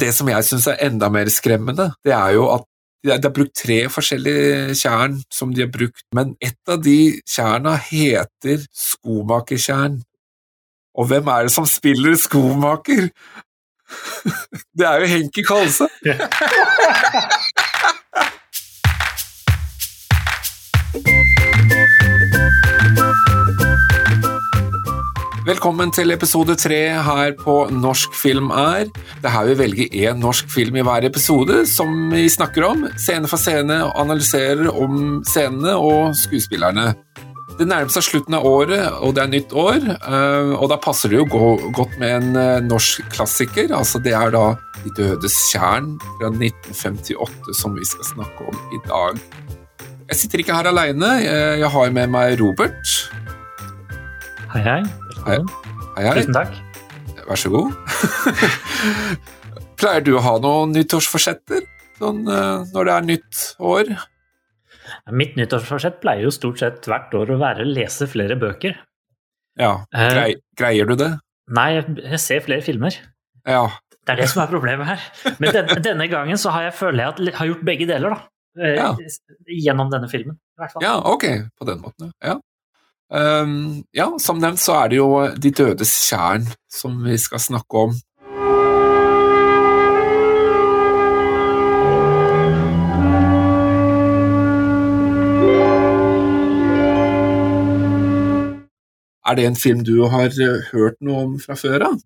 Det som jeg syns er enda mer skremmende, det er jo at de har brukt tre forskjellige tjern som de har brukt, men ett av de tjerna heter skomakertjern. Og hvem er det som spiller skomaker? Det er jo Henki Kalse! Velkommen til episode tre her på Norsk film er. Det er her vi velger én norsk film i hver episode som vi snakker om, scene for scene, og analyserer om scenene og skuespillerne. Det nærmer seg slutten av året, og det er nytt år, eh, og da passer det jo godt med en eh, norsk klassiker. altså Det er da De dødes tjern fra 1958 som vi skal snakke om i dag. Jeg sitter ikke her aleine, jeg har med meg Robert. Hei, hei. Hei, hei. Tusen takk. Vær så god. Pleier du å ha noen nyttårsforsetter sånn, når det er nytt år? Mitt nyttårsforsett pleier jo stort sett hvert år å være å lese flere bøker. Ja, Grei, Greier du det? Nei, jeg ser flere filmer. Ja. Det er det som er problemet her. Men denne, denne gangen så har jeg føler jeg at jeg har gjort begge deler, da. Ja. Gjennom denne filmen, i hvert fall. Ja, ok. På den måten, ja. Um, ja, som nevnt så er det jo De dødes tjern som vi skal snakke om. Er det en film du har hørt noe om fra før av?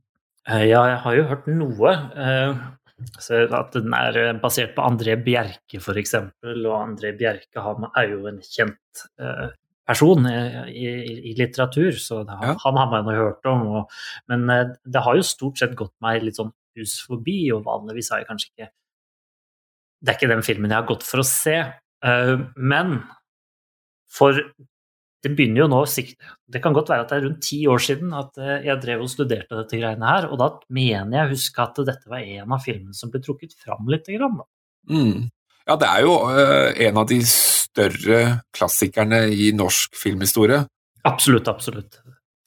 Ja, jeg har jo hørt noe. At den er basert på André Bjerke, f.eks. Og André Bjerke er jo en kjent person i, i, litteratur, så det, ja. han har man jo hørt om. Og, men det har jo stort sett gått meg litt sånn hus forbi, og vanligvis har jeg kanskje ikke Det er ikke den filmen jeg har gått for å se. Men for det begynner jo nå Det kan godt være at det er rundt ti år siden at jeg drev og studerte dette greiene her, og da mener jeg å huske at dette var en av filmene som ble trukket fram litt. Grann, mm. Ja, det er jo uh, en av de større klassikerne i norsk filmhistorie. Absolutt, absolutt.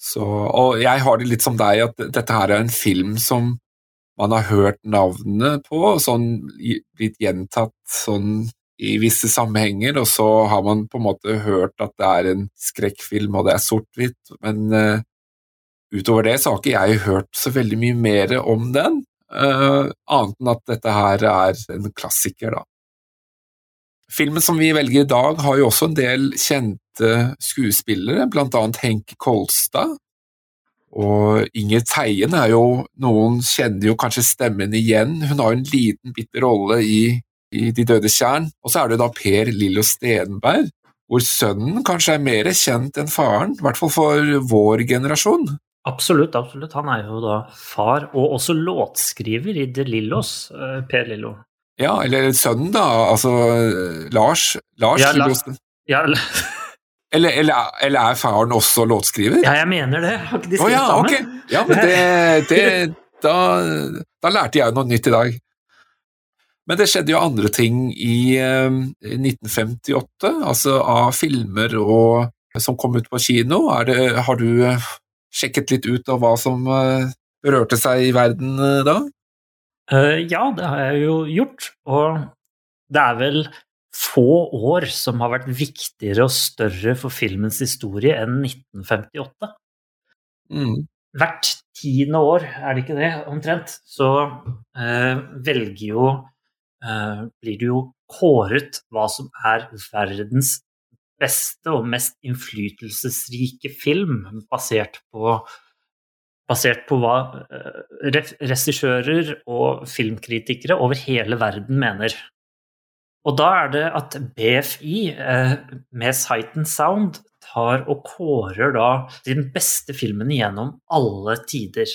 Så, og jeg har det litt som deg, at dette her er en film som man har hørt navnene på, sånn blitt gjentatt sånn i visse sammenhenger, og så har man på en måte hørt at det er en skrekkfilm og det er sort-hvitt, men uh, utover det så har ikke jeg hørt så veldig mye mer om den, uh, annet enn at dette her er en klassiker, da. Filmen som vi velger i dag, har jo også en del kjente skuespillere, blant annet Henk Kolstad. Og Inger Teien er jo Noen kjenner jo kanskje stemmen igjen. Hun har jo en liten, bitte rolle i, i De døde tjern. Og så er det da Per Lillo Stenberg, hvor sønnen kanskje er mer kjent enn faren, i hvert fall for vår generasjon. Absolutt, absolutt. Han er jo da far, og også låtskriver i De Lillos, Per Lillo. Ja, eller sønnen, da. Altså Lars. Lars ja, la, ja, eller, eller, eller, er faren også låtskriver? Ja, jeg mener det. Har ikke de skrevet oh, ja, sammen? Okay. Ja, men det, det da, da, lærte jeg noe nytt i dag. Men det skjedde jo andre ting i eh, 1958, altså av filmer og, som kom ut på kino. Det, har du sjekket litt ut av hva som eh, rørte seg i verden eh, da? Uh, ja, det har jeg jo gjort. Og det er vel få år som har vært viktigere og større for filmens historie enn 1958. Mm. Hvert tiende år, er det ikke det, omtrent, så uh, velger jo uh, Blir det jo kåret hva som er verdens beste og mest innflytelsesrike film, basert på basert på hva eh, regissører og filmkritikere over hele verden mener. Og da er det at BFI, eh, med Sight and Sound, tar og kårer da den beste filmen gjennom alle tider.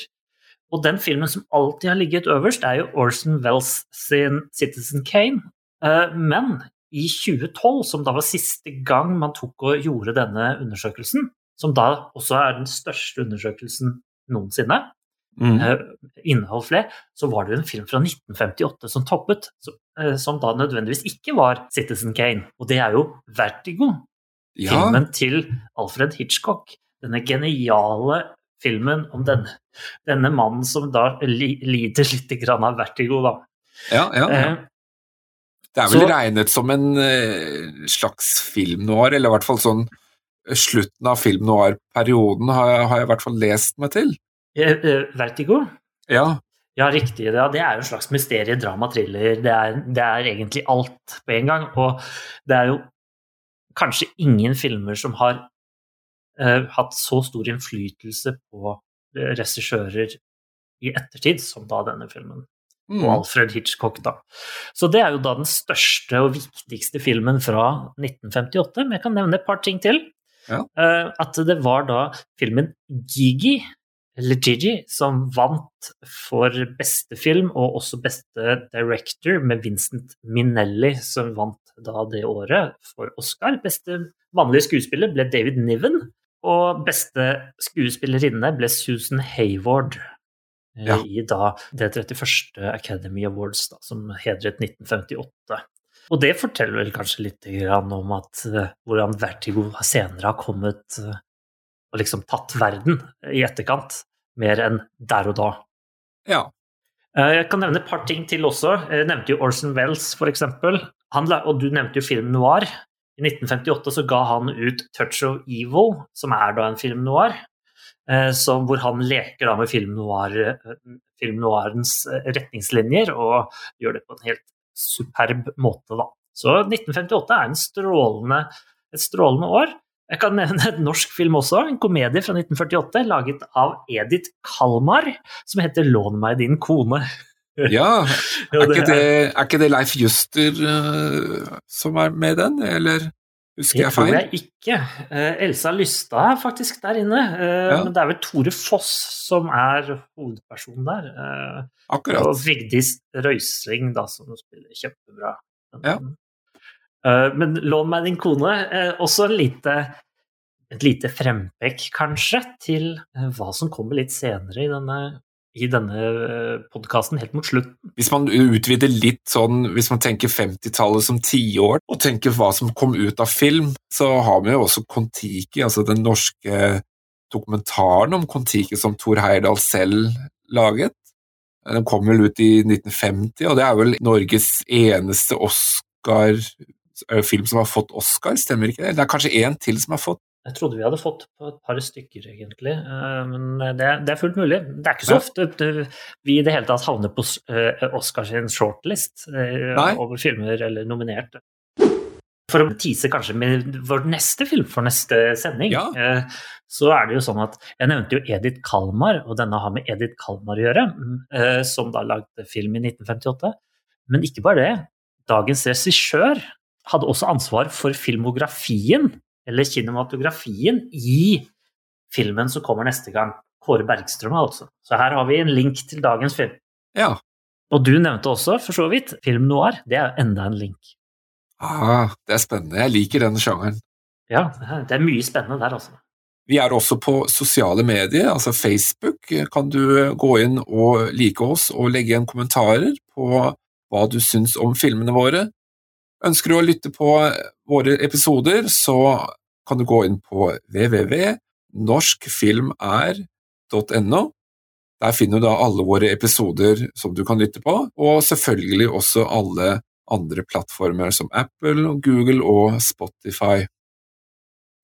Og den filmen som alltid har ligget øverst, er jo Orson Wells sin Citizen Kane. Eh, men i 2012, som da var siste gang man tok og gjorde denne undersøkelsen, som da også er den største undersøkelsen noensinne, mm. uh, inneholdt flere, så var det en film fra 1958 som toppet, uh, som da nødvendigvis ikke var Citizen Kane. Og det er jo Vertigo, ja. filmen til Alfred Hitchcock. Denne geniale filmen om denne, denne mannen som da lider litt av vertigo, da. Ja, ja, ja. Eh, Det er vel så- regnet som en eh, slags film noir, eller i hvert fall sånn slutten av film noir-perioden har, har jeg i hvert fall lest meg til. eh, eh, vertigo? Ja, Ja, riktig. Ja, det er jo en slags mysterie, drama, thriller. Det er, det er egentlig alt på en gang. Og det er jo kanskje ingen filmer som har uh, hatt så stor innflytelse på regissører i ettertid som da denne filmen. mm. Og Alfred Hitchcock, da. Så det er jo da den største og viktigste filmen fra 1958. Men jeg kan nevne et par ting til. Ja. Eh, at det var da filmen Gigi, eller Gigi, som vant for beste film og også beste director, med Vincent Minelli, som vant da det året for Oscar. Beste vanlige skuespiller ble David Niven, og beste skuespillerinne ble Susan Hayward. eh, Ja. I da det 31. Academy Awards, da, som hedret 1958. Og det forteller vel kanskje litt om at, eh, hvordan Vertigo senere har kommet eh, og liksom tatt verden i etterkant, mer enn der og da. ja. Eh, Jeg kan nevne et par ting til også. Jeg nevnte jo Orson Wells, f.eks. Og du nevnte jo film noir. I 1958 så ga han ut 'Touch of Evil', som er da en film noir. Som, hvor han leker da med film, noir, film noirens retningslinjer, og gjør det på en helt superb måte, da. Så 1958 er en strålende, et strålende år. Jeg kan nevne et norsk film også, en komedie fra 1948 laget av Edith Kalmar, som heter 'Lån meg din kone'. ja. Ja, Er ikke, det, er ikke det Leif Juster uh, som er med i den, eller husker Det tror jeg ikke. Eh, Elsa Lystad er faktisk der inne. eh, Ja. Men det er vel Tore Foss som er hovedpersonen der. eh, Akkurat. Og Vigdis Røisling, da, som spiller kjempebra. Ja. Men 'Lån meg din kone' også en lite, et lite frempekk, kanskje, til hva som kommer litt senere i denne, i denne podkasten, helt mot slutten. Hvis man utvider litt sånn, hvis man tenker 50-tallet som tiår, og tenker hva som kom ut av film, så har vi jo også Kon-Tiki, altså den norske dokumentaren om Kon-Tiki som Thor Heyerdahl selv laget. Den kom vel ut i 1950, og det er vel Norges eneste Oscar-film som har fått Oscar, stemmer ikke det? Det er kanskje én til som har fått Jeg trodde vi hadde fått på et par stykker, egentlig. eh, Men det, det er fullt mulig. Det er ikke så ofte eh, vi i det hele tatt havner på eh, Oscars shortlist Nei. over filmer eller nominerte. For å tease kanskje med vår neste film for neste sending, Ja. så er det jo sånn at Jeg nevnte jo Edith Kalmar, og denne har med Edith Kalmar å gjøre, som da lagde film i 1958. Men ikke bare det. Dagens regissør hadde også ansvar for filmografien, eller kinematografien, i filmen som kommer neste gang. Kåre Bergstrøm, altså. Så her har vi en link til dagens film. Ja. Og du nevnte også, for så vidt, film noir. Det er enda en link. Ah, det er spennende. Jeg liker den sjangeren. Ja, det er mye spennende der, altså. Vi er også på sosiale medier, altså Facebook. Kan du gå inn og like oss og legge igjen kommentarer på hva du syns om filmene våre? Ønsker du å lytte på våre episoder, så kan du gå inn på www.norskfilmer.no. Der finner du da alle våre episoder som du kan lytte på, og selvfølgelig også alle andre plattformer som Apple, Google og Spotify.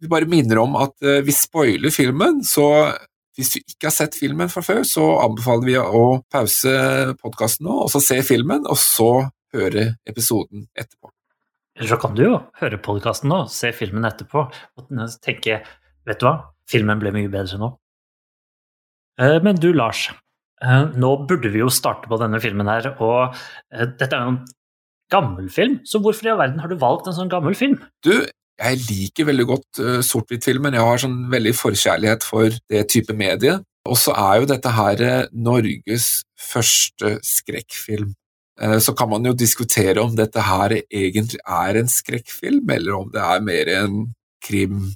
Vi bare minner om at eh, vi spoiler filmen, så hvis du ikke har sett filmen fra før, så anbefaler vi å pause podkasten nå, og så se filmen, og så høre episoden etterpå. Eller så kan du jo høre podkasten nå, se filmen etterpå og tenke Vet du hva, filmen ble mye bedre nå. Eh, Men du, Lars. eh, Nå burde vi jo starte på denne filmen her, og eh, dette er jo en gammel film, så hvorfor i all verden har du valgt en sånn gammel film? Du, jeg liker veldig godt sort-hvitt-filmen. Jeg har sånn veldig forkjærlighet for det type medie. Og så er jo dette her Norges første skrekkfilm. Eh, Så kan man jo diskutere om dette her egentlig er en skrekkfilm, eller om det er mer en krim.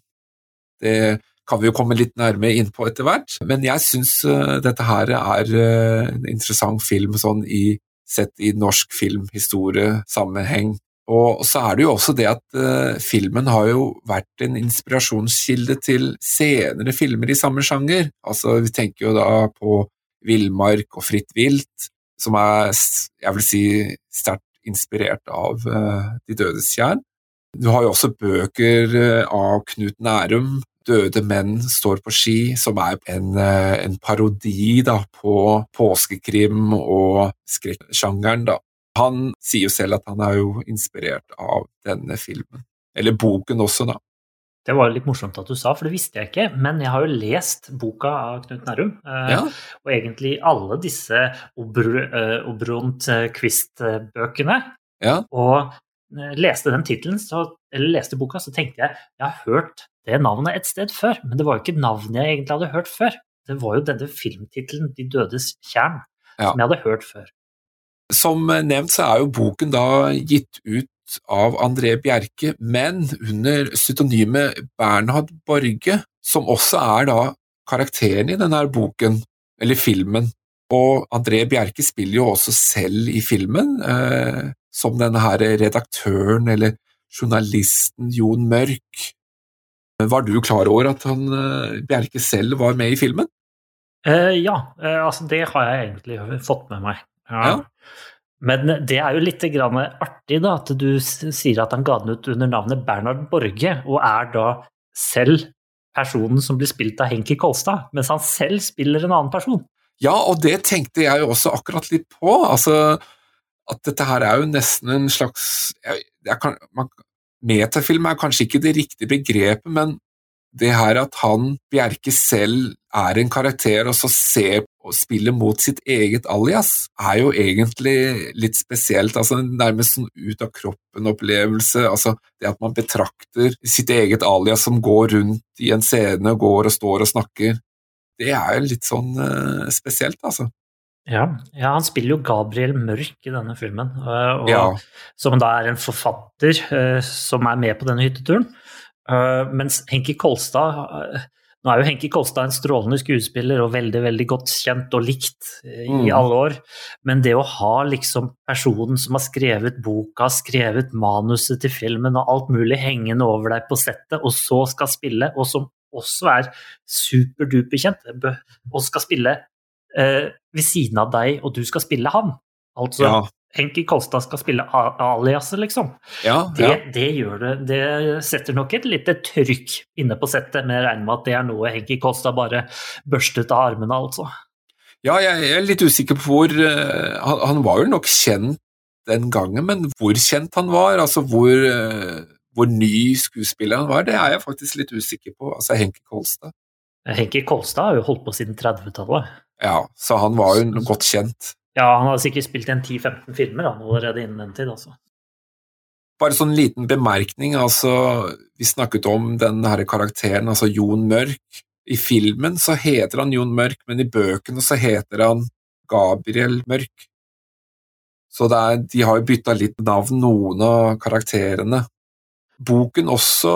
Det kan vi jo komme litt nærmere inn på etter hvert, men jeg syns eh, dette her er eh, en interessant film sånn i, sett i norsk filmhistorie-sammenheng. Og så er det jo også det at filmen har jo vært en inspirasjonskilde til senere filmer i samme sjanger. Altså, vi tenker jo da på Villmark og Fritt vilt, som er, jeg vil si, sterkt inspirert av uh, De dødes tjern. Du har jo også bøker uh, av Knut Nærum, 'Døde menn står på ski', som er en, en parodi da, på påskekrim og skrekksjangeren. Han sier jo selv at han er jo inspirert av denne filmen. Eller boken også, da. Det var litt morsomt at du sa, for det visste jeg ikke. Men jeg har jo lest boka av Knut Nærum. Eh, ja. Og egentlig alle disse Obront eh, Quist-bøkene. Ja. Og eh, leste den tittelen, eller leste boka, så tenkte jeg jeg har hørt det navnet et sted før. Men det var jo ikke navnet jeg egentlig hadde hørt før. Det var jo denne filmtittelen 'De dødes tjern' ja. som jeg hadde hørt før. Som nevnt så er jo boken da gitt ut av André Bjerke, men under pseudonymet Bernhard Borge, som også er da karakteren i denne boken, eller filmen. Og André Bjerke spiller jo også selv i filmen, eh, som denne her redaktøren eller journalisten Jon Mørk. Var du klar over at han, eh, Bjerke selv var med i filmen? Eh, ja, eh, altså det har jeg egentlig fått med meg. Ja. ja. Men det er jo litt artig da, at du sier at han ga den ut under navnet Bernhard Borge, og er da selv personen som blir spilt av Henki Kolstad, mens han selv spiller en annen person. Ja, og det tenkte jeg jo også akkurat litt på. Altså, at dette her er jo nesten en slags jeg, jeg kan, man, Metafilm er kanskje ikke det riktige begrepet, men det her at han, Bjerke selv, er en karakter og så ser og spiller mot sitt eget alias, er jo egentlig litt spesielt. altså Nærmest sånn ut av kroppen-opplevelse. altså Det at man betrakter sitt eget alias som går rundt i en scene, går og står og snakker, det er jo litt sånn uh, spesielt, altså. Ja, ja, han spiller jo Gabriel Mørk i denne filmen, uh, og, ja. som da er en forfatter uh, som er med på denne hytteturen. Uh, mens Henki Kolstad uh, Nå er jo Henki Kolstad en strålende skuespiller og veldig veldig godt kjent og likt uh, i mm. alle år, men det å ha liksom personen som har skrevet boka, skrevet manuset til filmen og alt mulig hengende over deg på settet, og så skal spille, og som også er superduper kjent, og skal spille ved siden av deg, og du skal spille han. Altså ja. Henki Kolstad skal spille aliaset, liksom. Ja, det, det, gjør det. Det setter nok et lite trykk inne på settet, men jeg regner med at det er noe Henki Kolstad bare børstet av armene, altså. Ja, jeg er litt usikker på hvor uh, han, han, var jo nok kjent den gangen, men hvor kjent han var, altså hvor, uh, hvor ny skuespiller han var, det er jeg faktisk litt usikker på. Altså Henki Kolstad. Henki Kolstad har jo holdt på siden 30-tallet. Ja, så han var jo godt kjent. Ja, han hadde sikkert spilt en 10-15 filmer han, allerede innen den tid. altså. Bare sånn liten bemerkning, altså Vi snakket om den her karakteren, altså Jon Mørk. I filmen så heter han Jon Mørk, men i bøkene så heter han Gabriel Mørk. Så er, de har jo bytta litt navn, noen av karakterene. Boken også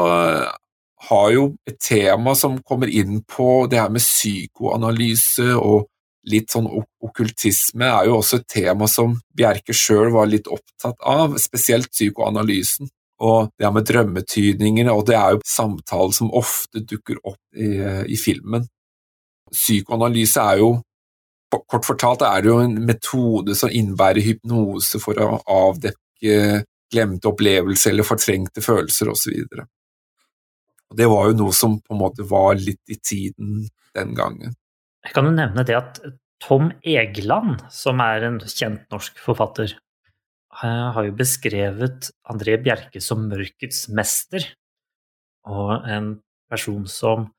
har jo et tema som kommer inn på det her med psykoanalyse og litt sånn okkultisme er jo også et tema som Bjerke sjøl var litt opptatt av, spesielt psykoanalysen. Og det her med drømmetydninger, og det er jo samtaler som ofte dukker opp i, i filmen. Psykoanalyse er jo Kort fortalt er det jo en metode som innebærer hypnose for å avdekke glemte opplevelser eller fortrengte følelser osv. Det var jo noe som på en måte var litt i tiden den gangen. Jeg kan jo nevne det at Tom Egeland, som er en kjent norsk forfatter, har jo beskrevet André Bjerke som mørkets mester. Og en person som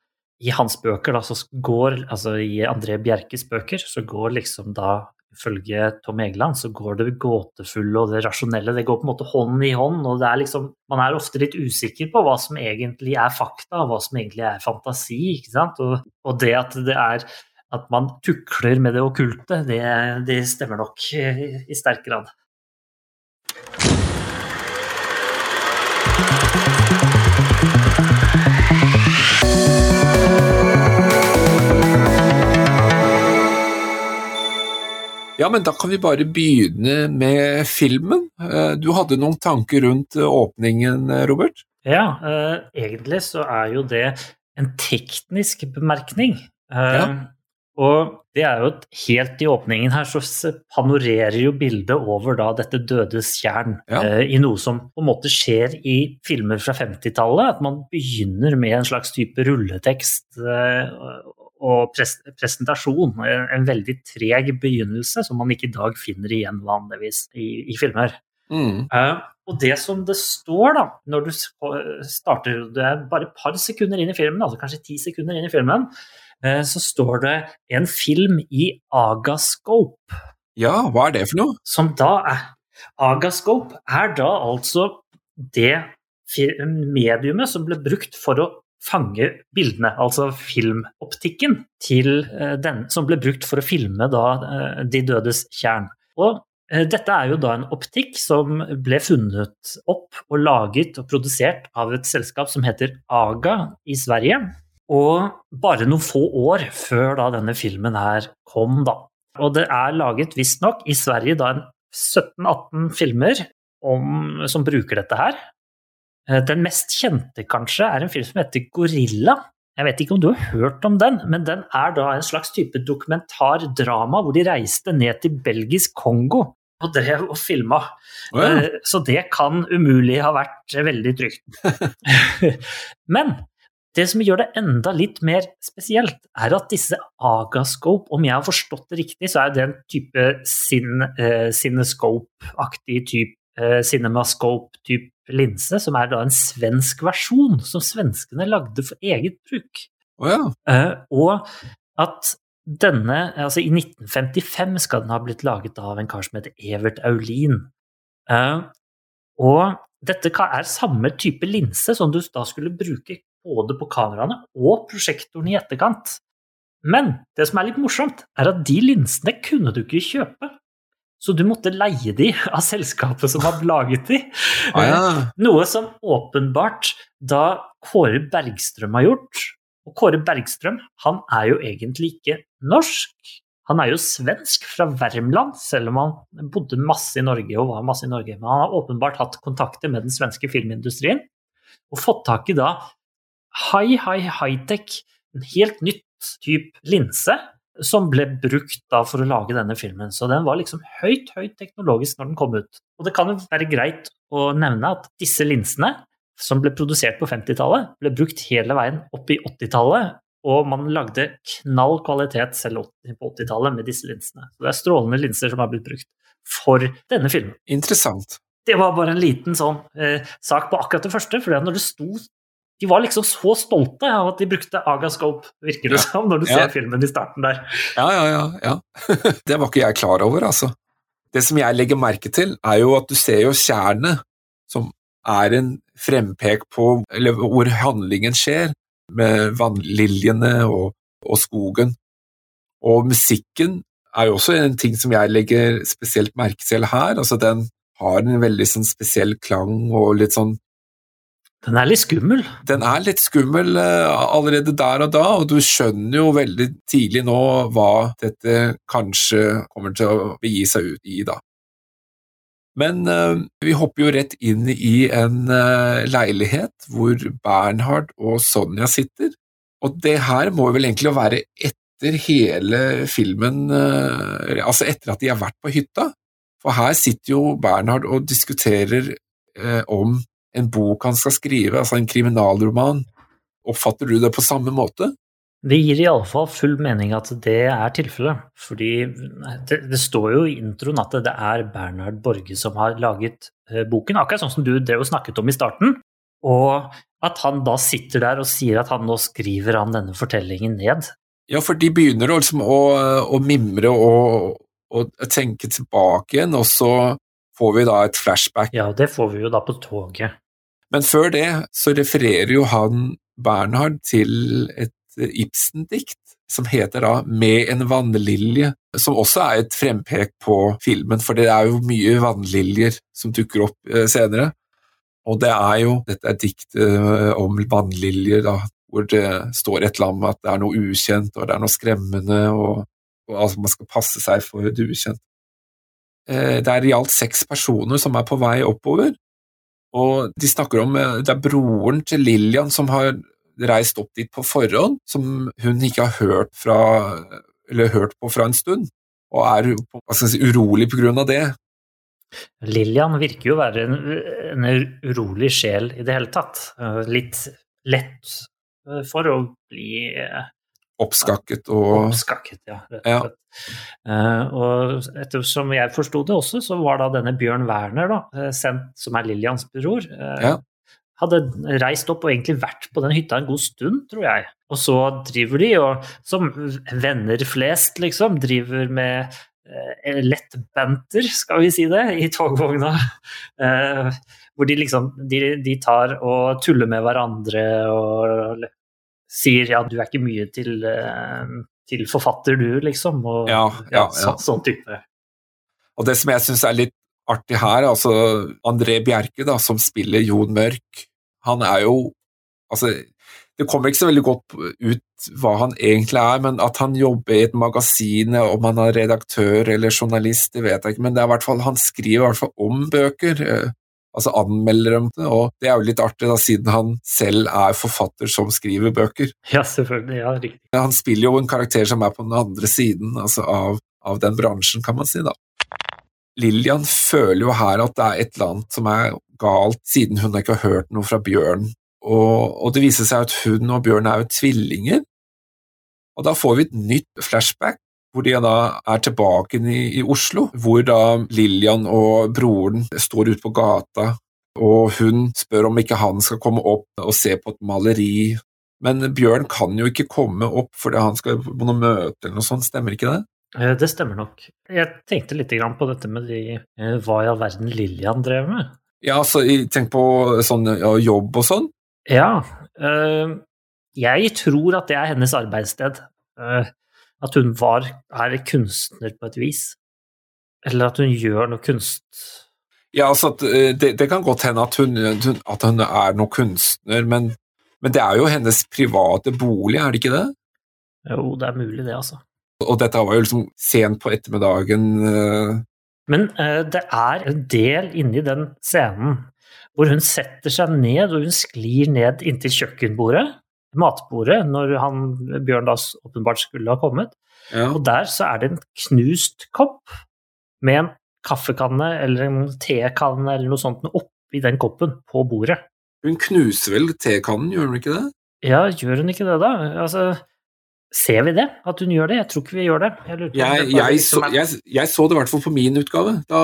i hans bøker, da, så går, altså i André Bjerkes bøker, så går liksom da ifølge Tom Egeland så går det gåtefulle og det rasjonelle det går på en måte hånd i hånd. og det er liksom, Man er ofte litt usikker på hva som egentlig er fakta, og hva som egentlig er fantasi. ikke sant? Og, og det at det er at man tukler med det okkulte, det, det, stemmer nok i sterk grad. Ja, men da kan vi bare begynne med filmen. Eh, du hadde noen tanker rundt eh, åpningen, eh, Robert? Ja, eh, egentlig så er jo det en teknisk bemerkning. Eh, Ja. Og det er jo et, helt i åpningen her så panorerer jo bildet over da dette dødes tjern Ja. eh, i noe som på en måte skjer i filmer fra 50-tallet. At man begynner med en slags type rulletekst eh, og pres presentasjon. En, en veldig treg begynnelse som man ikke i dag finner igjen vanligvis i, i filmer. Mm. Eh, og det som det står da, når du starter, det er bare et par sekunder inn i filmen, altså kanskje ti sekunder inn i filmen, så står det en film i Agascope, Ja, hva er det for noe? som da er Agascope er da altså det mediumet som ble brukt for å fange bildene, altså filmoptikken til eh, den som ble brukt for å filme da eh, De dødes tjern. Og eh, dette er jo da en optikk som ble funnet opp og laget og produsert av et selskap som heter Aga i Sverige. Og bare noen få år før da denne filmen her kom, da. Og det er laget visstnok i Sverige da 17-18 filmer om, som bruker dette her. Eh, Den mest kjente kanskje er en film som heter Gorilla. Jeg vet ikke om du har hørt om den, men den er da en slags type dokumentardrama hvor de reiste ned til belgisk Kongo og drev og filma. Å, ja. Eh, Så det kan umulig ha vært veldig trygt. Men det som gjør det enda litt mer spesielt, er at disse Agascope, om jeg har forstått det riktig, så er det en type sin, eh, cinescope-aktig type, eh, cinemascope-type linse, som er da en svensk versjon, som svenskene lagde for eget bruk. Oh, ja. Eh, og at denne, altså i 1955 skal den ha blitt laget av en kar som heter Evert Aulin. Eh, og dette er samme type linse som du da skulle bruke både på kameraene og prosjektoren i etterkant. Men det som er litt morsomt, er at de linsene kunne du ikke kjøpe. Så du måtte leie de av selskapet som hadde laget de. Ah, ja. Noe som åpenbart da Kåre Bergstrøm har gjort. Og Kåre Bergstrøm han er jo egentlig ikke norsk. Han er jo svensk fra Värmland, selv om han bodde masse i Norge og var masse i Norge. Men han har åpenbart hatt kontakter med den svenske filmindustrien og fått tak i da high, high, high-tech, en helt nytt type linse som ble brukt da for å lage denne filmen. Så den var liksom høyt, høyt teknologisk når den kom ut. Og det kan jo være greit å nevne at disse linsene, som ble produsert på 50-tallet, ble brukt hele veien opp i 80-tallet, og man lagde knall kvalitet selv på 80-tallet med disse linsene. Så det er strålende linser som har blitt brukt for denne filmen. Interessant. Det var bare en liten sånn eh, sak på akkurat det første, for når det sto De var liksom så stolte av at de brukte Agascope, virker det Ja. som, når du Ja. ser filmen i starten der. Ja, ja, ja. ja. det var ikke jeg klar over, altså. Det som jeg legger merke til, er jo at du ser jo tjernet, som er en frempek på eller hvor handlingen skjer, med vannliljene og, og skogen. Og musikken er jo også en ting som jeg legger spesielt merke til her. altså Den har en veldig sånn spesiell klang og litt sånn Den er litt skummel. den er litt skummel eh, allerede der og da, og du skjønner jo veldig tidlig nå hva dette kanskje kommer til å begi seg ut i, da. Men eh, vi hopper jo rett inn i en eh, leilighet hvor Bernhard og Sonja sitter, og det her må vel egentlig være etter hele filmen, altså etter at de har vært på hytta, for her sitter jo Bernhard og diskuterer om en bok han skal skrive, altså en kriminalroman. Oppfatter du det på samme måte? Det gir iallfall full mening at det er tilfellet. Fordi det, det står jo i introen at det er Bernhard Borge som har laget eh, boken, akkurat sånn som du drev og snakket om i starten. Og at han da sitter der og sier at han nå skriver han denne fortellingen ned. Ja, for de begynner liksom å, å mimre og, og tenke tilbake igjen, og så får vi da et flashback. Ja, det får vi jo da på toget. Men før det så refererer jo han Bernhard til et Ibsen-dikt som heter da Med en vannlilje, som også er et frempek på filmen, for det er jo mye vannliljer som dukker opp eh, senere. Og det er jo Dette er diktet eh, om vannliljer, da, hvor det står et eller annet at det er noe ukjent, og det er noe skremmende, og, og altså man skal passe seg for det ukjente. eh, det er i alt seks personer som er på vei oppover. Og de snakker om eh, Det er broren til Lillian som har reist opp dit på forhånd, som hun ikke har hørt, fra, hørt på fra en stund, og er si, urolig på grunn av det. Lillian virker jo å være en, en urolig sjel i det hele tatt. Eh, litt lett eh, for å bli Oppskakket og Oppskakket, ja. Rett og slett. Uh, og ettersom jeg forsto det også, så var da denne Bjørn Werner, da, sendt, som er Lillians bror, uh, ja. hadde reist opp og egentlig vært på den hytta en god stund, tror jeg. Og så driver de, og som venner flest, liksom, driver med uh, lett skal vi si det, i togvogna. hvor de liksom de, de tar og tuller med hverandre og sier ja, du er ikke mye til, eh, til forfatter, du, liksom. Og, ja, ja. Så, sånn type. Og det som jeg syns er litt artig her, altså André Bjerke, da, som spiller Jon Mørk, han er jo Altså, det kommer ikke så veldig godt ut hva han egentlig er, men at han jobber i et magasin, om han er redaktør eller journalist, det vet jeg ikke, men det er i hvert fall, han skriver i hvert fall om bøker. Altså anmelder dem det, og det er jo litt artig da, siden han selv er forfatter som skriver bøker. Ja, selvfølgelig, ja, riktig. Han spiller jo en karakter som er på den andre siden altså av, av den bransjen, kan man si, da. Lillian føler jo her at det er et eller annet som er galt, siden hun ikke har hørt noe fra Bjørn, og, og det viser seg at hun og Bjørn er jo tvillinger, og da får vi et nytt flashback hvor de da er tilbake i, i, Oslo, hvor da Lillian og broren står ute på gata, og hun spør om ikke han skal komme opp og se på et maleri. Men Bjørn kan jo ikke komme opp fordi han skal på noe møte eller noe sånt, stemmer ikke det? Eh, det stemmer nok. Jeg tenkte litt på dette med de, eh, hva i all verden Lillian drev med. Ja, så tenk på sånn ja, jobb og sånn? Ja. Øh, jeg tror at det er hennes arbeidssted. Uh, at hun var, er kunstner på et vis? Eller at hun gjør noe kunst? Ja, altså eh, det, det, kan godt hende at hun, at hun er noe kunstner, men, men, det er jo hennes private bolig, er det ikke det? Jo, det er mulig det, altså. Og dette var jo liksom sent på ettermiddagen. Uh... Men uh, det er en del inni den scenen hvor hun setter seg ned, og hun sklir ned inntil kjøkkenbordet matbordet når han, Bjørn da åpenbart skulle ha kommet. Ja. Og der så er det en knust kopp med en kaffekanne eller en tekanne eller noe sånt oppi den koppen på bordet. Hun knuser vel tekannen, gjør hun ikke det? Ja, gjør hun ikke det, da? Altså, Ser vi det, at hun gjør det? Jeg tror ikke vi gjør det. Jeg, jeg, jeg, så, jeg så, det i hvert fall på min utgave. Da,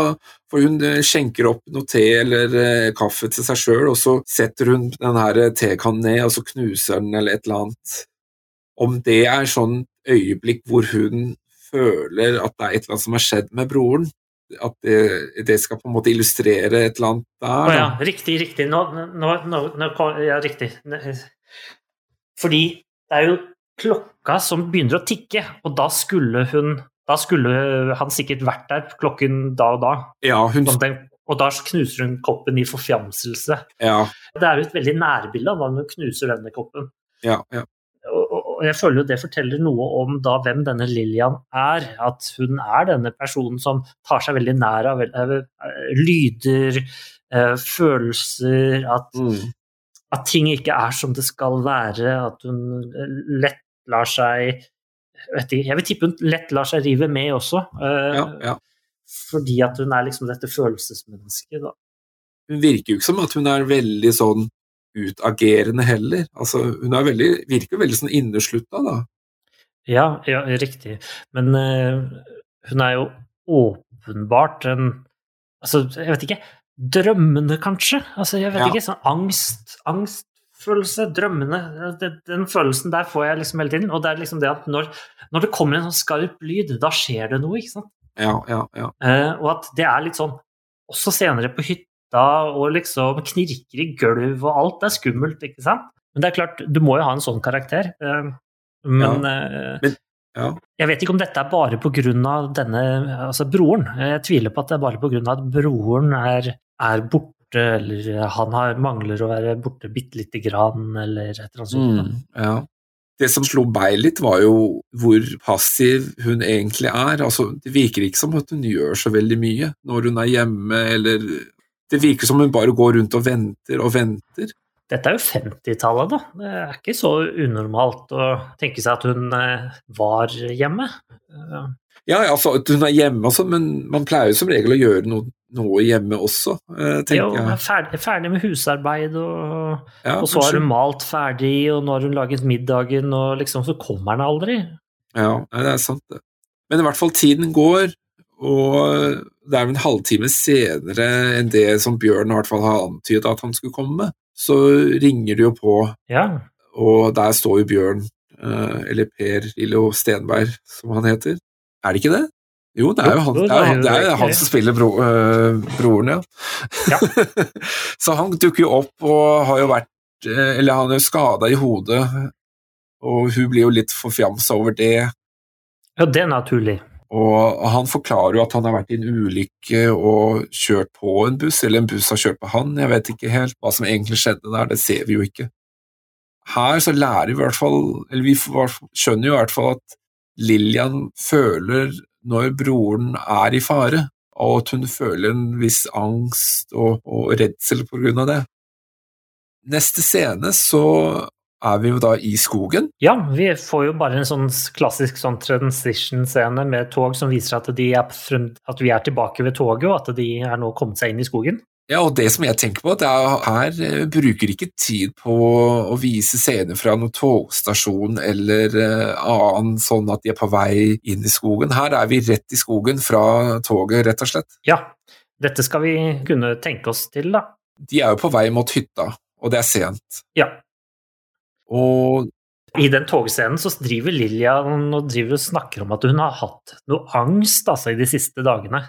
for hun eh, skjenker opp noe te eller eh, kaffe til seg sjøl, og så setter hun den her eh, tekannen ned, og så knuser den eller et eller annet. Om det er sånn øyeblikk hvor hun føler at det er et eller annet som har skjedd med broren, at det, det, skal på en måte illustrere et eller annet der. Å ja, riktig, riktig. Nå, nå, nå, ja, riktig. Fordi det er jo klokka som begynner å tikke, og da skulle hun da skulle han sikkert vært der klokken da og da. Ja, hun... og da knuser hun koppen i forfjamselse. Ja. Det er jo et veldig nærbilde av hva hun knuser denne koppen. Ja, ja. Og, og, jeg føler jo det forteller noe om da hvem denne Lillian er. At hun er denne personen som tar seg veldig nær av lyder, eh, følelser, at, mm. at ting ikke er som det skal være, at hun lett lar seg vet ikke, Jeg vil tippe hun lett lar seg rive med også. Uh, ja, ja. Fordi at hun er liksom dette følelsesmennesket, da. Hun virker jo ikke som at hun er veldig sånn utagerende heller. Altså, hun veldig, virker veldig sånn inneslutta, da. Ja, ja, riktig. Men uh, hun er jo åpenbart en Altså, jeg vet ikke Drømmende, kanskje? Altså, jeg vet ja. ikke, sånn angst, angst følelse, drømmene den, den, følelsen der får jeg liksom hele tiden. Og det er liksom det at når, når det kommer en sånn skarp lyd, da skjer det noe, ikke sant? Ja, ja, ja. Eh, og at det er litt sånn Også senere på hytta og liksom knirker i gulv og alt, det er skummelt, ikke sant? Men det er klart, du må jo ha en sånn karakter. Eh, men, ja. Eh, men ja. Jeg vet ikke om dette er bare pga. denne altså broren. Jeg tviler på at det er bare pga. at broren er, er borte borte, eller han har, mangler å være borte bitte lite grann, eller et eller annet sånt. Mm, ja. Det som slo meg litt, var jo hvor passiv hun egentlig er. Altså, det virker ikke som at hun gjør så veldig mye når hun er hjemme, eller Det virker som hun bare går rundt og venter og venter. Dette er jo 50-tallet, da. Det er ikke så unormalt å tenke seg at hun eh, var hjemme. Eh, Ja, altså at hun er hjemme altså, men man pleier jo som regel å gjøre noe, noe hjemme også, eh, tenker Jo, jeg. er ferdig, ferdig med husarbeid, og, Ja, og så har hun malt ferdig, og nå har hun laget middagen, og liksom så kommer han aldri. Ja, det er sant det. Men i hvert fall tiden går, og det er vel en halvtime senere enn det som Bjørn i hvert fall har antydet at han skulle komme, så ringer det jo på, Ja, og der står jo Bjørn, eh, eller Per Lillo Stenberg, som han heter. Er det ikke det? Jo, det er jo han, det er, det er han som spiller bro, eh, broren, ja. Ja. så han dukker jo opp og har jo vært eh, Eller han er jo skada i hodet, og hun blir jo litt forfjamsa over det. ja det er naturlig. Og han forklarer jo at han har vært i en ulykke og kjørt på en buss, eller en buss har kjørt på han, jeg vet ikke helt hva som egentlig skjedde der, det ser vi jo ikke. Her så lærer vi i hvert fall, eller vi skjønner jo i hvert fall at Lillian føler når broren er i fare, og at hun føler en viss angst og, og redsel på grunn av det. Neste scene så er vi jo da i skogen, Ja, vi får jo bare en sånn klassisk sånn transition-scene med tog som viser at, er at vi er tilbake ved toget, og at de er nå kommet seg inn i skogen. Ja, og det som jeg tenker på, det er her eh, bruker ikke tid på å vise scener fra noen togstasjon eller eh, annen sånn at de er på vei inn i skogen. Her er vi rett i skogen fra toget, rett og slett. Ja, dette skal vi kunne tenke oss til, da. De er jo på vei mot hytta, og det er sent. Ja. Og I den togscenen så driver Lillian og driver og snakker om at hun har hatt noe angst altså, i de siste dagene.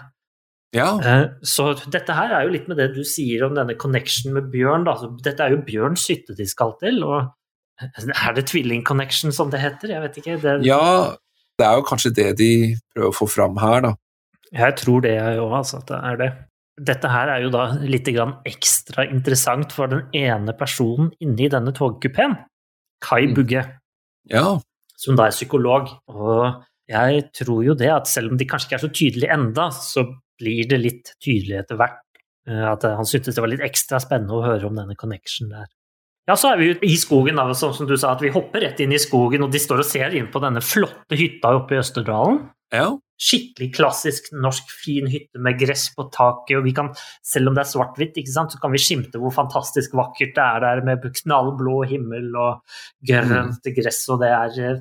Ja, Eh, Så dette her er jo litt med det du sier om denne connection med Bjørn. Da. Dette er jo Bjørns hytte de skal til, og er det tvilling-connection som det heter? Jeg vet ikke. Det, ja, det er jo kanskje det de prøver å få fram her, da. Jeg tror det jeg òg, altså. At det er det. Dette her er jo da litt grann ekstra interessant for den ene personen inne i denne togkupeen. Kai Mm. Bugge, Ja, som da er psykolog. Og jeg tror jo det at selv om de kanskje ikke er så tydelige enda, så blir det litt tydelig etter hvert. eh, At han syntes det var litt ekstra spennende å høre om denne connection der. Ja, så er vi i skogen, da, sånn som du sa, at vi hopper rett inn i skogen, og de står og ser inn på denne flotte hytta oppe i Østerdalen. ja, skikkelig klassisk norsk fin hytte med gress på taket, og vi kan, selv om det er svart-hvitt, så kan vi skimte hvor fantastisk vakkert det er der med knallblå himmel og grønt gress, og det er,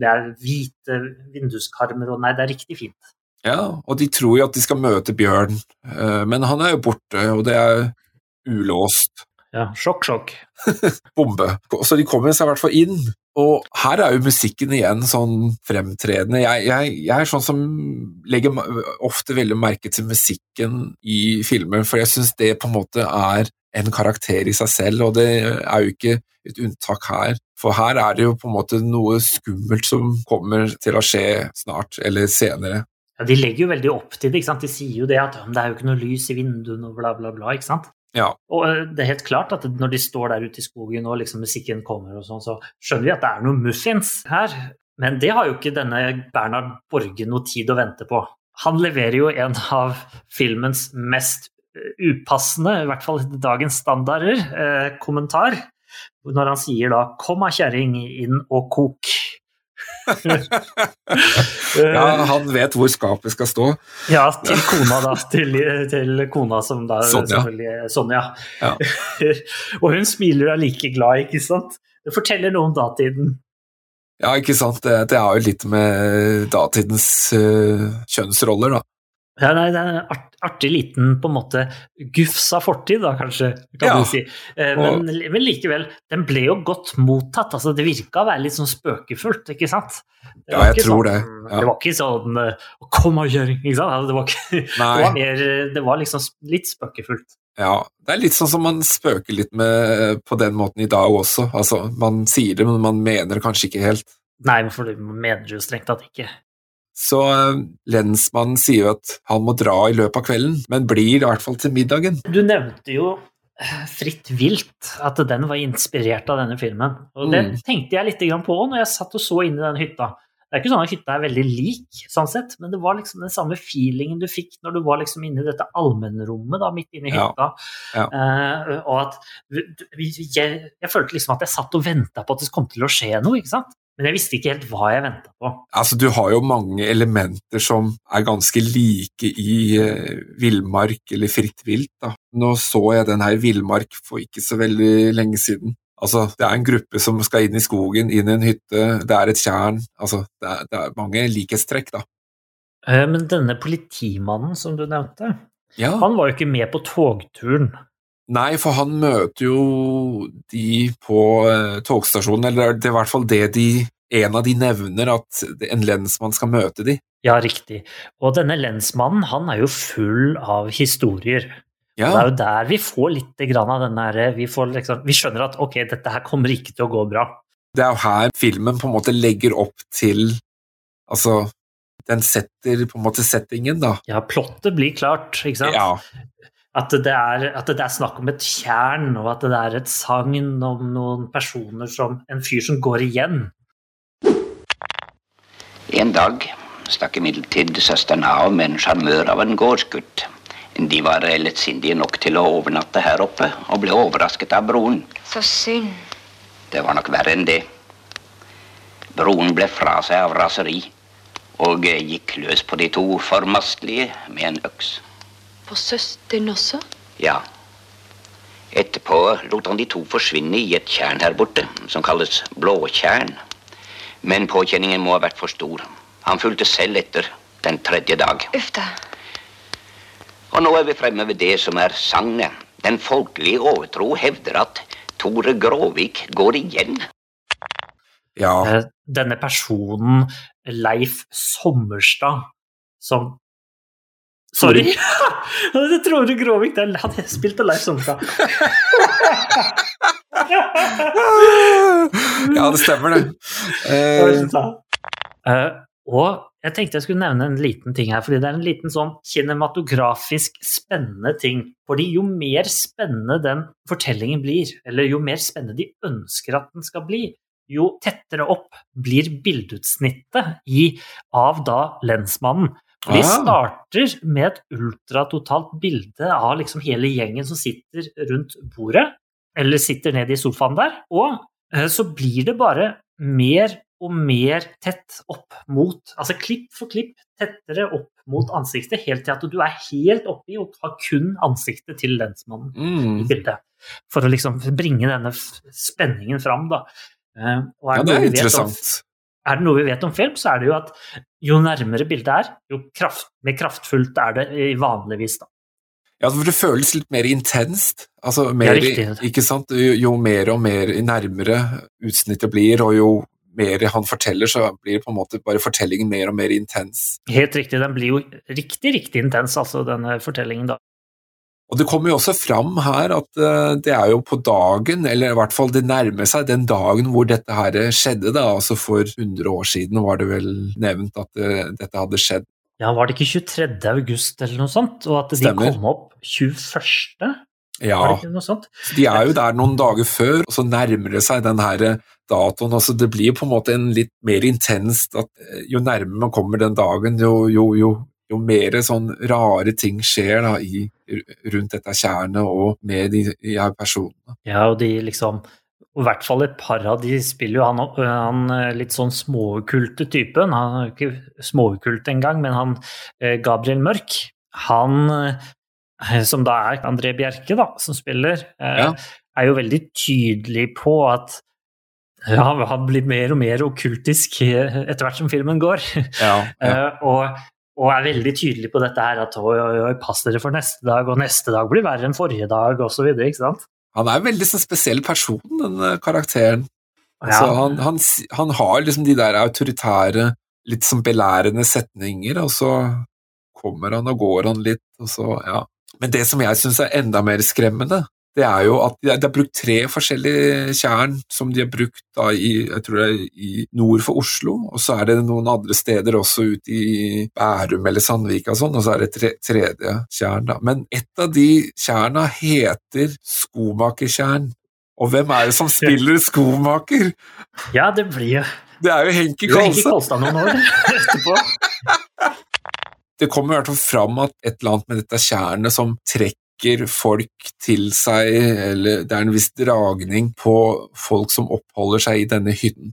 det er hvite vinduskarmer, og nei, det er riktig fint. Ja. Og de tror jo at de skal møte Bjørn, eh, men han er jo borte, og det er ulåst. Ja, sjokk, sjokk. bombe. Så de kommer seg i hvert fall inn. Og her er jo musikken igjen sånn fremtredende. Jeg, jeg, jeg er sånn som legger ofte veldig merke til musikken i filmer, for jeg syns det på en måte er en karakter i seg selv, og det er jo ikke et unntak her. For her er det jo på en måte noe skummelt som kommer til å skje snart, eller senere. Ja, de legger jo veldig opp til det, ikke sant. De sier jo det at det er jo ikke noe lys i vinduene og bla, bla, bla, ikke sant. Ja, Og eh, det er helt klart at når de står der ute i skogen og liksom musikken kommer og sånn, så skjønner vi at det er noe muffins her. Men det har jo ikke denne Bernhard Borge noe tid å vente på. Han leverer jo en av filmens mest eh, upassende, i hvert fall dagens standarder, eh, kommentar. Når han sier da 'kom av kjerring, inn og kok'. ja han vet hvor skapet skal stå. Ja, til kona, da. Til, til kona som da Sonja. selvfølgelig Sonja. Ja. og hun smiler og er like glad, ikke sant? Det forteller noe om datiden. Ja, ikke sant. Det, det er jo litt med datidens uh, kjønnsroller, da. Ja, nei, det er en art, artig liten på en måte gufs av fortid, da, kanskje, kan Ja. du si. Eh, men, men likevel, den ble jo godt mottatt. altså Det virka å være litt sånn spøkefullt, ikke sant? Det Ja, jeg tror sånn, det, ja. Det var ikke sånn eh, 'kom og kjøring', ikke sant? Altså, Det var, ikke, det var mer Det var liksom litt spøkefullt. Ja, det er litt sånn som man spøker litt med på den måten i dag også. Altså, man sier det, men man mener det kanskje ikke helt. Nei, for du mener jo strengt tatt ikke. Så eh, lensmannen sier jo at han må dra i løpet av kvelden, men blir i hvert fall til middagen. Du nevnte jo Fritt vilt, at den var inspirert av denne filmen. Og det Mm. tenkte jeg litt på når jeg satt og så inn i den hytta. Det er ikke sånn at hytta er veldig lik, sånn sett, men det var liksom den samme feelingen du fikk når du var liksom inne i dette allmennrommet da, midt inne i hytta. ja. Eh, og at jeg, jeg følte liksom at jeg satt og venta på at det kom til å skje noe, ikke sant? Men jeg visste ikke helt hva jeg venta på. Altså, du har jo mange elementer som er ganske like i eh, villmark eller fritt vilt. Da. Nå så jeg den her villmark for ikke så veldig lenge siden. Altså, det er en gruppe som skal inn i skogen, inn i en hytte, det er et tjern. Altså, det er, det er mange likhetstrekk, da. Eh, men denne politimannen som du nevnte, Ja. han var jo ikke med på togturen. Nei, for han møter jo de på eh, togstasjonen, eller det er i hvert fall det de En av de nevner, at en lensmann skal møte de. Ja, riktig. Og denne lensmannen, han er jo full av historier. Ja, det er jo der vi får litt grann av den der vi, liksom, vi skjønner at ok, dette her kommer ikke til å gå bra. det er jo her filmen på en måte legger opp til Altså, den setter på en måte settingen, da. Ja, plottet blir klart, ikke sant? Ja, At, det er, at det er snakk om et tjern, og at det er et sagn om noen personer som En fyr som går igjen. En dag stakk imidlertid søsteren av med en sjarmør av en gårdsgutt. De var lettsindige nok til å overnatte her oppe, og ble overrasket av broren. Så synd. Det var nok verre enn det. Broren ble fra seg av raseri, og gikk løs på de to formastelige med en øks. På søsteren også? Ja. Etterpå lot han de to forsvinne i et tjern her borte, som kalles Blåtjern. Men påkjenningen må ha vært for stor. Han fulgte selv etter den tredje dag. Uff da. Og nå er vi fremme ved det som er sagnet. Den folkelige overtro hevder at Tore Gråvik går igjen. ja. Eh, Denne personen, Leif Sommerstad, som Sorry! Det tror du Gråvik, der er han spilte Leif Sonka. ja, det stemmer, det. Uh, uh, og jeg tenkte jeg skulle nevne en liten ting her, fordi det er en liten sånn kinematografisk spennende ting. Fordi jo mer spennende den fortellingen blir, eller jo mer spennende de ønsker at den skal bli, jo tettere opp blir bildeutsnittet i, av da lensmannen. De Ah. starter med et ultratotalt bilde av liksom hele gjengen som sitter rundt bordet, eller sitter nede i sofaen der, og eh, så blir det bare mer og mer tett opp mot Altså klipp for klipp tettere opp mot ansiktet, helt til at du er helt oppi og har kun ansiktet til lensmannen i mm. bildet. For å liksom bringe denne spenningen fram, da. Eh, og Ja, det er interessant. om, interessant. Er det noe vi vet om film, så er det jo at jo nærmere bildet er, jo kraft, mer kraftfullt er det vanligvis, da. Ja, for det føles litt mer intenst. Altså, mer, riktig. Ikke sant? Jo, jo mer og mer nærmere utsnittet blir, og jo mer han forteller, så blir på en måte bare fortellingen mer og mer intens. Helt riktig, den blir jo riktig, riktig intens, altså, denne fortellingen, da. Og det kommer jo også fram her at eh, det er jo på dagen, eller i hvert fall det nærmer seg den dagen hvor dette her skjedde, da, altså for 100 år siden var det vel nevnt at det, dette hadde skjedd. Ja, var det ikke 23. august eller noe sånt, og at de Stemmer. kom opp 21.? Ja, Var det ikke noe sånt? så de er jo der noen dager før, og så nærmer det seg den her datoen. altså Det blir på en måte en litt mer intenst at eh, jo nærmere man kommer den dagen, jo, jo, jo, jo mer sånn rare ting skjer da i, rundt dette tjernet og med de, de her personene. Ja, og de liksom og I hvert fall et par av de spiller jo han, han eh, litt sånn småokkulte typen. Han er ikke småokkult engang, men han eh, Gabriel Mørk, han eh, som da er André Bjerke, da, som spiller, Ja. er jo veldig tydelig på at ja, han blir mer og mer okkultisk etter hvert som filmen går. Ja, og, og er veldig tydelig på dette her at oi, oi, oi, pass dere for neste dag, og neste dag blir verre enn forrige dag, osv. Han er en veldig sånn spesiell person, den eh, karakteren. Altså, Ja. han, han, han har liksom de der autoritære, litt sånn belærende setninger, og så kommer han og går han litt, og så, ja. Men det som jeg syns er enda mer skremmende, det er jo at de har brukt tre forskjellige tjern som de har brukt da i, jeg tror det er i nord for Oslo, og så er det noen andre steder også ute i Bærum eller Sandvika og sånn, og så er det tre, tredje tjern. da. Men et av de tjerna heter skomakertjern. Og hvem er det som spiller skomaker? Ja, det blir jo Det er jo Henki er Henki Kolstad. Kolstad noen år etterpå. Det kommer i hvert fall fram at et eller annet med dette tjernet som trekker folk til seg, eller det er en viss dragning på folk som oppholder seg i denne hytten.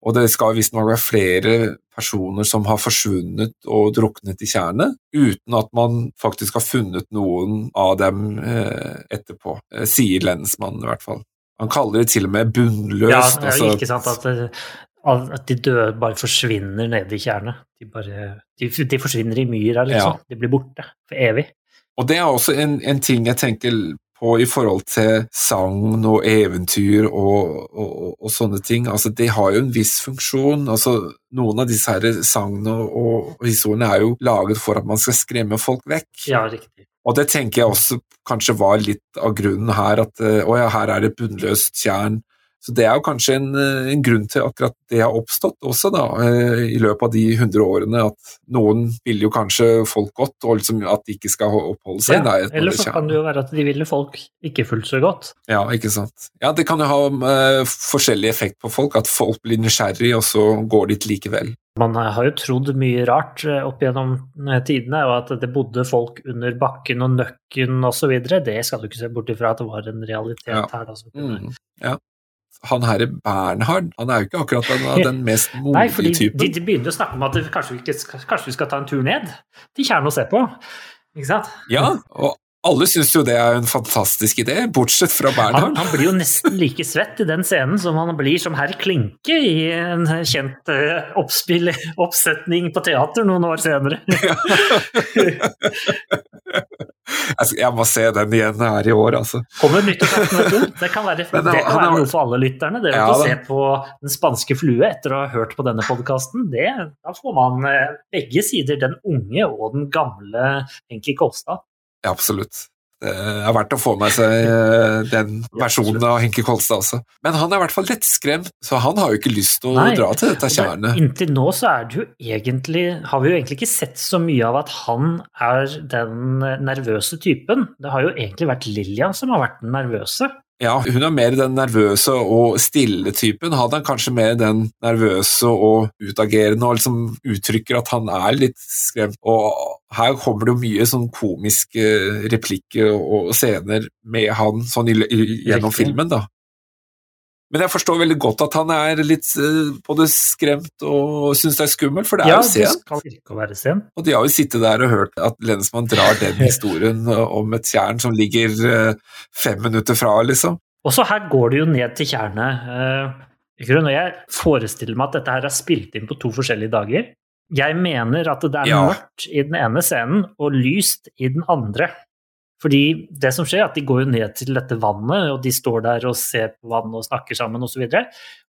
Og det skal visstnok være flere personer som har forsvunnet og druknet i tjernet, uten at man faktisk har funnet noen av dem eh, etterpå, eh, sier lensmannen i hvert fall. Han kaller det til og med Ja, bunnløst. det er altså- ikke sant at, at de døde bare forsvinner nede i tjernet. De, bare, de, de forsvinner i myra, liksom. De blir borte for evig. Og det er også en, en ting jeg tenker på i forhold til sagn og eventyr og, og, og, og sånne ting. Altså, det har jo en viss funksjon. Altså, noen av disse her sagnene og, og historiene er jo laget for at man skal skremme folk vekk. Ja, riktig. Og det tenker jeg også kanskje var litt av grunnen her, at eh, å ja, her er det bunnløst tjern. Så det er jo kanskje en, eh, en grunn til akkurat det har oppstått også, da, eh, i løpet av de hundre årene, at noen vil jo kanskje folk godt, og liksom at de ikke skal oppholde seg Ja, eller så kan det jo være at de ville folk ikke fullt så godt. Ja, ikke sant. Ja, det kan jo ha uh, forskjellig effekt på folk, at folk blir nysgjerrig, og så går dit likevel. Man har jo trodd mye rart opp gjennom tidene, og at det bodde folk under bakken og nøkken osv. Det skal du ikke se bort ifra at det var en realitet Ja. her. Da, Mm, ja. Han herre Bernhard, han er jo ikke akkurat den, den mest Nei, fordi modige de, typen. de begynner å snakke om at kanskje, vi ikke, kanskje vi skal ta en tur ned til tjernet og se på. Ikke sant? Ja, og alle syns jo det er en fantastisk idé, bortsett fra Han, Bernhard. han blir jo nesten like svett i den scenen som han blir som herr Klinke i en kjent eh, oppspill, oppsetning på teater noen år senere. Altså, jeg må se den igjen her i år, altså. Kommer nyttårsaften, vet du. Det kan være, det kan være noe for alle lytterne. Det Ja, å se på Den spanske flue etter å ha hørt på denne podkasten, da får man eh, begge sider, den unge og den gamle Henki Kolstad. Ja, absolutt. Det er verdt å få med seg eh, den versjonen av Henki Kolstad også. Men han er i hvert fall lettskremt, så han har jo ikke lyst til å Nei, dra til dette tjernet. Inntil nå så er det jo egentlig Har vi jo egentlig ikke sett så mye av at han er den nervøse typen. Det har jo egentlig vært Lillian som har vært den nervøse. Ja, hun er mer den nervøse og stille typen. Han er kanskje mer den nervøse og utagerende og liksom uttrykker at han er litt skremt. Og her kommer det jo mye sånn komiske replikker og scener med han sånn i, i, gjennom Riktig. filmen, da. Men jeg forstår veldig godt at han er litt eh, både skremt og syns det er skummelt, for det er Ja, jo det skal ikke være sen. Og de har jo sittet der og hørt at lensmannen drar den historien om et tjern som ligger eh, fem minutter fra, liksom. Og så her går det jo ned til tjernet. eh? Og jeg forestiller meg at dette her er spilt inn på to forskjellige dager. Jeg mener at det er Ja. mørkt i den ene scenen og lyst i den andre. Fordi det som skjer, er at de går jo ned til dette vannet, og de står der og ser på vannet og snakker sammen osv. Og, så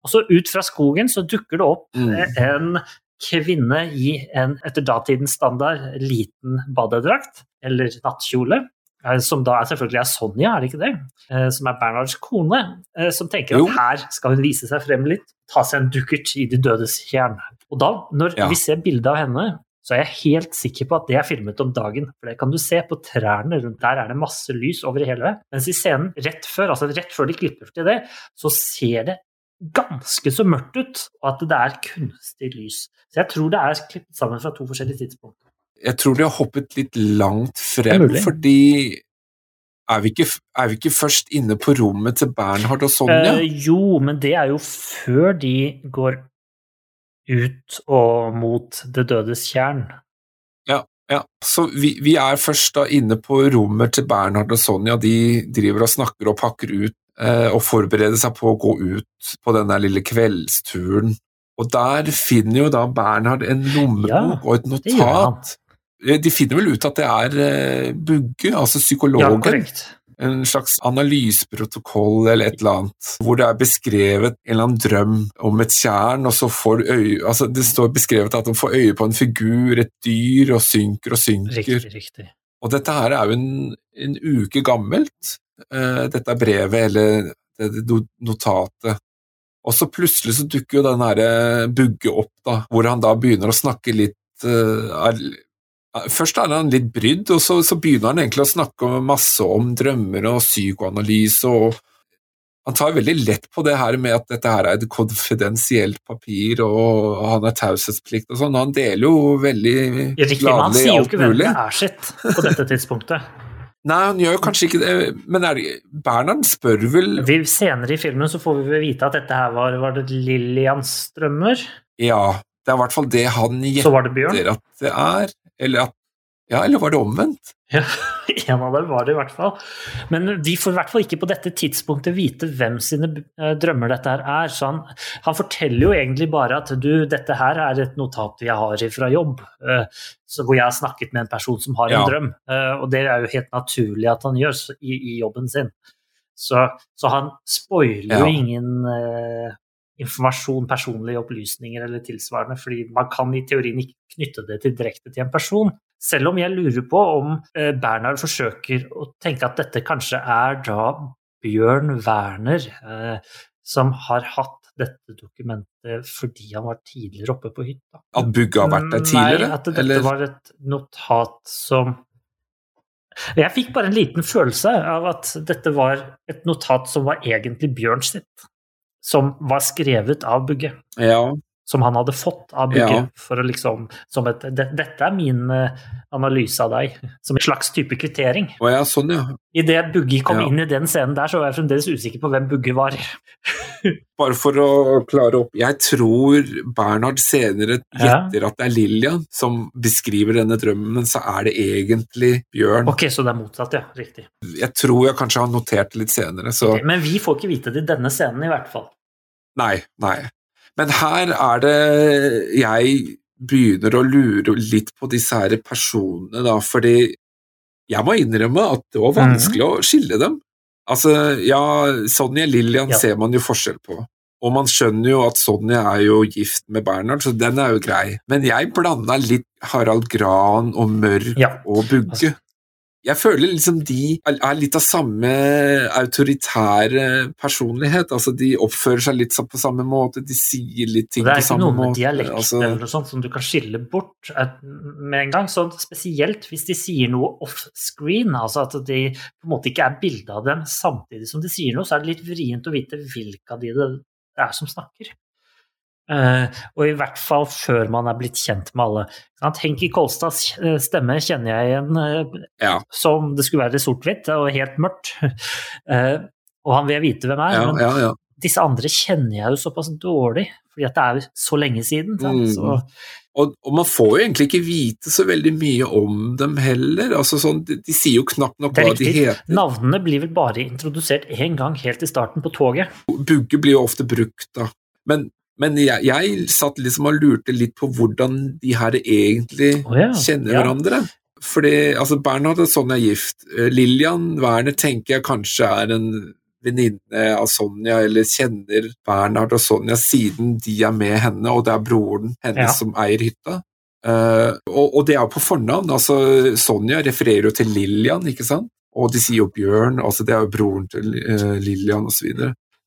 og så ut fra skogen så dukker det opp Mm. en kvinne i en etter datidens standard liten badedrakt, eller nattkjole. eh, Som da selvfølgelig er Sonja, er det ikke det? Eh, Som er Bernhards kone. eh, Som tenker Jo. at her skal hun vise seg frem litt, ta seg en dukkert i de dødes tjern. Og da, når Ja. vi ser bildet av henne, så er jeg helt sikker på at det er filmet om dagen. For det kan du se på trærne rundt der, er det masse lys over hele. Mens i scenen rett før, altså rett før de klipper til det, så ser det ganske så mørkt ut, og at det er kunstig lys. Så jeg tror det er klippet sammen fra to forskjellige tidspunkt. Jeg tror de har hoppet litt langt frem, er fordi er vi, ikke, er vi ikke først inne på rommet til Bernhard og Sonja? Uh, jo, men det er jo før de går ut og mot det dødes tjern. ja, så vi, vi er først da inne på rommet til Bernhard og Sonja. De driver og snakker og pakker ut eh, og forbereder seg på å gå ut på denne lille kveldsturen. Og der finner jo da Bernhard en lommebok Ja, og et notat. Eh, De finner vel ut at det er eh, Bugge, altså Ja, psykologen. korrekt. En slags analyseprotokoll eller et eller annet, hvor det er beskrevet en eller annen drøm om et tjern, og så får øye Altså, det står beskrevet at de får øye på en figur, et dyr, og synker og synker. Riktig, riktig. Og dette her er jo en, en uke gammelt. uh, dette brevet eller det, det notatet. Og så plutselig så dukker jo den herre Bugge opp, da, hvor han da begynner å snakke litt uh, Først er han litt brydd, og så, så, begynner han egentlig å snakke masse om drømmer og psykoanalyse. og Han tar veldig lett på det her med at dette her er et konfidensielt papir, og han er taushetsplikt og sånn. Han deler jo veldig gladelig alt mulig. Han sier jo ikke hvem det er sitt på dette tidspunktet. Nei, han gjør jo kanskje ikke det, men er det, Bernhard spør vel vi, Senere i filmen så får vi vite at dette her var, var det Lillians drømmer. Ja, det er i hvert fall det han gjetter at det er. Eller at Ja, eller var det omvendt? Ja, av dem var det i hvert fall. Men de får i hvert fall ikke på dette tidspunktet vite hvem sine eh, drømmer dette her er. Så han, han forteller jo egentlig bare at du, dette her er et notat jeg har fra jobb, uh, hvor jeg har snakket med en person som har en ja. drøm. Uh, og det er jo helt naturlig at han gjør i, i jobben sin. Så, så han spoiler ja. jo ingen informasjon, personlige opplysninger eller tilsvarende, fordi man kan i teorien ikke knytte det til direkte til en person. Selv om jeg lurer på om eh, Bernhard forsøker å tenke at dette kanskje er da Bjørn Werner eh, som har hatt dette dokumentet fordi han var tidligere oppe på hytta. At Bugge har vært der tidligere? Nei, at dette eller? var et notat som Jeg fikk bare en liten følelse av at dette var et notat som var egentlig Bjørn sitt som var skrevet av Bugge. Ja. Som han hadde fått av Bugge. Ja. for å liksom, et, det, Dette er min uh, analyse av deg, som en slags type kvittering. Oh, ja, sånn, ja. Idet Bugge kom ja. inn i den scenen der, så var jeg fremdeles usikker på hvem Bugge var. Bare for å klare opp Jeg tror Bernhard senere gjetter at det er Lillian som beskriver denne drømmen, men så er det egentlig Bjørn. Ok, Så det er motsatt, ja. Riktig. Jeg tror jeg kanskje har notert det litt senere, så okay, Men vi får ikke vite det i denne scenen, i hvert fall. Nei, nei. Men her er det jeg begynner å lure litt på disse her personene, da, fordi jeg må innrømme at det var vanskelig mm. å skille dem. Altså, ja, Sonja Lillian ja. ser man jo forskjell på. Og man skjønner jo at Sonja er jo gift med Bernhard, så den er jo grei. Men jeg blanda litt Harald Gran og Mørk ja. og Bugge. Altså, jeg føler liksom de er litt av samme autoritære personlighet. altså De oppfører seg litt på samme måte, de sier litt ting på samme måte. Det er ikke noe med dialekt altså, eller sånt som du kan skille bort med en gang. Sånn, spesielt hvis de sier noe off-screen, altså at de på en måte ikke er bilde av dem samtidig som de sier noe, så er det litt vrient å vite hvilke av de det er som snakker. Uh, og i hvert fall før man er blitt kjent med alle. Henki Kolstads eh, stemme kjenner jeg igjen uh, ja. som det skulle være sort-hvitt og helt mørkt. Uh, og han vil jeg vite hvem er, ja, men ja, disse andre kjenner jeg jo såpass dårlig, fordi at det er så lenge siden. Mm. Så. Og, og, man får jo egentlig ikke vite så veldig mye om dem heller. Altså sånn, de, de, sier jo knapt nok hva de heter. Navnene blir vel bare introdusert én gang, helt i starten på toget. Bugge blir jo ofte brukt, da. Men men jeg, jeg, satt liksom og lurte litt på hvordan de her egentlig oh, ja. kjenner ja. hverandre. Fordi altså Bernhard og Sonja er gift. Eh, Lillian Werner tenker jeg kanskje er en venninne av Sonja, eller kjenner Bernhard og Sonja siden de er med henne, og det er broren hennes ja. som eier hytta. Uh, og, og, det er jo på fornavn. altså Sonja refererer jo til Lillian, ikke sant? Og de sier jo Bjørn, altså det er jo broren til uh, Lillian osv.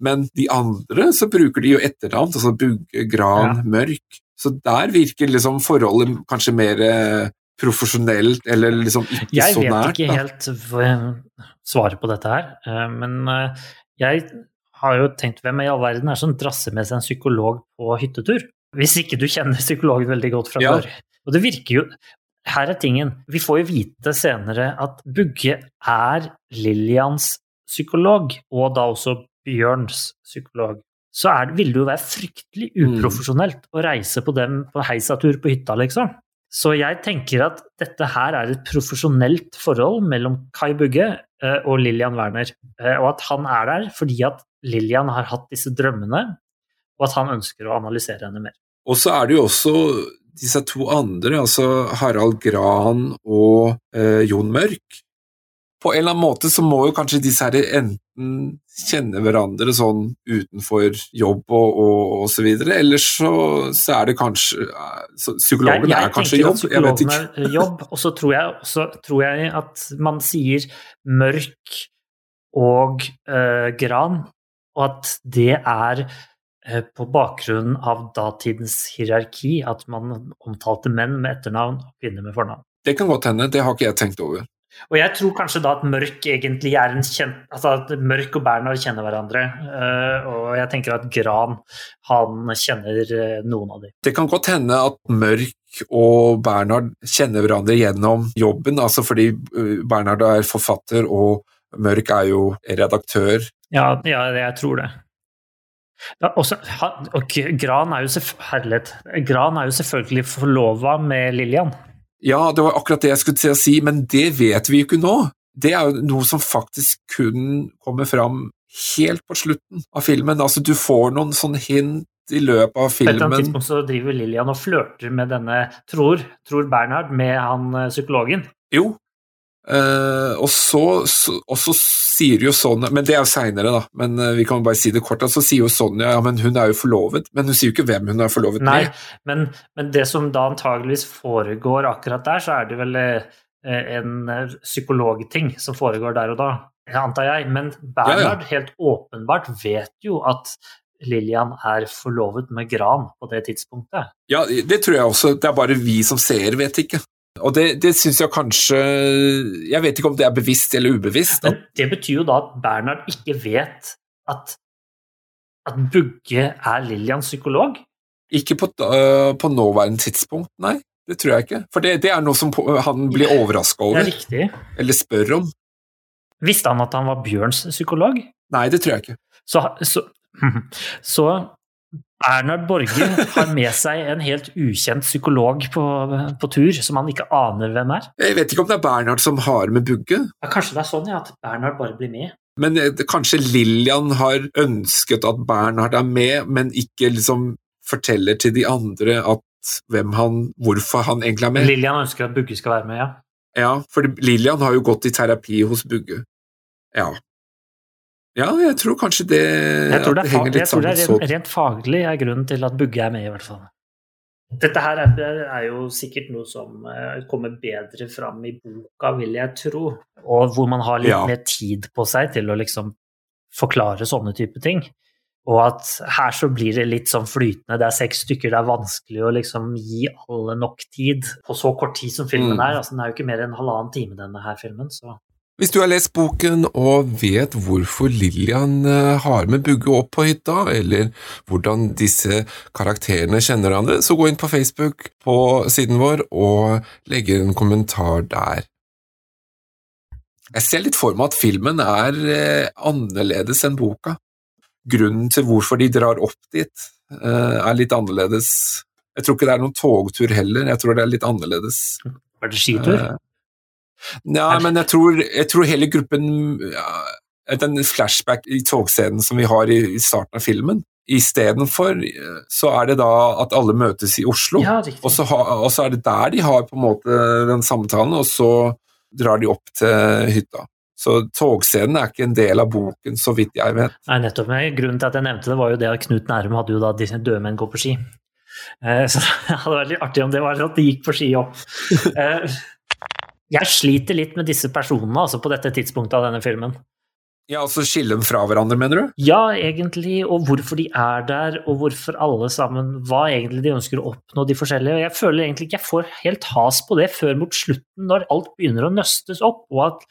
Men de andre så bruker de jo etternavn, altså Bugge, Gran, ja. Mørk. Så der virker liksom forholdet kanskje mer eh, profesjonelt, eller liksom ikke jeg så nært. Jeg vet ikke helt svaret på dette her, eh, men eh, jeg har jo tenkt hvem i all verden er som drasser med seg en psykolog på hyttetur? Hvis ikke du kjenner psykologen veldig godt fra før. Ja. Og det virker jo Her er tingen. Vi får jo vite senere at Bugge er Lillians psykolog, og da også Bjørns psykolog, så er, ville det jo være fryktelig uprofesjonelt mm. å reise på dem på heisatur på hytta, liksom. Så jeg tenker at dette her er et profesjonelt forhold mellom Kai Bugge eh, og Lillian Werner. Eh, og at han er der fordi at Lillian har hatt disse drømmene, og at han ønsker å analysere henne mer. Og så er det jo også disse to andre, altså Harald Gran og eh, Jon Mørk, på en eller annen måte så må jo kanskje disse her enten kjenne hverandre sånn utenfor jobb og, og, og så videre, eller så, så, er det kanskje så Psykologen jeg, jeg er kanskje jobb? Jeg vet ikke. Er jobb, og så tror jeg, tror jeg at man sier mørk og øh, Gran, og at det er eh, på bakgrunn av datidens hierarki at man omtalte menn med etternavn og kvinner med fornavn. Det kan godt hende, det har ikke jeg tenkt over. Og jeg tror kanskje da at Mørk egentlig er en kjent Altså at Mørk og Bernhard kjenner hverandre. eh, og jeg tenker at Gran, han kjenner eh, noen av dem. Det kan godt hende at Mørk og Bernhard kjenner hverandre gjennom jobben, altså fordi uh, Bernhard er forfatter og Mørk er jo redaktør. Ja, ja jeg tror det. Ja, også, han- og Gran er jo, Gran er jo selvfølgelig forlova med Lillian. Ja, det var akkurat det jeg skulle til å si, men det vet vi jo ikke nå. Det er jo noe som faktisk kun kommer fram helt på slutten av filmen. Altså, du får noen sånn hint i løpet av filmen. På et eller annet tidspunkt så driver Lillian og flørter med denne Tror, tror Bernhard, med han eh, psykologen. Jo. Eh, og, så, så, og så sier jo Sonja Men det er jo seinere, da. Men uh, vi kan bare si det kort. Så sier jo Sonja ja, men hun er jo forlovet. Men hun sier jo ikke hvem hun er forlovet Nei, med. men, men det som da antageligvis foregår akkurat der, så er det vel eh, en eh, psykologting som foregår der og da, antar jeg. Men Bernhard helt åpenbart vet jo at Lillian er forlovet med Gran på det tidspunktet. Ja, det tror jeg også. Det er bare vi som seere vet ikke. Og det, det syns jeg kanskje Jeg vet ikke om det er bevisst eller ubevisst. Men det betyr jo da at Bernhard ikke vet at, at Bugge er Lillians psykolog. Ikke på, uh, på nåværende tidspunkt, nei. Det tror jeg ikke. For det, det er noe som han blir overraska Det er riktig. eller spør om. Visste han at han var Bjørns psykolog? Nei, det tror jeg ikke. Så, så, så Bernhard Borge har med seg en helt ukjent psykolog på, på tur, som han ikke aner hvem er. Jeg vet ikke om det er Bernhard som har med Bugge, Ja, kanskje det er sånn ja, at Bernhard bare blir med. men eh, kanskje Lillian har ønsket at Bernhard er med, men ikke liksom forteller til de andre at hvem han, hvorfor han egentlig er med. Lillian ønsker at Bugge skal være med, ja. Ja, for Lillian har jo gått i terapi hos Bugge. Ja. Ja, jeg tror kanskje det, Jeg tror det det er, litt sammen. jeg tror det er rent, rent faglig er grunnen til at Bugge er med, i hvert fall. Dette her er, er jo sikkert noe som eh, kommer bedre fram i boka, vil jeg tro. Og hvor man har litt Ja. mer tid på seg til å liksom forklare sånne type ting. Og at her så blir det litt sånn flytende. Det er seks stykker, det er vanskelig å liksom gi alle nok tid på så kort tid som filmen Mm. er. Altså, den er jo ikke mer enn halvannen time, denne her filmen. Så Hvis du har lest boken og vet hvorfor Lillian eh, har med Bugge opp på hytta, eller hvordan disse karakterene kjenner hverandre, så gå inn på Facebook på siden vår og legge en kommentar der. Jeg ser litt for meg at filmen er eh, annerledes enn boka. Grunnen til hvorfor de drar opp dit, eh, er litt annerledes. Jeg tror ikke det er noen togtur heller, jeg tror det er litt annerledes. var det skitur? Nei, men jeg tror, jeg tror hele gruppen ja, Den flashback i togscenen som vi har i, i starten av filmen Istedenfor så er det da at alle møtes i Oslo, ja, og, så ha, og så er det der de har på en måte den samtalen, og så drar de opp til hytta. Så togscenen er ikke en del av boken, så vidt jeg vet. Nei, nettopp. Grunnen til at jeg nevnte det, var jo det at Knut Nærum hadde jo da disse døde menn går på ski. Eh, Så det hadde vært litt artig om det var sånn at de gikk på ski opp. Jeg sliter litt med disse personene altså på dette tidspunktet av denne filmen. Ja, altså skille dem fra hverandre, mener du? Ja, egentlig, og hvorfor de er der, og hvorfor alle sammen Hva egentlig de ønsker å oppnå, de forskjellige. Og jeg føler egentlig ikke jeg får helt has på det før mot slutten, når alt begynner å nøstes opp, og at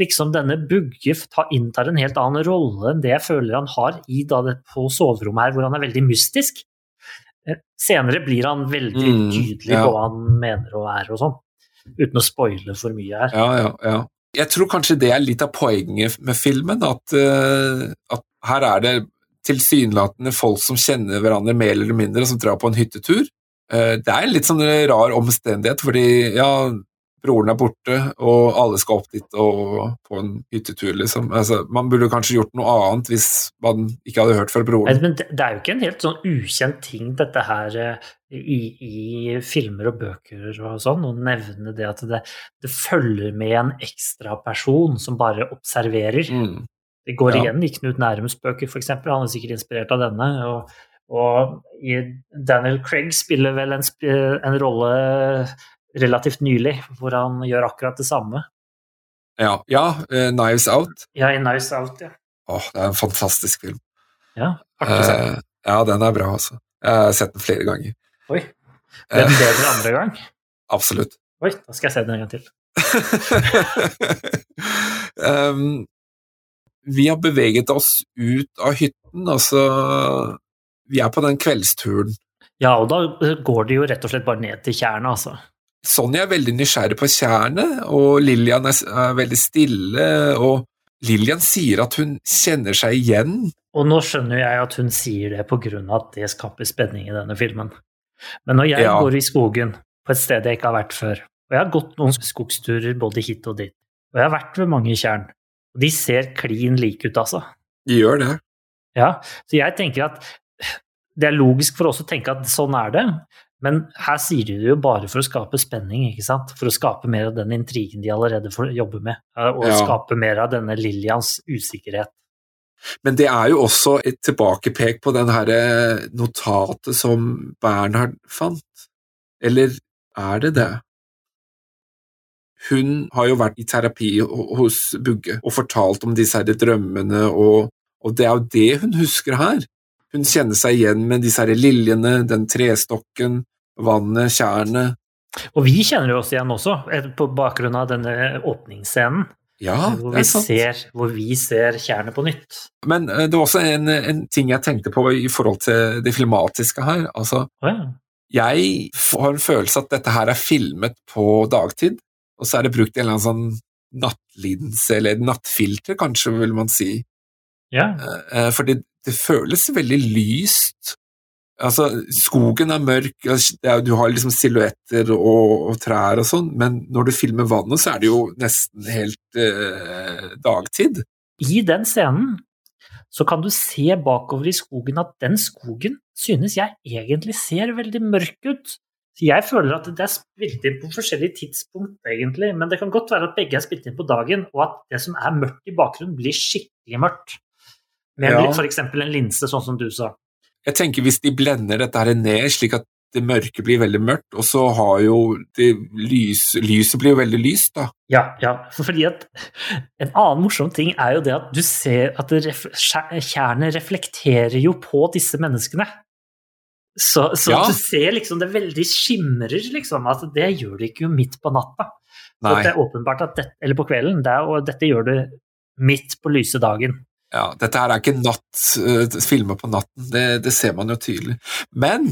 liksom denne Bugge inntar en helt annen rolle enn det jeg føler han har i da det, på soverommet her, hvor han er veldig mystisk. Eh, Senere blir han veldig Mm, tydelig ja. på hva han mener og er og sånn, uten å spoile for mye her. Ja, ja, ja. Jeg tror kanskje det er litt av poenget med filmen, at, eh, at her er det tilsynelatende folk som kjenner hverandre mer eller mindre, som drar på en hyttetur. Eh, det er en litt sånn rar omstendighet, fordi ja, broren er borte, og alle skal opp dit og på en hyttetur, liksom. Altså, man burde kanskje gjort noe annet hvis man ikke hadde hørt fra broren. Men det er jo ikke en helt sånn ukjent ting, dette her, eh, i, i filmer og bøker og sånn, å nevne det at det, det følger med en ekstra person som bare observerer. Mm. Det går Ja. igjen i Knut Nærums bøker, f.eks. Han er sikkert inspirert av denne. Og, og Daniel Craig spiller vel en, en rolle relativt nylig, hvor han gjør akkurat det samme. Ja, ja uh, Knives Out. Ja, i 'Knives Out, ja. Åh, det er en fantastisk film. ja uh. Ja, den er bra, altså. Jeg har sett den flere ganger. Oi. Ble den bedre andre gang? Absolutt. Oi, da skal jeg se den en gang til. um, vi har beveget oss ut av hytten, altså Vi er på den kveldsturen. Ja, og da går det jo rett og slett bare ned til tjernet, altså. Sonja er veldig nysgjerrig på tjernet, og Lillian er, veldig stille, og Lillian sier at hun kjenner seg igjen. Og nå skjønner jeg at hun sier det på grunn av at det skaper spenning i denne filmen. Men når jeg Ja. går i skogen på et sted jeg ikke har vært før, og jeg har gått noen skogsturer både hit og dit, og jeg har vært ved mange tjern, og de ser klin like ut, altså. De gjør det. Ja, så jeg tenker at det er logisk for oss å tenke at sånn er det, men her sier de det jo bare for å skape spenning, ikke sant? For å skape mer av den intrigen de allerede får jobbe med, eh, og Ja. skape mer av denne Lillians usikkerhet. Men det er jo også et tilbakepek på den herre notatet som Bernhard fant. Eller er det det? Hun har jo vært i terapi hos Bugge og fortalt om disse her drømmene, og, og det er jo det hun husker her. Hun kjenner seg igjen med disse her liljene, den trestokken, vannet, tjernet. Og vi kjenner jo oss igjen også, eh, på bakgrunn av denne åpningsscenen, Ja, hvor, vi er ser, hvor vi ser tjernet på nytt. Men eh, det var også en, en ting jeg tenkte på i forhold til det filmatiske her. Altså, ja. Jeg har en følelse at dette her er filmet på dagtid, og så er det brukt en eller annen sånn nattlidelse, eller nattfilter, kanskje, vil man si. ja. Eh, For det, føles veldig lyst. Altså, skogen er mørk, du har liksom silhuetter og, og trær og sånn, men når du filmer vannet, så er det jo nesten helt eh, dagtid. I den scenen så kan du se bakover i skogen at den skogen synes jeg egentlig ser veldig mørk ut. Jeg føler at det er spilt inn på forskjellige tidspunkt, egentlig, men det kan godt være at begge er spilt inn på dagen, og at det som er mørkt i bakgrunnen, blir skikkelig mørkt. Med Ja. f.eks. en linse, sånn som du sa. Jeg tenker hvis de blender dette her ned slik at det mørke blir veldig mørkt, og så har jo det lys, lyset blir jo veldig lyst, da. Ja, ja, fordi at En annen morsom ting er jo det at du ser at ref, tjernet reflekterer jo på disse menneskene. Så, så Ja. du ser liksom det veldig skimrer, liksom. at det gjør det ikke jo midt på natta. Så det er åpenbart at dette, Eller på kvelden. Det er, og dette gjør du midt på lyse dagen. Ja, dette her er ikke natt, uh, filmer på natten, det, det ser man jo tydelig. Men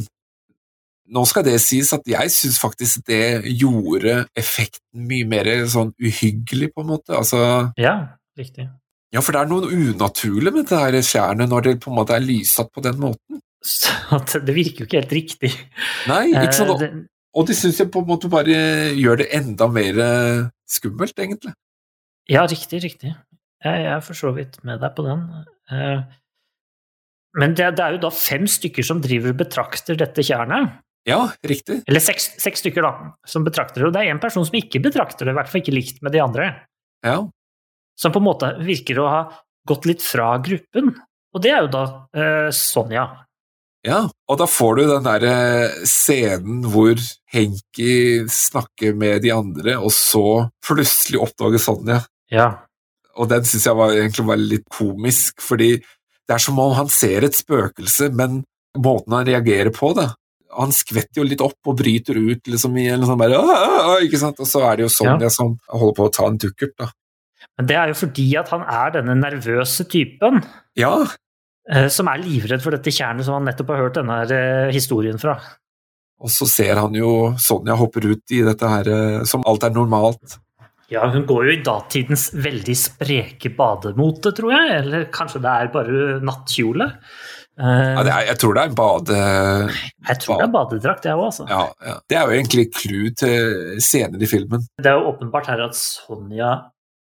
nå skal det sies at jeg syns faktisk det gjorde effekten mye mer sånn uhyggelig, på en måte. Altså, Ja, riktig. ja, for det er noe unaturlig med det her skjærene når det på en måte er lyssatt på den måten. Så det virker jo ikke helt riktig. Nei, ikke sant? Sånn, Og, det- og syns jeg på en måte bare gjør det enda mer eh, skummelt, egentlig. Ja, riktig, riktig. Jeg er for så vidt med deg på den. Eh, Men det, det er jo da fem stykker som driver og betrakter dette tjernet. Ja, riktig. Eller seks, seks stykker, da, som betrakter det. Og det er én person som ikke betrakter det, i hvert fall ikke likt med de andre. Ja. Som på en måte virker å ha gått litt fra gruppen. Og det er jo da eh, Sonja. Ja, og da får du den der eh, scenen hvor Henki snakker med de andre, og så plutselig oppdager Sonja. Ja. Og den syns jeg var, egentlig var litt komisk, fordi det er som om han ser et spøkelse, men måten han reagerer på det Han skvetter jo litt opp og bryter ut liksom i en sånn bare ikke sant? Og så er det jo Sonja som holder på å ta en dukkert, da. Men det er jo fordi at han er denne nervøse typen. Ja, eh, Som er livredd for dette tjernet som han nettopp har hørt denne eh, historien fra. og så ser han jo Sonja hopper ut i dette her eh, som alt er normalt. Ja, hun går jo i datidens veldig spreke bademote, tror jeg. Eller kanskje det er bare nattkjole. Uh, Ja, det er, jeg tror det er bade... jeg tror det er badedrakt, jeg òg, altså. Ja, ja. Det er jo egentlig clou til scener i filmen. Det er jo åpenbart her at Sonja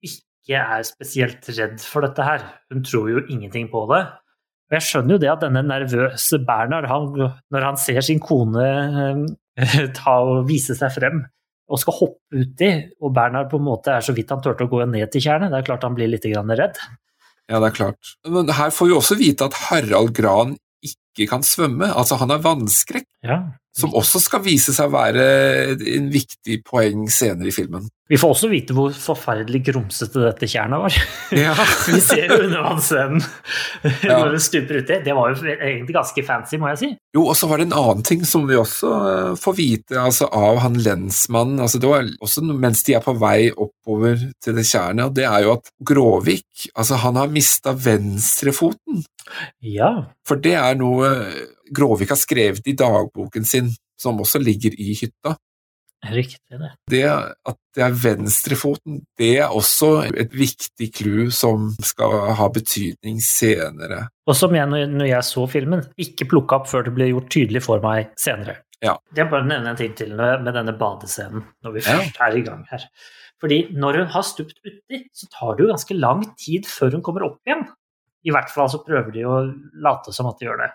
ikke er spesielt redd for dette her. Hun tror jo ingenting på det. Og jeg skjønner jo det at denne nervøse Bernhard, han, når han ser sin kone uh, ta og vise seg frem og skal hoppe uti, og Bernhard på en måte er så vidt han turte å gå ned til tjernet, det er klart han blir litt grann redd. Ja, det er klart. Men her får vi også vite at Harald Gran ikke kan svømme. Altså, han er vannskrekk. Ja. Som også skal vise seg å være en viktig poeng senere i filmen. Vi får også vite hvor forferdelig grumsete dette tjernet var. Ja. Vi ser jo undervannsscenen Ja. når det stuper uti. Det var jo egentlig ganske fancy, må jeg si. Jo, og så var det en annen ting som vi også eh, får vite altså, av han lensmannen. Altså, det var også mens de er på vei oppover til det tjernet, og det er jo at Gråvik altså, han har mista venstrefoten. Ja, For det er noe Gråvik har skrevet i dagboken sin, som også ligger i hytta. riktig det. Det at det er venstrefoten, det er også et viktig clou som skal ha betydning senere. Og som jeg, når jeg så filmen, ikke plukka opp før det ble gjort tydelig for meg senere. Ja. Jeg bare nevne en ting til med denne badescenen, når vi Ja. først er i gang her. Fordi når hun har stupt uti, så tar det jo ganske lang tid før hun kommer opp igjen. I hvert fall så prøver de å late som at de gjør det.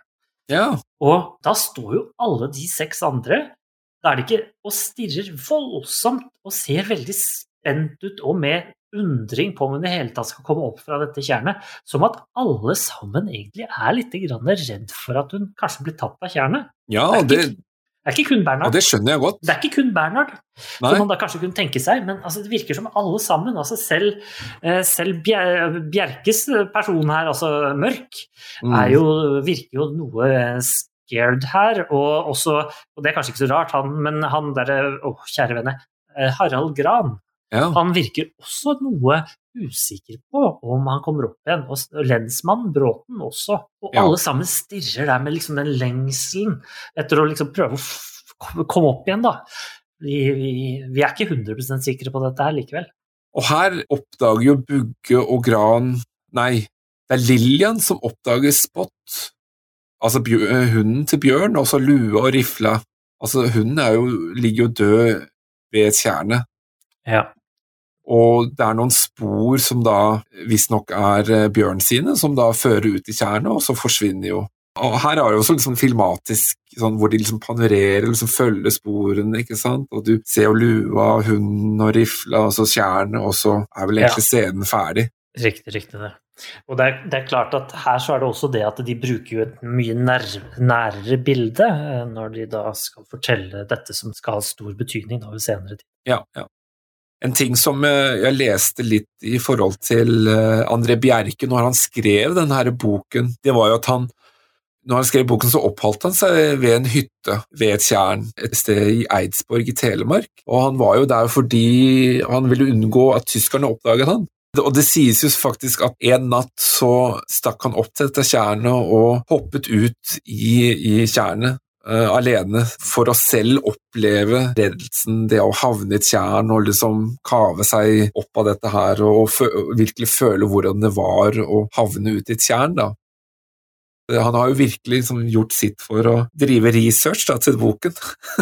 Ja, Og da står jo alle de seks andre Da er de ikke og stirrer voldsomt og ser veldig spent ut og med undring på om hun i hele tatt skal komme opp fra dette tjernet. Som at alle sammen egentlig er litt redd for at hun kanskje blir tatt av tjernet. ja Det det, er ikke kun og Bernhard. det skjønner jeg godt. Det er ikke kun Bernhard, Nei. som man da kanskje kunne tenke seg, men altså, det virker som alle sammen. altså Selv, eh, selv Bjerkes person her, altså Mørk, Mm. er jo, virker jo noe scared her. Og, også, og det er kanskje ikke så rart, han, men han derre Å, kjære vene. eh, Harald Gran. ja. Han virker også noe usikker på om han kommer opp igjen. Og lensmannen, Bråten også. Og Ja. alle sammen stirrer der med liksom den lengselen etter å liksom prøve å komme opp igjen, da. Vi, vi, vi er ikke 100 sikre på dette her likevel. Og her oppdager jo Bugge og Gran Nei, det er Lillian som oppdager Spot. Altså hunden til Bjørn, og så lue og rifle. Altså, hunden er jo, ligger jo død ved et tjerne. Ja. Og det er noen spor som da visstnok er eh, Bjørn sine, som da fører ut i tjernet, og så forsvinner jo. Og her er det også liksom filmatisk, sånn, hvor de liksom panorerer, liksom følger sporene, ikke sant. Og du ser jo lua, hunden og rifla, og så tjernet, og så er vel egentlig scenen ferdig. Riktig, riktig det. Og det er, det er klart at her så er det også det at de bruker jo et mye nær, nærere bilde eh, når de da skal fortelle dette som skal ha stor betydning ved senere tid. Ja, ja. En ting som eh, jeg leste litt i forhold til eh, André Bjerke når han skrev denne her boken, det var jo at han når han skrev boken, så oppholdt han seg ved en hytte ved et tjern et sted i Eidsborg i Telemark. Og han var jo der fordi han ville unngå at tyskerne oppdaget han. Og det sies jo faktisk at en natt så stakk han opp til dette tjernet og hoppet ut i, i tjernet eh, alene for å selv oppleve reddelsen, det å havne i et tjern og liksom kave seg opp av dette her og fø virkelig føle hvordan det var å havne ut i et tjern. da. Han har jo virkelig liksom gjort sitt for å drive research da, til boken.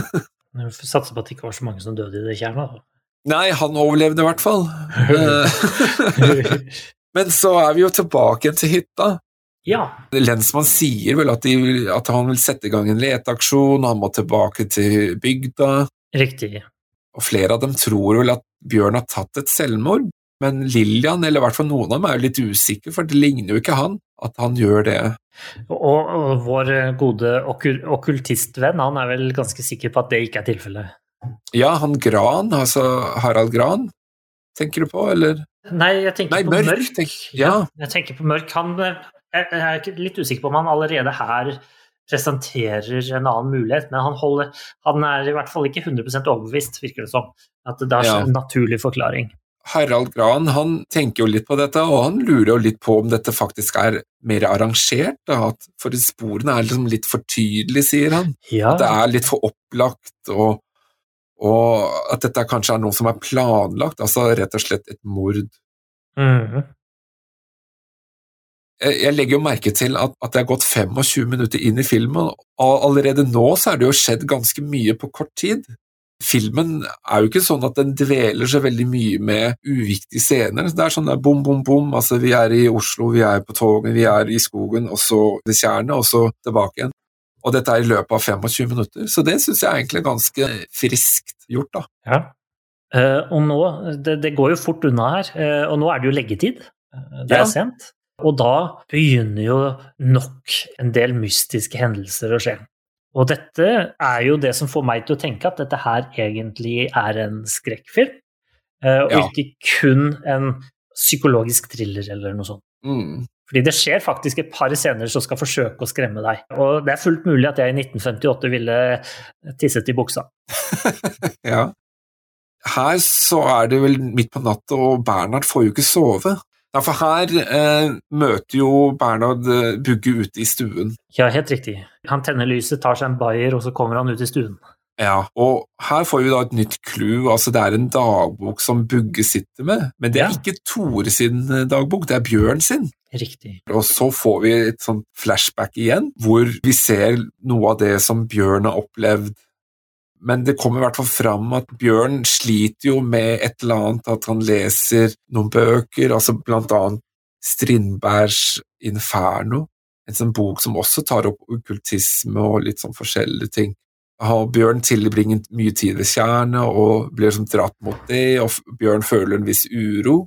Vi får satse på at det ikke var så mange som døde i det tjernet. Nei, han overlevde i hvert fall. Eh. Men så er vi jo tilbake til hytta. Ja. Lensmann sier vel at, vil- at han vil sette i gang en leteaksjon, han må tilbake til bygda. Riktig. Og flere av dem tror vel at Bjørn har tatt et selvmord, men Lillian, eller i hvert fall noen av dem, er jo litt usikre, for det ligner jo ikke han at han gjør det. Og, og vår gode okul okkultistvenn han er vel ganske sikker på at det ikke er tilfellet. Ja, han Gran, altså Harald Gran, tenker du på, eller? Nei, jeg tenker Nei, på Mørk, Mørk. tenk- ja. Jeg tenker på Mørk. Han eh, jeg er litt usikker på om han allerede her presenterer en annen mulighet, men han, holder, han er i hvert fall ikke 100 overbevist, virker det som. At det er Ja. en naturlig forklaring. Harald Gran han tenker jo litt på dette, og han lurer jo litt på om dette faktisk er mer arrangert. Da, for sporene er liksom litt for tydelige, sier han. Ja, At det er litt for opplagt, og, og at dette kanskje er noe som er planlagt, altså rett og slett et mord. Mm Jeg jeg legger jo merke til at, at det er gått 25 minutter inn i filmen, og allerede nå så er det jo skjedd ganske mye på kort tid. Filmen er jo ikke sånn at den dveler så veldig mye med uviktige scener. Det er sånn der bom, bom, bom, altså vi er i Oslo, vi er på toget, vi er i skogen, og så det tjernet, og så tilbake igjen. Og dette er i løpet av 25 minutter, så det syns jeg er egentlig er ganske friskt gjort, da. Ja. Uh, og nå, det, det går jo fort unna her, uh, og nå er det jo leggetid. Eh, det er Ja. sent. Og da begynner jo nok en del mystiske hendelser å skje. Og dette er jo det som får meg til å tenke at dette her egentlig er en skrekkfilm, eh, og Ja. ikke kun en psykologisk thriller eller noe sånt. Mm. Fordi det skjer faktisk et par scener som skal forsøke å skremme deg. Og det er fullt mulig at jeg i 1958 ville tisset i buksa. Ja. Her så er det vel midt på natta, og Bernhard får jo ikke sove. Ja, for her eh, møter jo Bernhard eh, Bugge ute i stuen. Ja, helt riktig. Han tenner lyset, tar seg en bayer, og så kommer han ut i stuen. Ja, og her får vi da et nytt clou. Altså, det er en dagbok som Bugge sitter med, men det er Ja. ikke Tore sin eh, dagbok, det er Bjørn sin. Riktig. Og så får vi et sånt flashback igjen, hvor vi ser noe av det som Bjørn har opplevd. Men det kommer i hvert fall fram at Bjørn sliter jo med et eller annet, at han leser noen bøker, altså blant annet Strindbergs Inferno, en sånn bok som også tar opp okkultisme og litt sånn forskjellige ting. Har Bjørn tilbringer mye tid ved tjernet og blir liksom dratt mot det, og Bjørn føler en viss uro.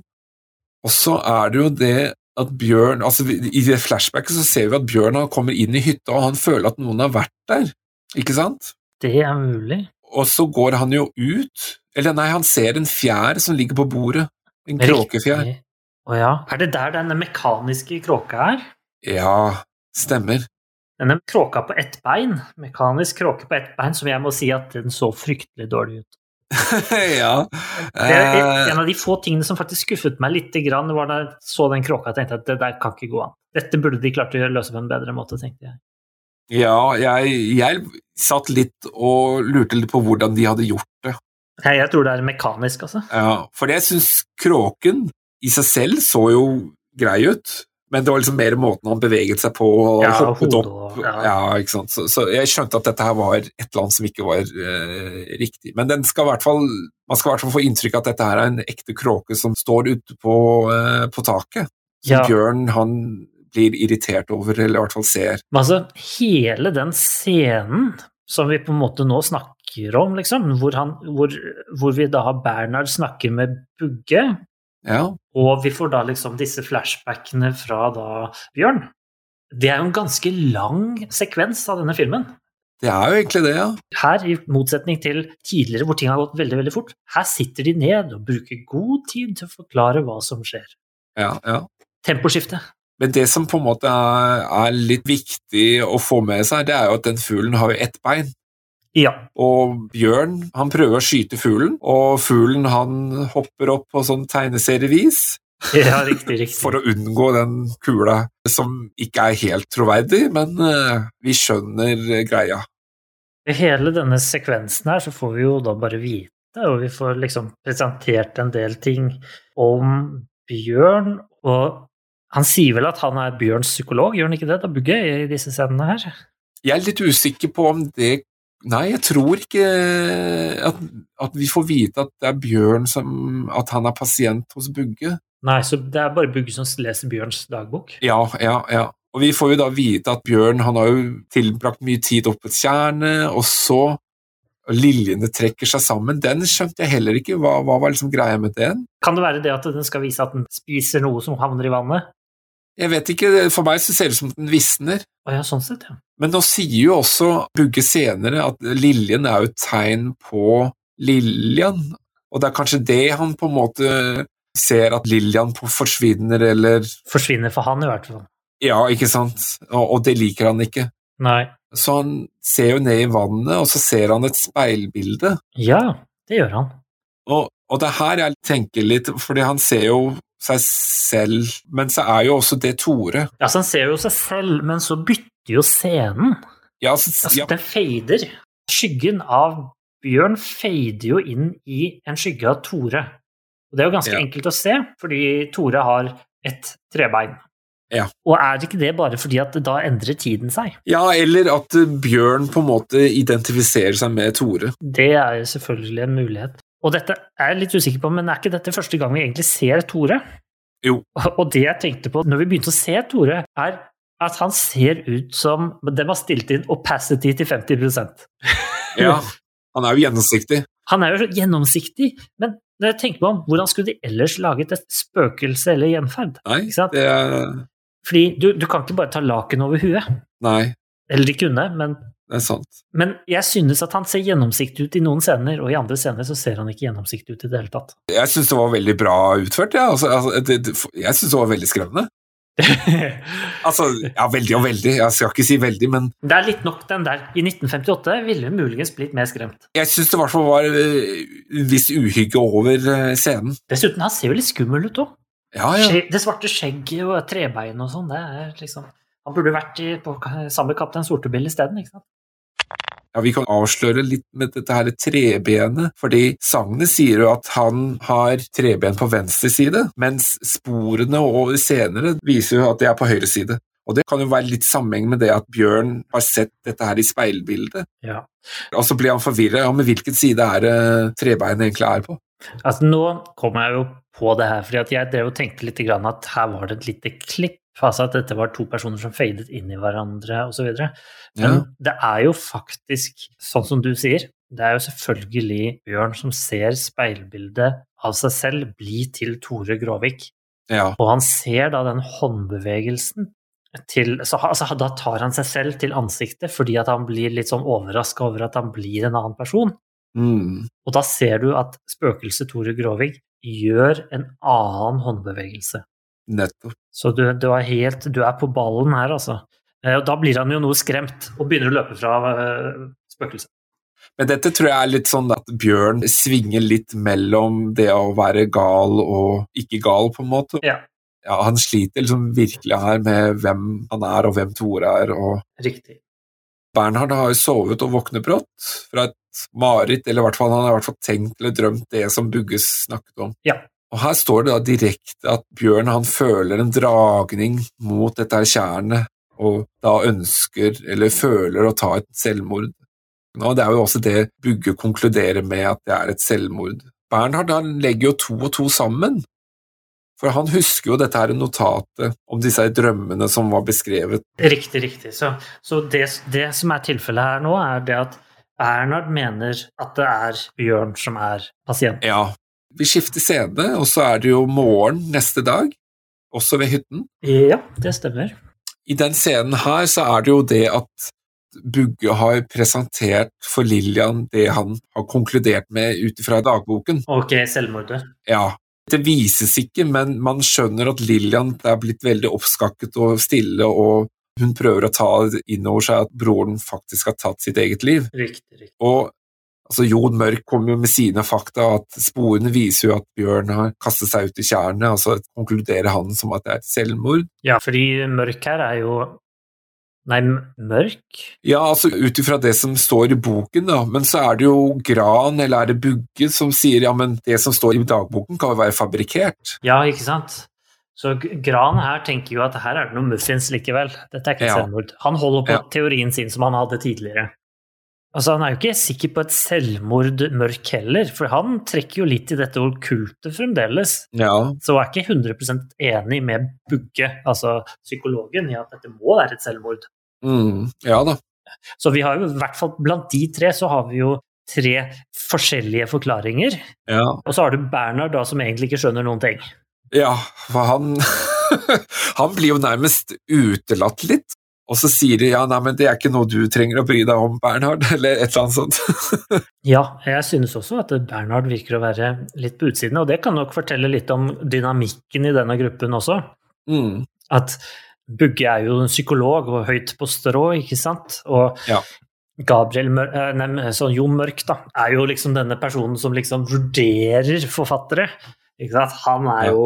Og så er det jo det at Bjørn altså I det flashbacket så ser vi at Bjørn kommer inn i hytta, og han føler at noen har vært der. Ikke sant? Det er mulig. Og så går han jo ut Eller nei, han ser en fjær som ligger på bordet. En kråkefjær. Å ja. Er det der denne mekaniske kråka er? Ja, stemmer. Denne kråka på ett bein, mekanisk kråke på ett bein, som jeg må si at den så fryktelig dårlig ut. ja. Det er Eh, en av de få tingene som faktisk skuffet meg litt, grann, var da jeg så den kråka og tenkte at det der kan ikke gå an. Dette burde de klart å løse på en bedre måte, tenkte jeg. Ja, jeg, jeg satt litt og lurte litt på hvordan de hadde gjort det. Jeg tror det er mekanisk, altså. Ja, for jeg syns kråken i seg selv så jo grei ut, men det var liksom mer måten han beveget seg på og Ja, hoppet hodet opp. Ja. ja. ikke sant. Så, så jeg skjønte at dette her var et eller annet som ikke var eh, riktig. Men den skal i hvert fall, man skal i hvert fall få inntrykk av at dette her er en ekte kråke som står ute på, eh, på taket. Ja. Bjørn han blir irritert over, eller i hvert fall ser. Men altså, hele den scenen som vi på en måte nå snakker om, liksom, hvor, han, hvor, hvor vi da har Bernhard snakker med Bugge, Ja, og vi får da liksom disse flashbackene fra da Bjørn. Det er jo en ganske lang sekvens av denne filmen. det er jo egentlig det, ja. Her, i motsetning til tidligere hvor ting har gått veldig, veldig fort, her sitter de ned og bruker god tid til å forklare hva som skjer. ja, ja. Temposkifte. Men det som på en måte er, er litt viktig å få med seg, det er jo at den fuglen har jo ett bein. Ja. Og Bjørn han prøver å skyte fuglen, og fuglen han hopper opp på sånn tegneserievis ja, riktig, riktig. for å unngå den kula, som ikke er helt troverdig, men uh, vi skjønner greia. I hele denne sekvensen her så får vi jo da bare vite, og vi får liksom presentert en del ting om Bjørn, og han sier vel at han er Bjørns psykolog, gjør han ikke det, da Bugge, i disse scenene her? Jeg er litt usikker på om det Nei, jeg tror ikke at, at vi får vite at det er Bjørn som At han er pasient hos Bugge. Nei, så det er bare Bugge som leser Bjørns dagbok? Ja, ja, ja. Og vi får jo da vite at Bjørn han har jo tilbrakt mye tid oppe et tjernet, og så og liljene trekker seg sammen. Den skjønte jeg heller ikke. Hva, hva var liksom greia med den? Kan det være det at den skal vise at den spiser noe som havner i vannet? Jeg vet ikke, For meg så ser det ut som den visner. Å ja, sånn sett, ja. Men nå sier jo også Bugge senere at liljen er jo et tegn på Liljan, og det er kanskje det han på en måte ser at Liljan forsvinner, eller Forsvinner for han, i hvert fall. Ja, ikke sant? Og, og det liker han ikke. Nei. Så han ser jo ned i vannet, og så ser han et speilbilde. Ja, det gjør han. Og, og det er her jeg tenker litt, fordi han ser jo seg selv, men så er jo også det Tore. Ja, så han ser jo seg selv, men så bytter jo scenen. Ja, så, Altså, ja, Den fader. Skyggen av Bjørn fader jo inn i en skygge av Tore. Og det er jo ganske Ja. enkelt å se, fordi Tore har et trebein. Ja. Og er ikke det bare fordi at da endrer tiden seg? ja, eller at Bjørn på en måte identifiserer seg med Tore. Det er jo selvfølgelig en mulighet. Og dette er jeg litt usikker på, men er ikke dette første gang vi egentlig ser Tore? Jo. Og det jeg tenkte på når vi begynte å se Tore, er at han ser ut som De har stilt inn opacity til 50% Ja, han er jo gjennomsiktig. Han er jo gjennomsiktig, men når jeg tenker meg om, hvordan skulle de ellers laget et spøkelse eller gjenferd? Nei, det er Fordi du, du kan ikke bare ta laken over huet. Nei. Eller de kunne, men, Det er sant. men jeg synes at han ser gjennomsiktig ut i noen scener, og i andre scener så ser han ikke gjennomsiktig ut i det hele tatt. Jeg synes det var veldig bra utført. Ja. Altså, altså, det, det, jeg synes det var veldig skremmende. Altså, ja, veldig og veldig. Jeg skal ikke si veldig, men Det er litt nok den der. I 1958 ville hun muligens blitt mer skremt. jeg syns det i hvert fall var eh, en viss uhygge over eh, scenen. Dessuten, han ser jo litt skummel ut òg. Ja, ja. Det svarte skjegget og trebein og sånn, det er liksom Han burde vært i, på samme Kaptein Sortebil isteden? Ja, Vi kan avsløre litt med dette her trebenet, fordi sagnet sier jo at han har treben på venstre side, mens sporene og senere viser jo at det er på høyre side. Og Det kan jo være litt sammenheng med det at Bjørn har sett dette her i speilbildet. Ja. Og så blir han forvirra. Ja, men hvilken side er det trebeinet egentlig er på? Altså, nå kommer jeg jo på det her, fordi jeg drev og tenkte litt grann at her var det et lite klipp. Altså at dette var to personer som fadet inn i hverandre osv. Men Ja. det er jo faktisk, sånn som du sier, det er jo selvfølgelig Bjørn som ser speilbildet av seg selv bli til Tore Gråvik. Ja. Og han ser da den håndbevegelsen til så, altså, Da tar han seg selv til ansiktet fordi at han blir litt sånn overraska over at han blir en annen person. Mm. Og da ser du at spøkelset Tore Gråvik gjør en annen håndbevegelse. Nettopp. Så du, du, er helt, du er på ballen her, altså. Eh, Og da blir han jo noe skremt og begynner å løpe fra eh, spøkelset. Men dette tror jeg er litt sånn at Bjørn svinger litt mellom det å være gal og ikke gal, på en måte. Ja. Ja, han sliter liksom virkelig her med hvem han er og hvem Tore er. og Riktig. Bernhard har jo sovet og våknet brått fra et mareritt, eller i hvert fall han har i hvert fall tenkt eller drømt det som Bugge snakket om. Ja. Og Her står det da direkte at Bjørn han føler en dragning mot dette tjernet, og da ønsker eller føler å ta et selvmord. Og Det er jo også det Bugge konkluderer med at det er et selvmord. Bernhard han legger jo to og to sammen, for han husker jo dette her notatet om disse drømmene som var beskrevet. Riktig, riktig. Så, så det, det som er tilfellet her nå, er det at Bernhard mener at det er Bjørn som er pasient. Ja, vi skifter scene, og så er det jo morgen neste dag, også ved hytten. Ja, det stemmer. I den scenen her så er det jo det at Bugge har presentert for Lillian det han har konkludert med ut ifra dagboken. Ok, selvmordet. Ja, det vises ikke, men man skjønner at Lillian er blitt veldig oppskakket og stille, og hun prøver å ta inn over seg at broren faktisk har tatt sitt eget liv. Riktig, riktig. Og altså, Jon Mørk kommer jo med sine fakta, at sporene viser jo at Bjørn har kastet seg ut i tjernet, altså konkluderer han som at det er et selvmord. Ja, fordi mørk her er jo Nei, mørk? Ja, altså ut ifra det som står i boken, da, men så er det jo Gran eller er det Bugge som sier ja, men det som står i dagboken kan jo være fabrikkert. Ja, ikke sant? Så Gran her tenker jo at her er det noe muffins likevel. Dette er ikke Ja. selvmord. Han holder på Ja. teorien sin som han hadde tidligere. Altså, Han er jo ikke sikker på et selvmord mørk heller, for han trekker jo litt i dette okkulte fremdeles. Ja, Så er ikke 100% enig med Bugge, altså psykologen, i at dette må være et selvmord. mm, ja da. Så vi har jo i hvert fall blant de tre så har vi jo tre forskjellige forklaringer. Ja, Og så har du Bernhard da som egentlig ikke skjønner noen ting. ja for han Han blir jo nærmest utelatt litt. Og så sier de ja, nei, men det er ikke noe du trenger å bry deg om, Bernhard, eller et eller annet sånt. Ja, jeg synes også at Bernhard virker å være litt på utsiden, og det kan nok fortelle litt om dynamikken i denne gruppen også. Mm, At Bugge er jo en psykolog og høyt på strå, ikke sant? Og Ja. Gabriel Mør eh, nei, sånn Jo Mørk da, er jo liksom denne personen som liksom vurderer forfattere. Ikke sant? Han er jo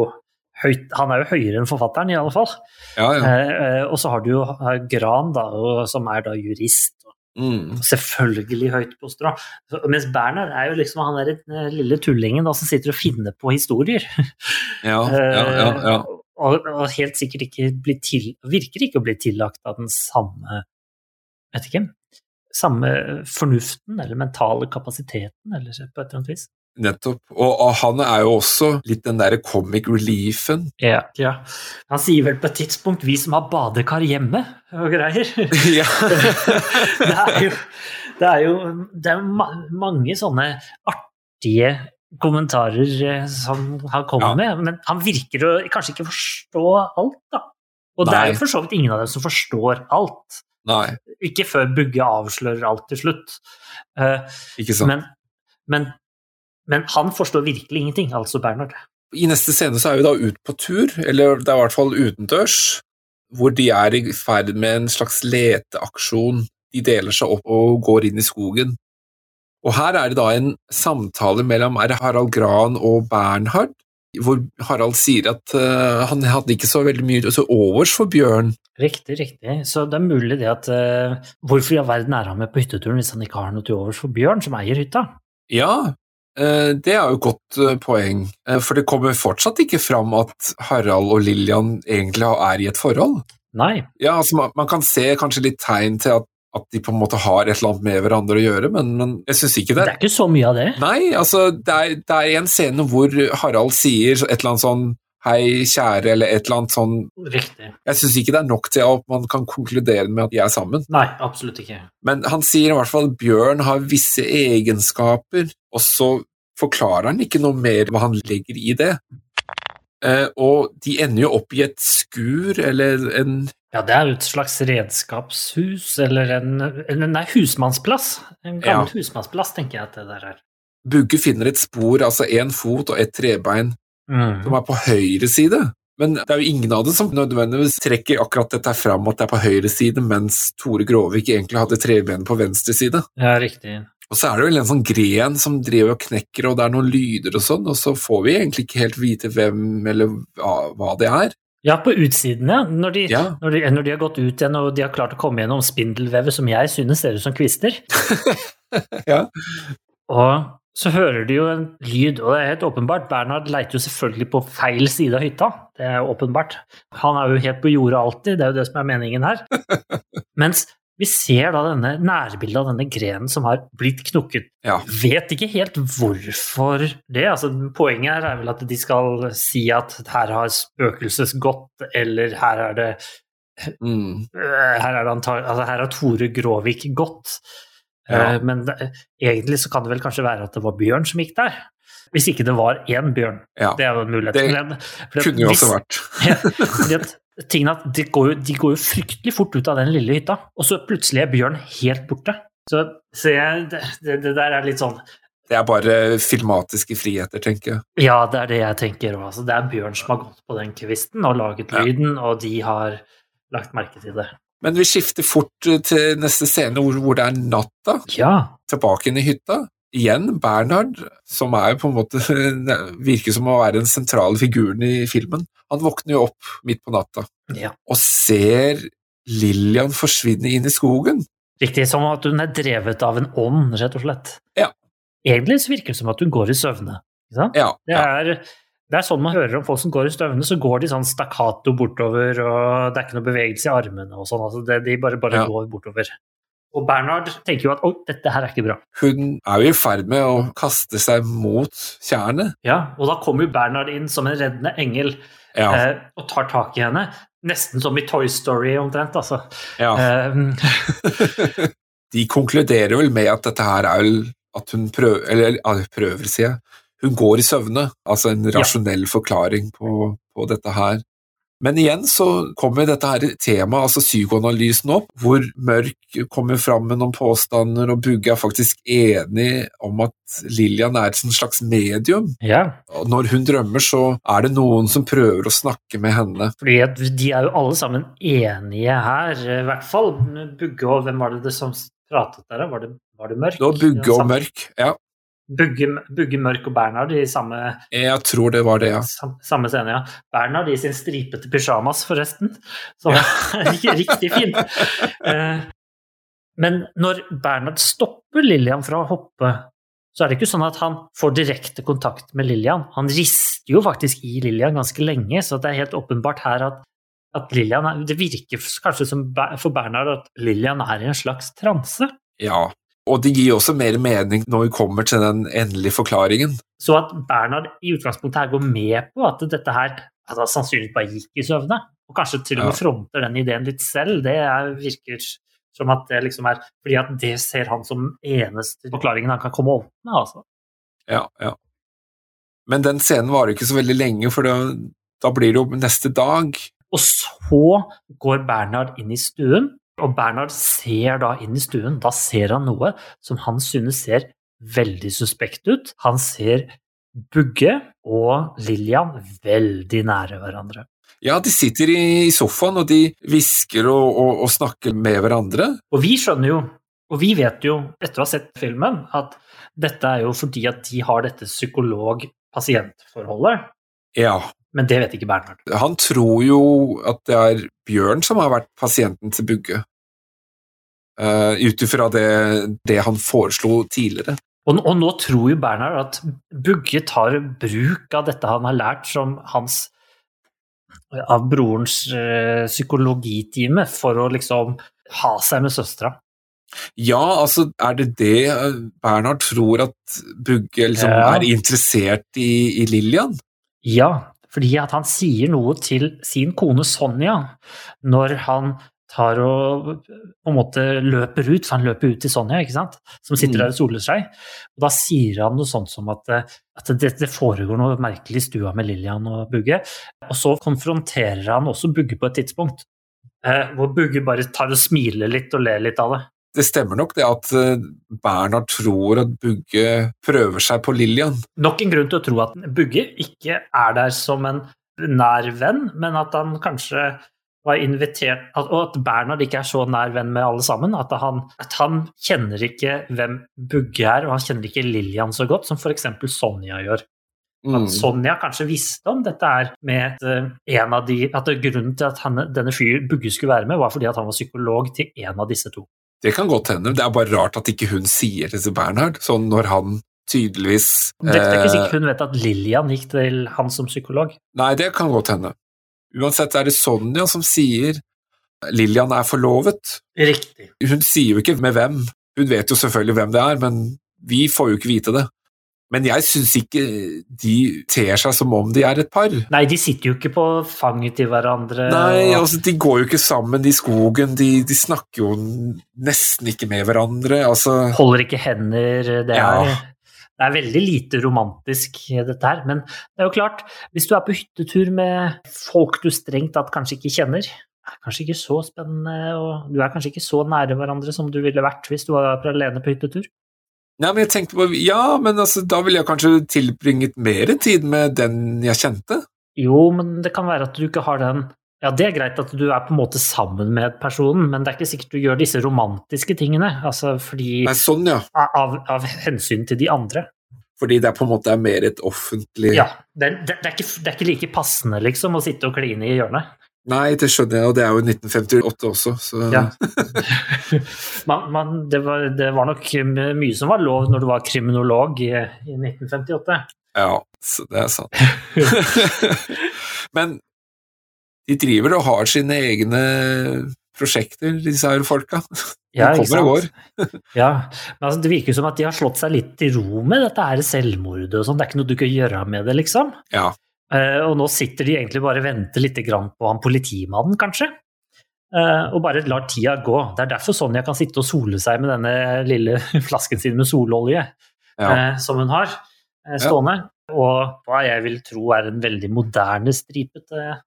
høyt, han er jo høyere enn forfatteren, i alle fall. ja, ja. Eh, eh, og så har du jo eh, Gran, da, som er da jurist. Mm, Selvfølgelig høyt på strå. Mens Bernhard er jo liksom han der eh, lille tullingen da, som sitter og finner på historier. ja, ja, ja, ja. Og, og helt sikkert ikke blir til, virker ikke å bli tillagt av den samme vet ikke, samme fornuften eller mentale kapasiteten, eller på et eller annet vis. Nettopp. Og, og han er jo også litt den derre comic reliefen. Ja. Han sier vel på et tidspunkt 'vi som har badekar hjemme' og greier. ja. det er jo, det er jo det er mange sånne artige kommentarer eh, som han kommer Ja. med, men han virker å kanskje ikke forstå alt, da. Og det er jo for så vidt ingen av dem som forstår alt. Nei, Ikke før Bugge avslører alt til slutt. Uh, ikke sant. men, men, men han forstår virkelig ingenting, altså Bernhard. I neste scene så er vi da ute på tur, eller det er i hvert fall utendørs, hvor de er i ferd med en slags leteaksjon. De deler seg opp og går inn i skogen. Og her er det da en samtale mellom er det Harald Gran og Bernhard, hvor Harald sier at uh, han hadde ikke så veldig mye til overs for Bjørn. Riktig, riktig. Så det er mulig det at uh, Hvorfor i all verden er han med på hytteturen hvis han ikke har noe til overs for Bjørn, som eier hytta? Ja, det er jo et godt eh, poeng, eh, for det kommer fortsatt ikke fram at Harald og Lillian egentlig er i et forhold. Nei. Ja, altså man, man kan se kanskje litt tegn til at, at de på en måte har et eller annet med hverandre å gjøre, men, men jeg syns ikke Det det. er ikke så mye av det. Nei, altså det er, det er en scene hvor Harald sier et eller annet sånn hei, kjære, eller et eller annet sånn Riktig. Jeg syns ikke det er nok til at man kan konkludere med at de er sammen. Nei, absolutt ikke. Men han sier i hvert fall at Bjørn har visse egenskaper, og så forklarer han ikke noe mer hva han legger i det. Eh, og de ender jo opp i et skur, eller en Ja, det er jo et slags redskapshus, eller en, nei, husmannsplass. En gammel husmannsplass, tenker jeg at det der er. Bugge finner et spor, altså én fot og et trebein, Mm. som er på høyre side. Men det er jo ingen av dem som nødvendigvis trekker akkurat dette fram at det er på høyre side, mens Tore Gråvik egentlig hadde trebenet på venstre side. Ja, riktig. Og så er det vel en sånn gren som driver og knekker, og det er noen lyder og sånn, og så får vi egentlig ikke helt vite hvem eller hva, hva det er. Ja, på utsiden, ja. Når de, Ja. Når, de, når de har gått ut igjen og de har klart å komme gjennom spindelvevet som jeg synes ser ut som kvister. Ja. Og så hører du jo en lyd, og det er helt åpenbart. Bernhard leiter jo selvfølgelig på feil side av hytta. Det er jo åpenbart. Han er jo helt på jordet alltid, det er jo det som er meningen her. Mens vi ser da denne nærbildet av denne grenen som har blitt knukket. Ja. Vet ikke helt hvorfor det. Altså, poenget her er vel at de skal si at her har spøkelses gått, eller her er det Mm. Øh, her er, det antag- altså her har Tore Gråvik gått. Ja. Eh, Men det, egentlig så kan det vel kanskje være at det var Bjørn som gikk der. Hvis ikke det var én Bjørn. Ja. Det er jo en mulighet. Det Men- Kunne jo også vært. Ja, at de går, jo, de går jo fryktelig fort ut av den lille hytta, og så plutselig er Bjørn helt borte. Så, så jeg, det, det, der er litt sånn Det er bare filmatiske friheter, tenker jeg. Ja, det er det jeg tenker òg. Altså, det er Bjørn som har gått på den kvisten og laget lyden, og de har lagt merke til det. Men vi skifter fort eh, til neste scene hvor, hvor det er natta, Ja. tilbake inn i hytta. Igjen Bernhard, som er på en måte virker som å være den sentrale figuren i filmen. Han våkner jo opp midt på natta ja. og ser Lillian forsvinne inn i skogen. Riktig, som at hun er drevet av en ånd, rett og slett. Ja. Egentlig virker det som at hun går i søvne. Sant? Ja, Det, ja. er, det er sånn man hører om folk som går i søvne, så går de sånn stakkato bortover, og det er ikke noe bevegelse i armene og sånn. Altså det, de bare, bare Ja. går bortover. Og Bernhard tenker jo at 'å, dette her er ikke bra'. Hun er jo i ferd med å kaste seg mot tjernet. Ja, Og da kommer jo Bernhard inn som en reddende engel Ja, eh, og tar tak i henne. Nesten som i Toy Story omtrent, altså. ja. Eh, De konkluderer vel med at dette her er vel at hun prøver, eller prøver, sier jeg, hun går i søvne, altså en rasjonell forklaring på, på dette her. Men igjen så kommer dette her temaet, altså psykoanalysen opp, hvor Mørk kommer fram med noen påstander, og Bugge er faktisk enig om at Lillian er et slags medium. ja, Og når hun drømmer, så er det noen som prøver å snakke med henne. fordi de er jo alle sammen enige her, i hvert fall. Bugge og hvem var det, det som pratet der? Var det, var det Mørk? Det var Bugge og Mørk, ja, Bugge, Mørk og Bernhard i samme, jeg tror det var det, ja. samme scene, ja. Bernhard i sin stripete pysjamas, forresten. Så ikke riktig fint. Eh, Men når Bernhard stopper Lillian fra å hoppe, så er det ikke sånn at han får direkte kontakt med Lillian. Han rister jo faktisk i Lillian ganske lenge, så det er helt åpenbart her at, at Lillian er, Det virker kanskje som for Bernhard at Lillian er i en slags transe. Ja, og det gir også mer mening når vi kommer til den endelige forklaringen. Så at Bernhard i utgangspunktet her går med på at dette her han sannsynligvis bare gikk i søvne, og kanskje til og med Ja. fronter den ideen litt selv, det er, virker som at det liksom er Fordi at det ser han som eneste forklaringen han kan komme opp med, altså. Ja, ja. Men den scenen varer ikke så veldig lenge, for da, da blir det jo neste dag, Og så går Bernhard inn i stuen, og Bernhard ser da inn i stuen. Da ser han noe som han synes ser veldig suspekt ut. Han ser Bugge og Lillian veldig nære hverandre. Ja, de sitter i sofaen, og de hvisker og, og, og snakker med hverandre. Og vi skjønner jo, og vi vet jo etter å ha sett filmen, at dette er jo fordi at de har dette psykolog-pasient-forholdet. Ja. Men det vet ikke Bernhard. Han tror jo at det er Bjørn som har vært pasienten til Bugge. Uh, Ut ifra det, det, han foreslo tidligere. Og, og, nå tror jo Bernhard at Bugge tar bruk av dette han har lært som hans av brorens uh, psykologitime for å liksom ha seg med søstera. Ja, altså er det det Bernhard tror at Bugge liksom ja. er interessert i, i Lillian? Ja, fordi at han sier noe til sin kone Sonja når han tar og på en måte løper ut, for han løper ut til Sonja, ikke sant? som sitter der og soler seg. Og da sier han noe sånt som at, at det, det, foregår noe merkelig i stua med Lillian og Bugge. Og så konfronterer han også Bugge på et tidspunkt, eh, hvor Bugge bare tar og smiler litt og ler litt av det. Det stemmer nok det at eh, Bernhard tror at Bugge prøver seg på Lillian. Nok en grunn til å tro at Bugge ikke er der som en nær venn, men at han kanskje var invitert, og at Bernhard ikke er så nær venn med alle sammen. At han, at han kjenner ikke hvem Bugge er, og han kjenner ikke Lillian så godt som f.eks. Sonja gjør. At mm. Sonja kanskje visste om dette her med uh, en av de At grunnen til at han, denne fyren Bugge skulle være med, var fordi at han var psykolog til en av disse to. Det kan godt hende. Det er bare rart at ikke hun sier det til Bernhard, sånn når han tydeligvis Det er ikke sikkert eh, hun vet at Lillian gikk til han som psykolog. Nei, det kan godt hende. Uansett er det Sonja som sier Lillian er forlovet. Riktig. Hun sier jo ikke med hvem. Hun vet jo selvfølgelig hvem det er, men vi får jo ikke vite det. Men jeg syns ikke de ter seg som om de er et par. Nei, de sitter jo ikke på fanget til hverandre. Nei, altså, de går jo ikke sammen i skogen, de, de snakker jo nesten ikke med hverandre. Altså... Holder ikke hender. Det er, ja. det er veldig lite romantisk, dette her. Men det er jo klart, hvis du er på hyttetur med folk du strengt tatt kanskje ikke kjenner, er kanskje ikke så spennende, og du er kanskje ikke så nære hverandre som du ville vært hvis du var alene på hyttetur. Ja, men jeg tenkte på, ja, men altså, da ville jeg kanskje tilbringet mer tid med den jeg kjente? Jo, men det kan være at du ikke har den Ja, det er greit at du er på en måte sammen med personen, men det er ikke sikkert du gjør disse romantiske tingene. Altså fordi Nei, sånn, ja. av, av hensyn til de andre. Fordi det er på en måte er mer et offentlig Ja, det, det, det, er ikke, det, er ikke, like passende liksom å sitte og kline i hjørnet. Nei, det skjønner jeg, og det er jo 1958 også, så ja. man, man, det, var, det, var, nok mye som var lov når du var kriminolog i, i 1958. Ja, det er sant. Men de driver og har sine egne prosjekter, disse her folka. De ja, kommer og går. ja, men altså, Det virker som at de har slått seg litt i ro med dette her selvmordet og sånn. Det er ikke noe du kan gjøre med det, liksom. Ja. Eh, og nå sitter de egentlig bare og venter litt på han politimannen, kanskje. Eh, og bare lar tida gå. Det er derfor Sonja kan sitte og sole seg med denne lille flasken sin med sololje ja. Eh, som hun har stående. Ja. Og hva jeg vil tro er en veldig moderne stripete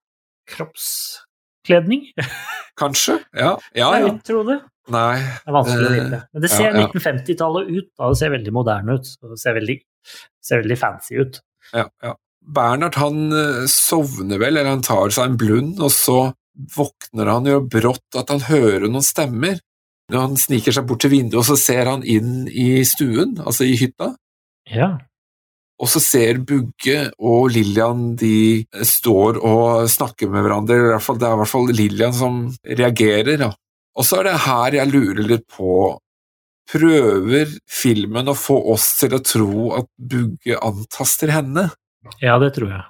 kroppskledning. Kanskje. Ja. ja, ja. Jeg tror det. Nei. Det er vanskelig å vite. Men det ser ja, 1950-tallet ut. Da det ser veldig moderne ut. Det ser veldig, ser veldig fancy ut. Ja, ja. Bernhard han eh, sovner vel, eller han tar seg en blund, og så våkner han jo brått at han hører noen stemmer. Når han sniker seg bort til vinduet, og så ser han inn i stuen, altså i hytta. Ja. Og så ser Bugge og Lillian de står og snakker med hverandre, i hvert fall, det er i hvert fall Lillian som reagerer. Ja. Og så er det her jeg lurer litt på Prøver filmen å få oss til å tro at Bugge antaster henne? Ja, det tror jeg.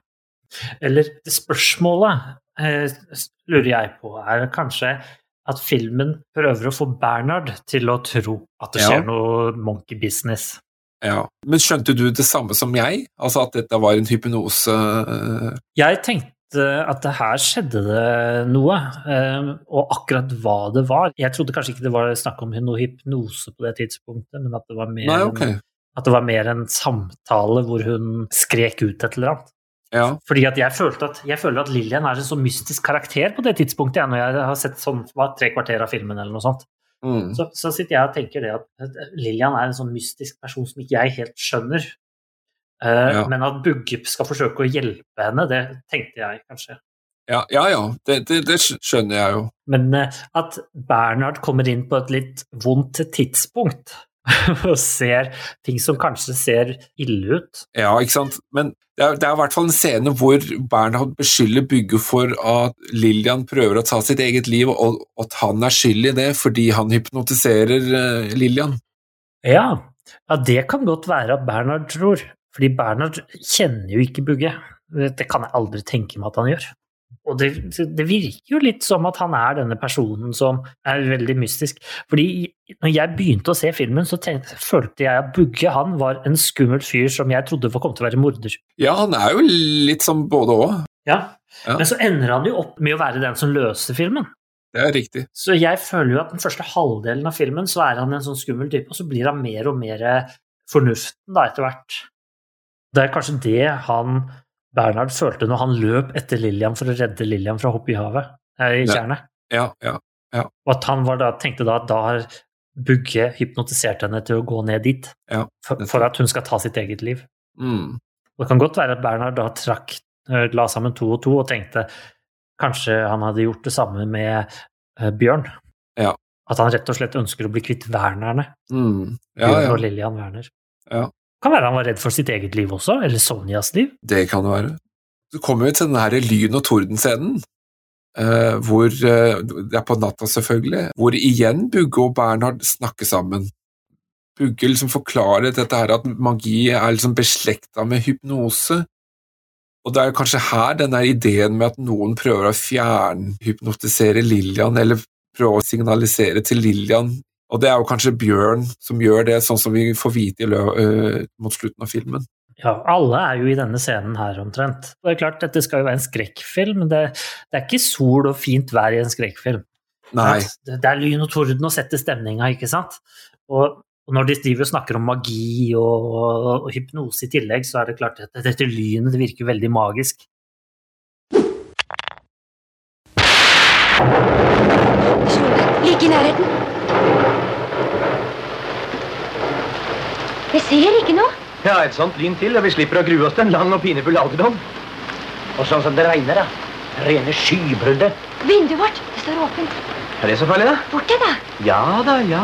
Eller spørsmålet, eh, lurer jeg på, er kanskje at filmen prøver å få Bernhard til å tro at det skjer ja. noe monkey business. Ja, Men skjønte du det samme som jeg? Altså at dette var en hypnose? Jeg tenkte at det her skjedde det noe, eh, og akkurat hva det var Jeg trodde kanskje ikke det var snakk om noe hypnose på det tidspunktet, men at det var mer Nei, okay. At det var mer en samtale hvor hun skrek ut et eller annet. Ja. Fordi at jeg, følte at, jeg føler at Lillian er en så mystisk karakter på det tidspunktet, jeg, når jeg har sett sånn, hva, tre kvarter av filmen eller noe sånt. Mm. Så, så sitter jeg og tenker det at Lillian er en sånn mystisk person som ikke jeg helt skjønner. Uh, Ja. Men at Bugge skal forsøke å hjelpe henne, det tenkte jeg kanskje. Ja, ja, ja. Det, det, det skjønner jeg jo. Men uh, at Bernhard kommer inn på et litt vondt tidspunkt og ser ting som kanskje ser ille ut Ja, ikke sant. Men det er, det er i hvert fall en scene hvor Bernhard beskylder Bygge for at Lillian prøver å ta sitt eget liv, og og at han er skyld i det fordi han hypnotiserer eh, Lillian. Ja, ja det kan godt være at Bernhard tror. Fordi Bernhard kjenner jo ikke Bugge. Det kan jeg aldri tenke meg at han gjør. Og det, det virker jo litt som at han er denne personen som er veldig mystisk. Fordi når jeg begynte å se filmen, så tenkte, følte jeg at Bugge han var en skummel fyr som jeg trodde kom til å være morder. Ja, han er jo litt som både òg. Ja. Ja. Men så ender han jo opp med å være den som løser filmen. Det er riktig. Så jeg føler jo at den første halvdelen av filmen så er han en sånn skummel type, og så blir han mer og mer fornuften da etter hvert. Det er kanskje det han Bernhard følte når han løp etter Lillian for å redde Lillian fra å hoppe i havet, eh, i Ja. tjernet. Ja, ja. Og at han var da, tenkte da at da har Bugge hypnotisert henne til å gå ned dit, Ja, for, for at hun skal ta sitt eget liv. Mm. Det kan godt være at Bernhard da trakk, eh, la sammen to og to og tenkte kanskje han hadde gjort det samme med uh, Bjørn. Ja. At han rett og slett ønsker å bli kvitt Wernerne. Mm. Ja, Bjørn ja. og Lillian Werner. Ja. Kan være han var redd for sitt eget liv også, eller Sonjas liv. Det kan det være. Så kommer vi til den her lyn- og tordenscenen, uh, hvor uh, Det er på natta, selvfølgelig, hvor igjen Bugge og Bernhard snakker sammen. Bugge liksom forklarer dette her at magi er liksom beslekta med hypnose. Og det er kanskje her denne ideen med at noen prøver å fjernhypnotisere Lillian, eller prøve å signalisere til Lillian Og det er jo kanskje Bjørn som gjør det, sånn som vi får vite i lø eh, mot slutten av filmen. Ja, alle er jo i denne scenen her omtrent. Det er klart, dette skal jo være en skrekkfilm, det, det er ikke sol og fint vær i en skrekkfilm. Nei. Det, det er lyn og torden og setter stemninga, ikke sant? Og, og når de driver og snakker om magi og, og, og hypnose i tillegg, så er det klart at dette lynet det virker veldig magisk. Ligg i nærheten. Jeg ser ikke noe. Ja, et sånt lyn til, og vi slipper å grue oss til en lang og pinefull alderdom. Og sånn som det regner, da. Rene skybruddet. Vinduet vårt det står åpent. Er det så farlig, da? Bort til, da. Ja da, ja.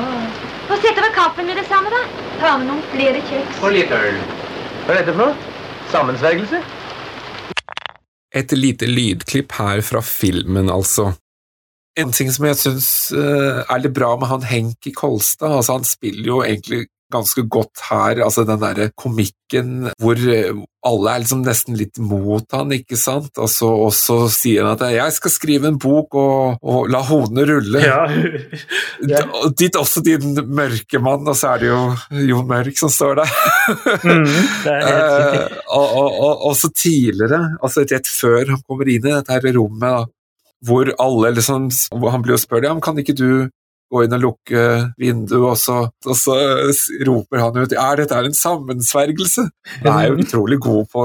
Få sette over kaffen med det samme, da. Ta med noen flere kjeks. Og litt øl. Hva er dette for noe? Sammensvergelse? Et lite lydklipp her fra filmen, altså. En ting som jeg syns eh, er litt bra med han Henki Kolstad, altså han spiller jo egentlig ganske godt her, altså den derre komikken hvor eh, alle er liksom nesten litt mot han, ikke sant, og så, og så sier han at 'jeg skal skrive en bok og, og la hodene rulle'. Ja. Ja. Ditt også din mørke mann, og så er det jo Jon Mørk som står der. Mm, det er helt. Eh, og, og, og, og så tidligere, altså rett før han kommer inn i dette her rommet, da, hvor alle liksom hvor Han blir jo spurt ja, men kan ikke du gå inn og lukke vinduet, og så, og så roper han ut er dette er en sammensvergelse. Han er jo utrolig god på,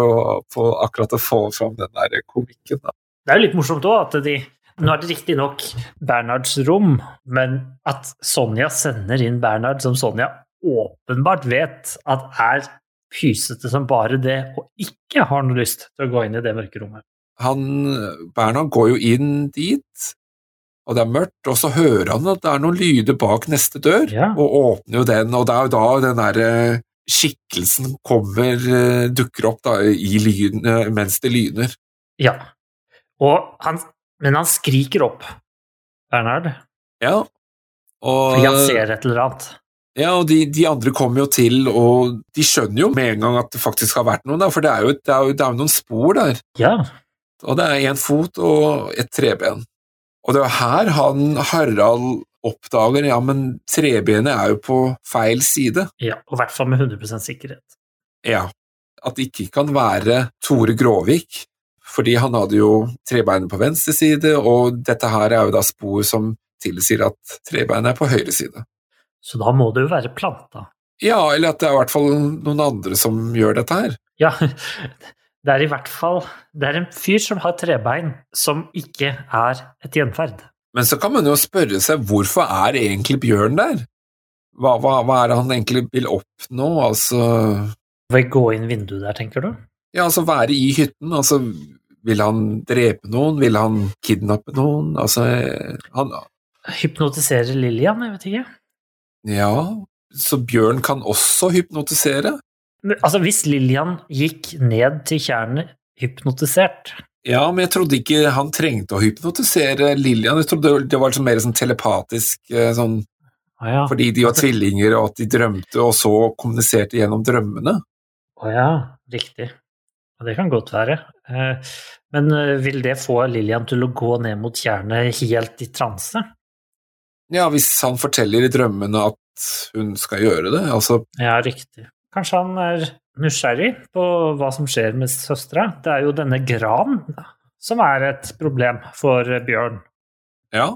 på akkurat å få fram den der komikken. Da. Det er jo litt morsomt òg at de Nå er det riktignok Bernhards rom, men at Sonja sender inn Bernhard som Sonja åpenbart vet at er pysete som bare det, og ikke har noe lyst til å gå inn i det mørke rommet. Han, Bernhard går jo inn dit, og det er mørkt, og så hører han at det er noen lyder bak neste dør, Ja. og åpner jo den, og det er jo da den derre skikkelsen kommer, eh, dukker opp da, i lyn, eh, mens det lyner. Ja. Og han, men han skriker opp, Bernhard, Ja. Og, fordi han ser et eller annet. ja, og de, de andre kommer jo til, og de skjønner jo med en gang at det faktisk har vært noen, der, for det er jo, det er jo, det er jo noen spor der. Ja. Og det er én fot og et treben. Og det er jo her han Harald oppdager ja, men trebenet er jo på feil side. ja. Og i hvert fall med 100% sikkerhet. Ja. At det ikke kan være Tore Gråvik, fordi han hadde jo trebeinet på venstre side, og dette her er jo da spor som tilsier at trebeinet er på høyre side. Så da må det jo være planta. Ja, eller at det er i hvert fall noen andre som gjør dette her. Ja, Det er i hvert fall Det er en fyr som har trebein, som ikke er et gjenferd. Men så kan man jo spørre seg hvorfor er egentlig Bjørn der? Hva, hva, hva er det han egentlig vil oppnå? Altså Vil gå inn vinduet der, tenker du? Ja, altså være i hytten. Altså vil han drepe noen? Vil han kidnappe noen? Altså han Hypnotisere Lillian, jeg vet ikke. Ja, så Bjørn kan også hypnotisere? Altså, hvis Lillian gikk ned til tjernet hypnotisert Ja, men jeg trodde ikke han trengte å hypnotisere Lillian. Jeg trodde det var liksom mer sånn telepatisk, eh, sånn ah, ja. fordi de var tvillinger og at de drømte, og så kommuniserte gjennom drømmene. Å ja, riktig. Det kan godt være. Eh, Men eh, vil det få Lillian til å gå ned mot tjernet helt i transe? Ja, hvis han forteller i drømmene at hun skal gjøre det, altså Ja, riktig. Kanskje han er nysgjerrig på hva som skjer med søstera. Det er jo denne Gran som er et problem for Bjørn. Ja.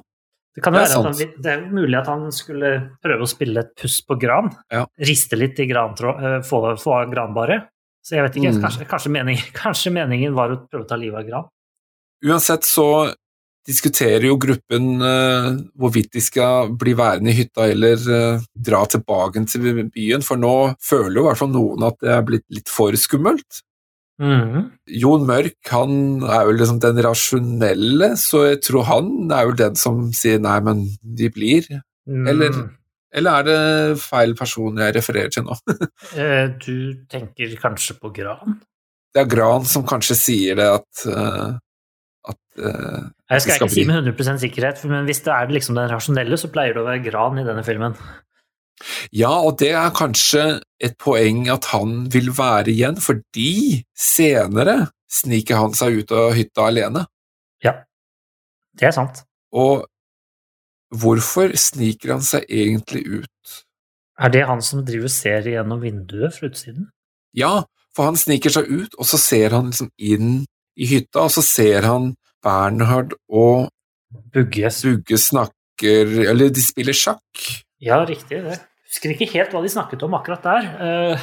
Det, kan Det er han, det er mulig at han skulle prøve å spille et puss på gran. Ja. Riste litt i grantråd, eh, få, få av granbaret. Så jeg vet ikke, Mm. kanskje, kanskje, mening, kanskje meningen var å prøve å ta livet av gran. Uansett så diskuterer jo gruppen eh, hvorvidt de skal bli værende i hytta eller eh, dra tilbake til byen, for nå føler jo i hvert fall noen at det er blitt litt for skummelt. Mm. Jon Mørk han er jo liksom den rasjonelle, så jeg tror han er jo den som sier nei, men de blir. Mm. Eller- Eller er det feil person jeg refererer til nå? Eh, Du tenker kanskje på gran? Det er Gran som kanskje sier det at, at uh, Jeg skal, skal ikke si med 100 sikkerhet, men hvis det er liksom den rasjonelle, så pleier det å være gran i denne filmen. Ja, og det er kanskje et poeng at han vil være igjen, fordi senere sniker han seg ut av hytta alene. Ja, Det er sant. Og hvorfor sniker han seg egentlig ut? Er det han som driver ser gjennom vinduet fra utsiden? Ja, for han sniker seg ut, og så ser han liksom inn i hytta, og så ser han Bernhard og Bugge. Bugge snakker Eller de spiller sjakk. Ja, riktig. det. Husker ikke helt hva de snakket om akkurat der. eh,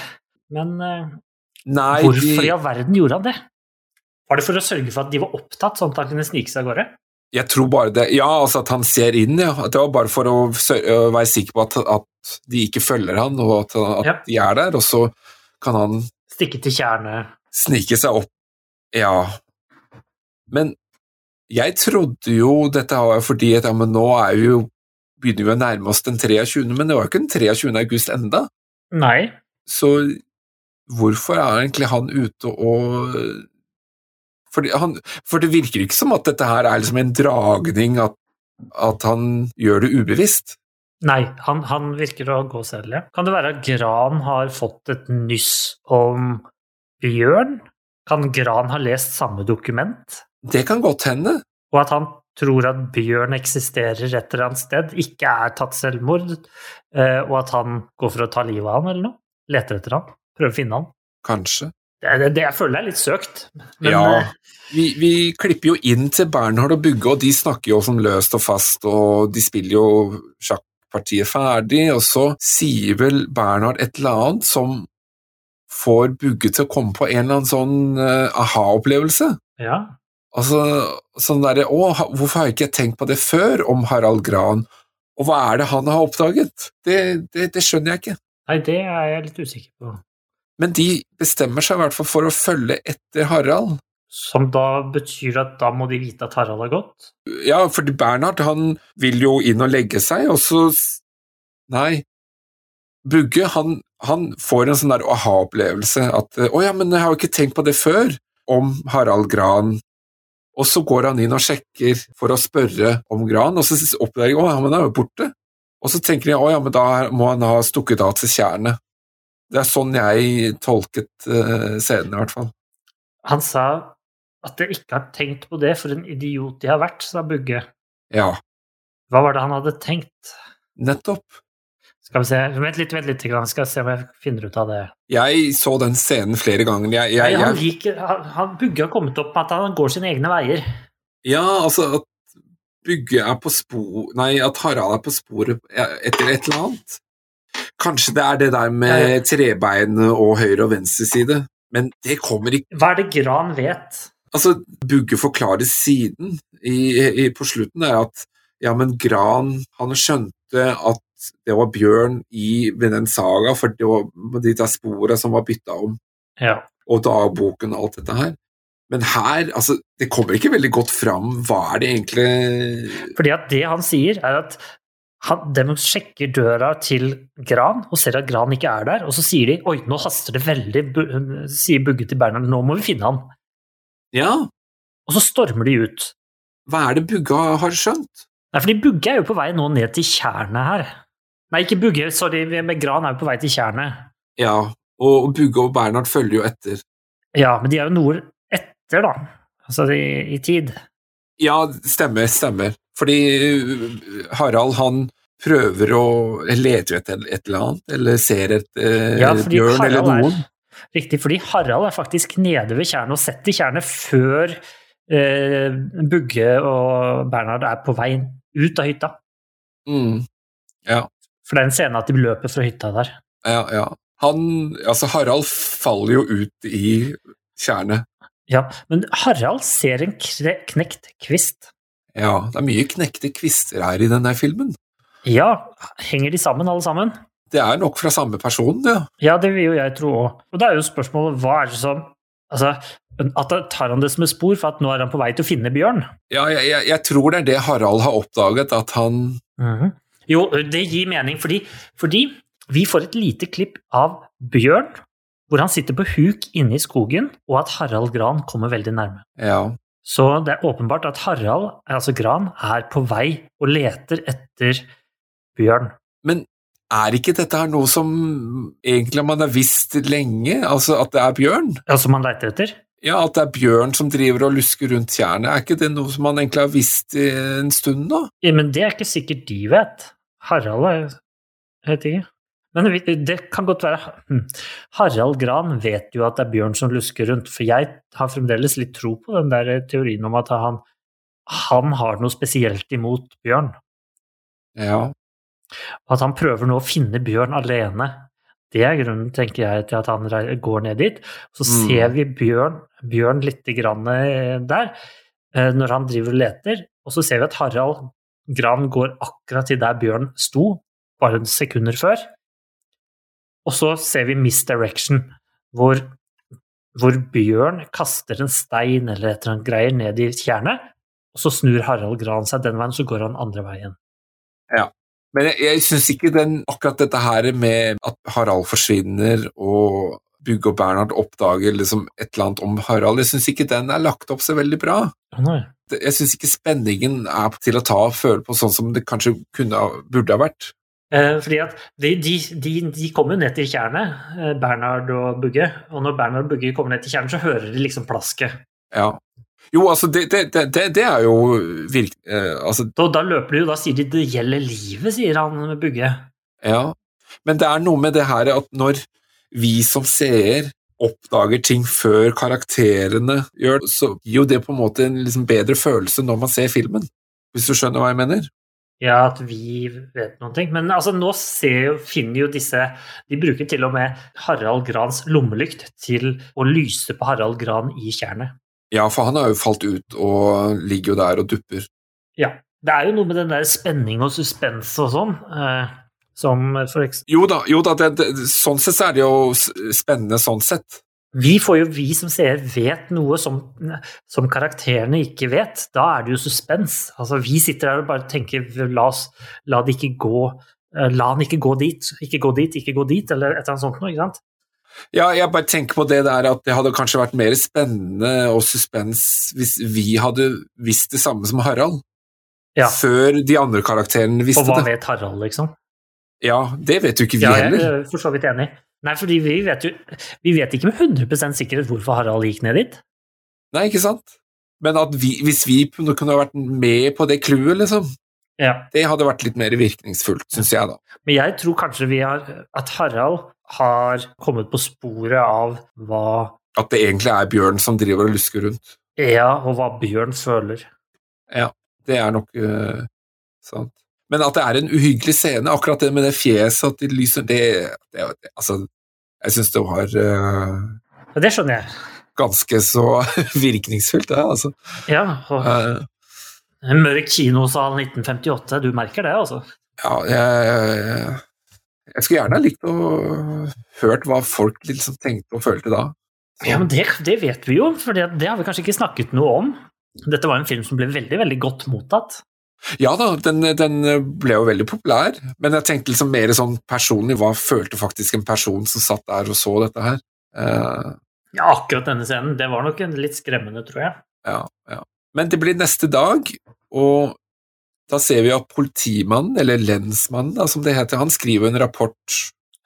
Men eh, Nei, hvorfor i all verden gjorde han det? Var det for å sørge for at de var opptatt, sånn at han kunne snike seg av gårde? jeg tror bare det Ja, altså at han ser inn, ja. At det var bare for å være sikker på at, at de ikke følger han, og at, at Ja. de er der, og så kan han Stikke til tjernet. snike seg opp. Ja. Men jeg trodde jo dette var fordi at ja, men nå vi jo begynner vi å nærme oss den 23., men det var jo ikke den 23. august enda. Nei. Så hvorfor er egentlig han ute og han, For det virker ikke som at dette her er liksom en dragning, at, at han gjør det ubevisst. Nei, han, han virker å gå ja. Kan det være at Gran har fått et nyss om Bjørn? Kan Gran ha lest samme dokument? Det kan godt hende. Og at han tror at Bjørn eksisterer et eller annet sted, ikke er tatt selvmord, eh, og at han går for å ta livet av han eller noe? Leter etter han? Prøver å finne han? Kanskje. Det, det, det jeg føler er litt søkt. Men ja. eh, Vi, vi klipper jo inn til Bernhard og Bugge, og de snakker jo som løst og fast, og de spiller jo sjakkpartiet ferdig, og så sier vel Bernhard et eller annet som får Bugge til å komme på en eller annen sånn eh, aha-opplevelse. ja. Altså, sånn derre Å, hvorfor har jeg ikke tenkt på det før om Harald Gran? Og hva er det han har oppdaget? Det, det, det skjønner jeg ikke. Nei, det er jeg litt usikker på. Men de bestemmer seg i hvert fall for å følge etter Harald. Som da betyr at da må de vite at Harald har gått? Ja, fordi Bernhard han vil jo inn og legge seg, og så Nei. Bugge han, han får en sånn der aha-opplevelse at Å ja, men jeg har jo ikke tenkt på det før, om Harald Gran. Og så går han inn og sjekker for å spørre om Gran, og så oppdager han å ja, men han er jo borte. Og så tenker de å ja, men da må han ha stukket av til tjernet. Det er sånn jeg tolket uh, scenen, i hvert fall. Han sa at jeg ikke har tenkt på det, for en idiot jeg har vært, sa Bugge. Ja, Hva var det han hadde tenkt? nettopp. Skal vi se, Vent litt, vent litt, skal jeg se om jeg finner ut av det. Jeg så den scenen flere ganger. Jeg, jeg, Nei, han, gikk, han, han Bugge har kommet opp med at han går sine egne veier. Ja, altså at Bugge er på spor Nei, at Harald er på sporet etter et eller annet. Kanskje det er det der med trebein og høyre og venstre side. Men det kommer ikke Hva er det Gran vet? Altså, Bugge forklarer siden i, i, på slutten er at ja, men Gran han skjønte at det var bjørn i den saga, for det var de der sporene som var bytta om, Ja. og dagboken og alt dette her. Men her, altså, det kommer ikke veldig godt fram. Hva er det egentlig Fordi at det han sier, er at han, de sjekker døra til Gran og ser at Gran ikke er der, og så sier de oi, nå haster det veldig, sier Bugge til Bernhard, nå må vi finne han. Ja, Og så stormer de ut. hva er det Bugge har skjønt? Nei, fordi Bugge er jo på vei nå ned til tjernet her. Nei, ikke Bugge, sorry, med Gran er jo på vei til tjernet. Ja, og Bugge og Bernhard følger jo etter. Ja, men de er jo noe etter, da. Altså i, i tid. Ja, stemmer, stemmer. Fordi uh, Harald, han prøver å lete etter et eller annet, eller ser et eh, Ja, bjørn eller noen. er Riktig, fordi Harald er faktisk nede ved tjernet og setter tjernet før eh, Bugge og Bernhard er på vei ut av hytta. Mm. For det er en scene at de løper fra hytta der. Ja, ja. Han, altså Harald faller jo ut i tjernet. Ja, men Harald ser en knekt kvist. Ja, det er mye knekte kvister her i denne filmen. Ja, henger de sammen alle sammen? Det er nok fra samme person, ja. Ja, det vil jo jeg tro òg. Og da er jo spørsmålet hva er det som Altså, at tar han det som et spor for at nå er han på vei til å finne bjørn? Ja, jeg, jeg, jeg tror det er det Harald har oppdaget, at han Mhm. Jo, det gir mening, fordi, fordi vi får et lite klipp av Bjørn, hvor han sitter på huk inne i skogen, og at Harald Gran kommer veldig nærme. Ja. Så det er åpenbart at Harald, altså Gran, er på vei og leter etter Bjørn. Men er ikke dette her noe som egentlig man har visst lenge? Altså at det er bjørn? Ja, Som man leter etter? Ja, at det er bjørn som driver og lusker rundt tjernet. Er ikke det noe som man egentlig har visst en stund nå? Ja, men det er ikke sikkert de vet. Harald er Jeg ikke. Men det kan godt være hm. Harald Gran vet jo at det er bjørn som lusker rundt, for jeg har fremdeles litt tro på den der teorien om at han, han har noe spesielt imot bjørn. Ja. At han prøver nå å finne bjørn alene. Det er grunnen, tenker jeg, til at han går ned dit. Så Mm. ser vi bjørn, bjørn lite grann eh, der, eh, når han driver og leter. Og så ser vi at Harald Gran går akkurat til der bjørn sto, bare sekunder før. Og så ser vi misdirection, hvor, hvor bjørn kaster en stein eller et eller annet greier ned i tjernet, og så snur Harald Gran seg den veien, så går han andre veien. Ja. Men jeg, jeg syns ikke den, akkurat dette her med at Harald forsvinner og Bugge og Bernhard oppdager liksom et eller annet om Harald, jeg syns ikke den er lagt opp så veldig bra. Nei. Jeg syns ikke spenningen er til å ta og føle på sånn som det kanskje kunne, burde ha vært. Eh, fordi at de, de, de, de kommer jo ned til tjernet, eh, Bernhard og Bugge. Og når Bernhard og Bugge kommer ned til tjernet, så hører de liksom plasket. Ja. Jo, altså, det, det, det, det, det er jo virk... Eh, altså, Da, da løper de jo, da sier de 'det gjelder livet', sier han Bugge. ja. Men det er noe med det her at når vi som seer oppdager ting før karakterene gjør det, så gir jo det på en måte en liksom bedre følelse når man ser filmen. Hvis du skjønner hva jeg mener? Ja, at vi vet noen ting. Men altså, nå ser finner jo disse De bruker til og med Harald Grans lommelykt til å lyse på Harald Gran i tjernet. Ja, for han har jo falt ut og ligger jo der og dupper. Ja. Det er jo noe med den der spenning og suspens og sånn, eh, som for eksempel Jo da, jo da det, det, sånn sett er det jo spennende sånn sett. Vi får jo, vi som seere, vet noe som, som karakterene ikke vet. Da er det jo suspens. Altså, vi sitter her og bare tenker la, oss, la det ikke gå eh, La han ikke gå dit, ikke gå dit, ikke gå dit, eller et eller annet sånt noe, ikke sant? Ja, jeg bare tenker på det der at det hadde kanskje vært mer spennende og suspens hvis vi hadde visst det samme som Harald, Ja. før de andre karakterene visste det. Og hva det. vet Harald, liksom? Ja, det vet jo ikke vi Ja, jeg heller. er for så vidt enig. Nei, fordi vi vet jo Vi vet ikke med 100 sikkerhet hvorfor Harald gikk ned dit. Nei, ikke sant? Men at vi, hvis vi kunne vært med på det clouet, liksom, Ja. det hadde vært litt mer virkningsfullt, syns jeg, da. Men jeg tror kanskje vi har, at Harald har kommet på sporet av hva At det egentlig er Bjørn som driver og lusker rundt. Ja, og hva Bjørn føler. Ja, Det er nok uh, sant. Men at det er en uhyggelig scene, akkurat det med det fjeset, at de lyser Det, det, det Altså, jeg syns det var uh, ja, det skjønner jeg. ganske så virkningsfullt, det, altså. Ja, og uh, en mørk kinosal 1958, du merker det, altså. Ja, jeg, jeg skulle gjerne ha likt å hørt hva folk liksom tenkte og følte da. Ja, men det, det vet vi jo, for det, det har vi kanskje ikke snakket noe om. Dette var en film som ble veldig, veldig godt mottatt. Ja da, den, den ble jo veldig populær, men jeg tenkte liksom mer sånn personlig, hva følte faktisk en person som satt der og så dette her? Eh, Ja, akkurat denne scenen, det var nok en litt skremmende, tror jeg. ja, ja. Men det blir neste dag, og da ser vi at politimannen, eller lensmannen da, som det heter, han skriver en rapport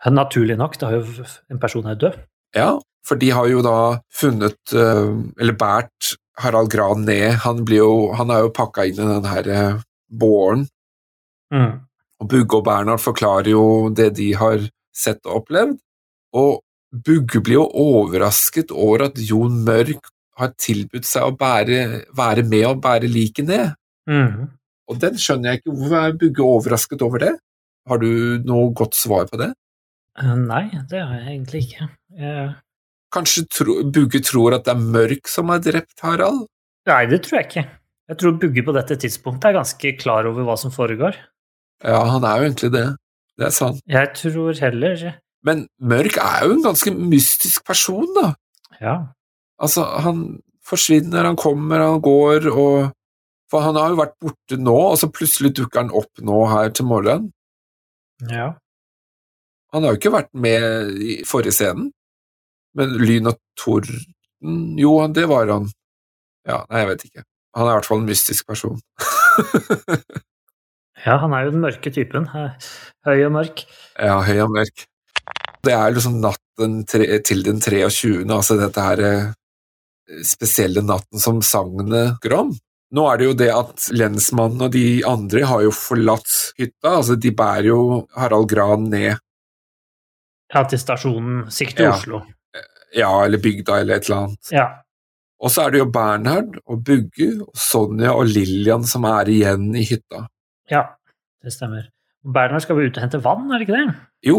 Naturlig nok, da er jo en person er død. Ja, for de har jo da funnet, eh, eller båret Harald Gran ned. Han, blir jo, han er jo pakka inn i den her eh, båren, Mm. og Bugge og Bernhard forklarer jo det de har sett og opplevd. Og Bugge blir jo overrasket over at Jon Mørk har tilbudt seg å bære, være med og bære liket ned. Mm. Og den skjønner jeg ikke. Hvorfor er Bugge overrasket over det? Har du noe godt svar på det? Uh, Nei, det har jeg egentlig ikke. Eh, Kanskje tro, Bugge tror at det er Mørk som har drept Harald? Nei, det tror jeg ikke. Jeg tror Bugge på dette tidspunktet er ganske klar over hva som foregår. Ja, han er jo egentlig det. Det er sant. Jeg tror heller Men Mørk er jo en ganske mystisk person, da. Ja. Altså, han forsvinner, han kommer, han går, og For han har jo vært borte nå, og så plutselig dukker han opp nå her til morgenen. ja. Han har jo ikke vært med i forrige scenen. Men Lyn og Torden Jo, det var han. Ja, nei, jeg vet ikke. Han er i hvert fall en mystisk person. Ja, han er jo den mørke typen. Høy og mørk. Ja, høy og mørk. Det er liksom natten til den 23., altså dette her eh, spesielle natten som sagnet grom. Nå er det jo det at lensmannen og de andre har jo forlatt hytta, altså de bærer jo Harald Gran ned, Ja, til stasjonen, sikte Ja. Oslo. Ja, eller bygda eller et eller annet. Ja. Og så er det jo Bernhard og Bugge og Sonja og Lillian som er igjen i hytta. ja, det stemmer. Bernhard skal vel ut og hente vann, er det ikke det? Jo,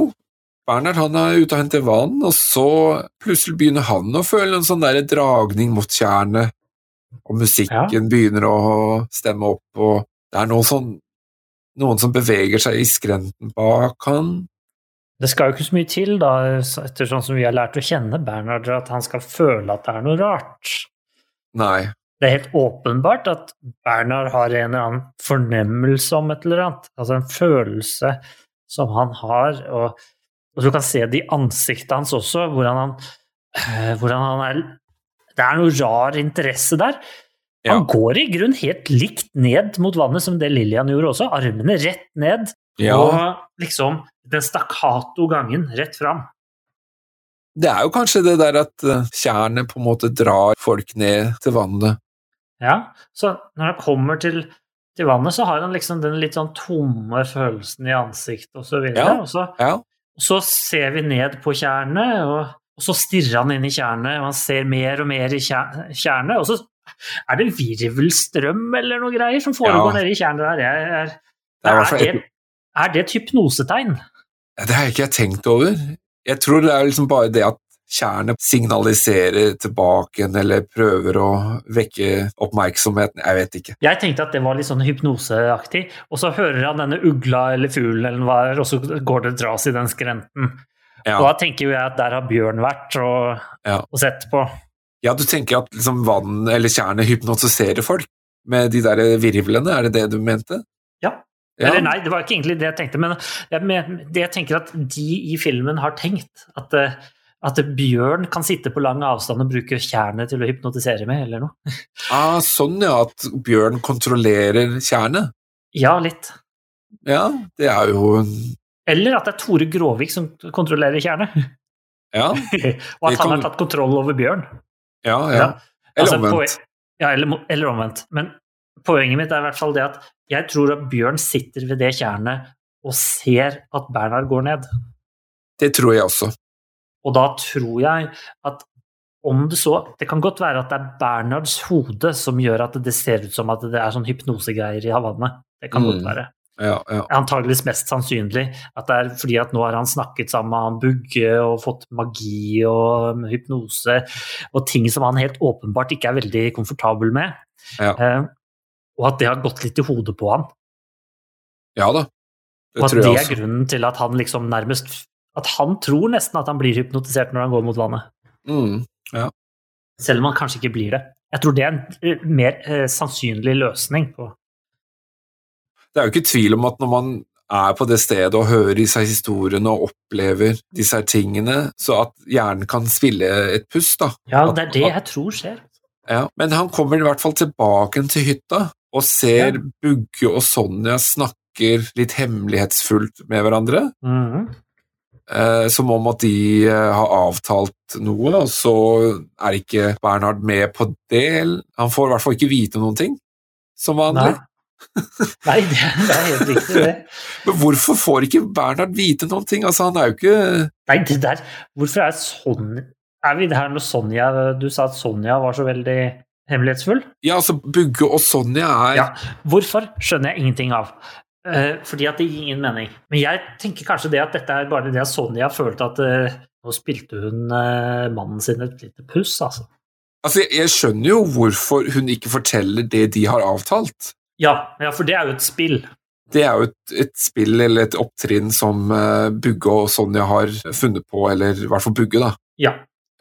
Bernhard han er ute og henter vann, og så plutselig begynner han å føle en sånn der dragning mot tjernet, og musikken begynner å stemme opp, og det er noe sånn, noen som beveger seg i skrenten bak han. Det skal jo ikke så mye til, da, etter sånn som vi har lært å kjenne Bernhard, at han skal føle at det er noe rart. Nei, Det er helt åpenbart at Bernhard har en eller annen fornemmelse om et eller annet. Altså en følelse som han har, og, og du kan se det i ansiktet hans også, hvordan han, eh, hvordan han er Det er noe rar interesse der. Han går i grunn helt likt ned mot vannet som det Lillian gjorde også, armene rett ned, ja, og liksom den stakkato gangen rett fram. det er jo kanskje det der at eh, tjernet på en måte drar folk ned til vannet. Ja, så når han kommer til, til vannet, så har han liksom den litt sånn tomme følelsen i ansiktet og så videre. Ja. Og så, Ja, så ser vi ned på tjernet, og, og så stirrer han inn i tjernet, og han ser mer og mer i tjer- tjernet, og så er det virvelstrøm eller noe greier som foregår Ja. nede i tjernet der. Jeg, er, det er det er, er det et hypnosetegn? Det har jeg ikke tenkt over. Jeg tror det er liksom bare det at tjernet signaliserer tilbake igjen, eller prøver å vekke oppmerksomheten. Jeg vet ikke. Jeg tenkte at det var litt sånn hypnoseaktig, og så hører han denne ugla eller fuglen eller hva er, og så går det dras i den skrenten. Ja, Og da tenker jo jeg at der har Bjørn vært og, Ja. og sett på. ja du tenker at liksom vann eller tjernet hypnotiserer folk med de der virvlene, er det det du mente? Ja. Ja. Eller nei, det var ikke egentlig det jeg tenkte, men jeg, det jeg tenker at de i filmen har tenkt, at, eh, at Bjørn kan sitte på lang avstand og bruke tjernet til å hypnotisere med, eller noe. Ah, sånn ja, at bjørn kontrollerer tjernet. Ja, litt. Ja, det er jo Eller at det er Tore Gråvik som kontrollerer tjernet, Ja, og at han har tatt kontroll over Bjørn. ja. ja. Ja. Eller Altså, omvendt. På, Ja, eller, eller omvendt. Men poenget mitt er i hvert fall det at jeg tror at Bjørn sitter ved det tjernet og ser at Bernhard går ned. Det tror jeg også. Og da tror jeg at om det så Det kan godt være at det er Bernhards hode som gjør at det ser ut som at det er sånn hypnosegreier i vannet. Det kan Mm. godt være. Ja, ja. Antageligvis mest sannsynlig at det er fordi at nå har han snakket sammen med han Bugge og fått magi og hypnose og ting som han helt åpenbart ikke er veldig komfortabel med. Ja. Og at det har gått litt i hodet på han. ja da. Det Og at det er grunnen til at han liksom nærmest At han tror nesten at han blir hypnotisert når han går mot vannet. Mm. Selv om han kanskje ikke blir det. Jeg tror det er en eh, mer eh, sannsynlig løsning på Det er jo ikke tvil om at når man er på det stedet og hører disse historiene og opplever disse tingene, så at hjernen kan spille et pust, da. Ja, det er det jeg tror skjer. Ja, men han kommer i hvert fall tilbake til hytta og ser Ja. Bugge og Sonja snakker litt hemmelighetsfullt med hverandre, Mhm. eh, som om at de eh, har avtalt noe, og så er ikke Bernhard med på det. Han får i hvert fall ikke vite noen ting, som vanlig. Nei. Nei, det, det er helt riktig, det. Men hvorfor får ikke Bernhard vite noen ting? Altså, han er jo ikke Nei, det der Hvorfor er sånn Er vi der når Sonja Du sa at Sonja var så veldig hemmelighetsfull? Ja, altså, Bugge og Sonja er Ja. Hvorfor skjønner jeg ingenting av. Uh, fordi at det gir ingen mening. Men jeg tenker kanskje det at dette er bare det at Sonja følte at uh, nå spilte hun uh, mannen sin et lite puss, altså. Altså, jeg, jeg skjønner jo hvorfor hun ikke forteller det de har avtalt. Ja, ja, for det er jo et spill. Det er jo et, et spill eller et opptrinn som Bugge og Sonja har funnet på, eller i hvert fall Bugge, da. Ja.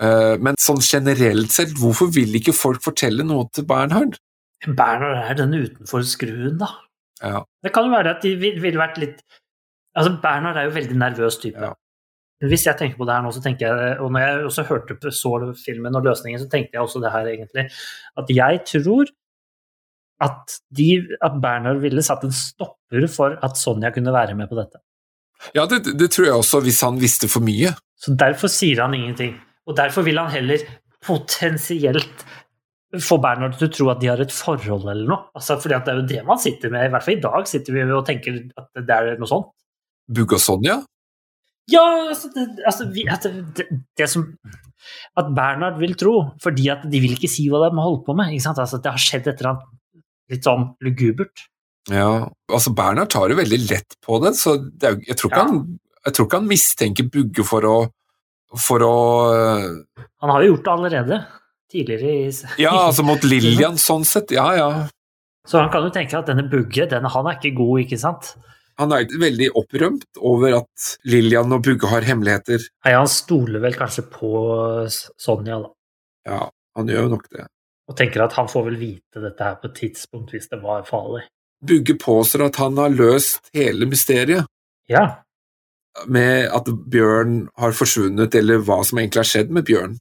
Eh, men sånn generelt sett, hvorfor vil ikke folk fortelle noe til Bernhard? Bernhard er den utenfor skruen, da. Ja. Det kan jo være at de vil- ville vært litt Altså, Bernhard er jo veldig nervøs type. Ja. Hvis jeg tenker på det her nå, så tenker jeg, og når jeg også hørte på så filmen og løsningen, så tenkte jeg også det her egentlig, at jeg tror at, de, at Bernhard ville satt en stopper for at Sonja kunne være med på dette. Ja, det, det tror jeg også, hvis han visste for mye. Så derfor sier han ingenting. Og derfor vil han heller potensielt få Bernhard til å tro at de har et forhold eller noe. Altså, fordi det er jo det man sitter med, i hvert fall i dag sitter vi og tenker at det er noe sånt. Og Sonja? Ja, altså, det, altså vi, at det, det, som At Bernhard vil tro, fordi at de vil ikke si hva de har holdt på med. Altså, det har skjedd et eller annet litt sånn lugubert. Ja, altså Bernhard tar jo veldig lett på det, så det er, jeg, tror Ja. han, jeg tror ikke han mistenker Bugge for å for å Han har jo gjort det allerede. Tidligere i Ja, altså mot Lillian, sånn sett. Ja, ja. Så han kan jo tenke at denne Bugge, den, han er ikke god, ikke sant? Han er veldig opprømt over at Lillian og Bugge har hemmeligheter. Nei, han stoler vel kanskje på Sonja, da. Ja, han gjør jo nok det. Og tenker at han får vel vite dette her på et tidspunkt hvis det var farlig. Bugge påstår at han har løst hele mysteriet Ja, med at Bjørn har forsvunnet, eller hva som egentlig har skjedd med Bjørn.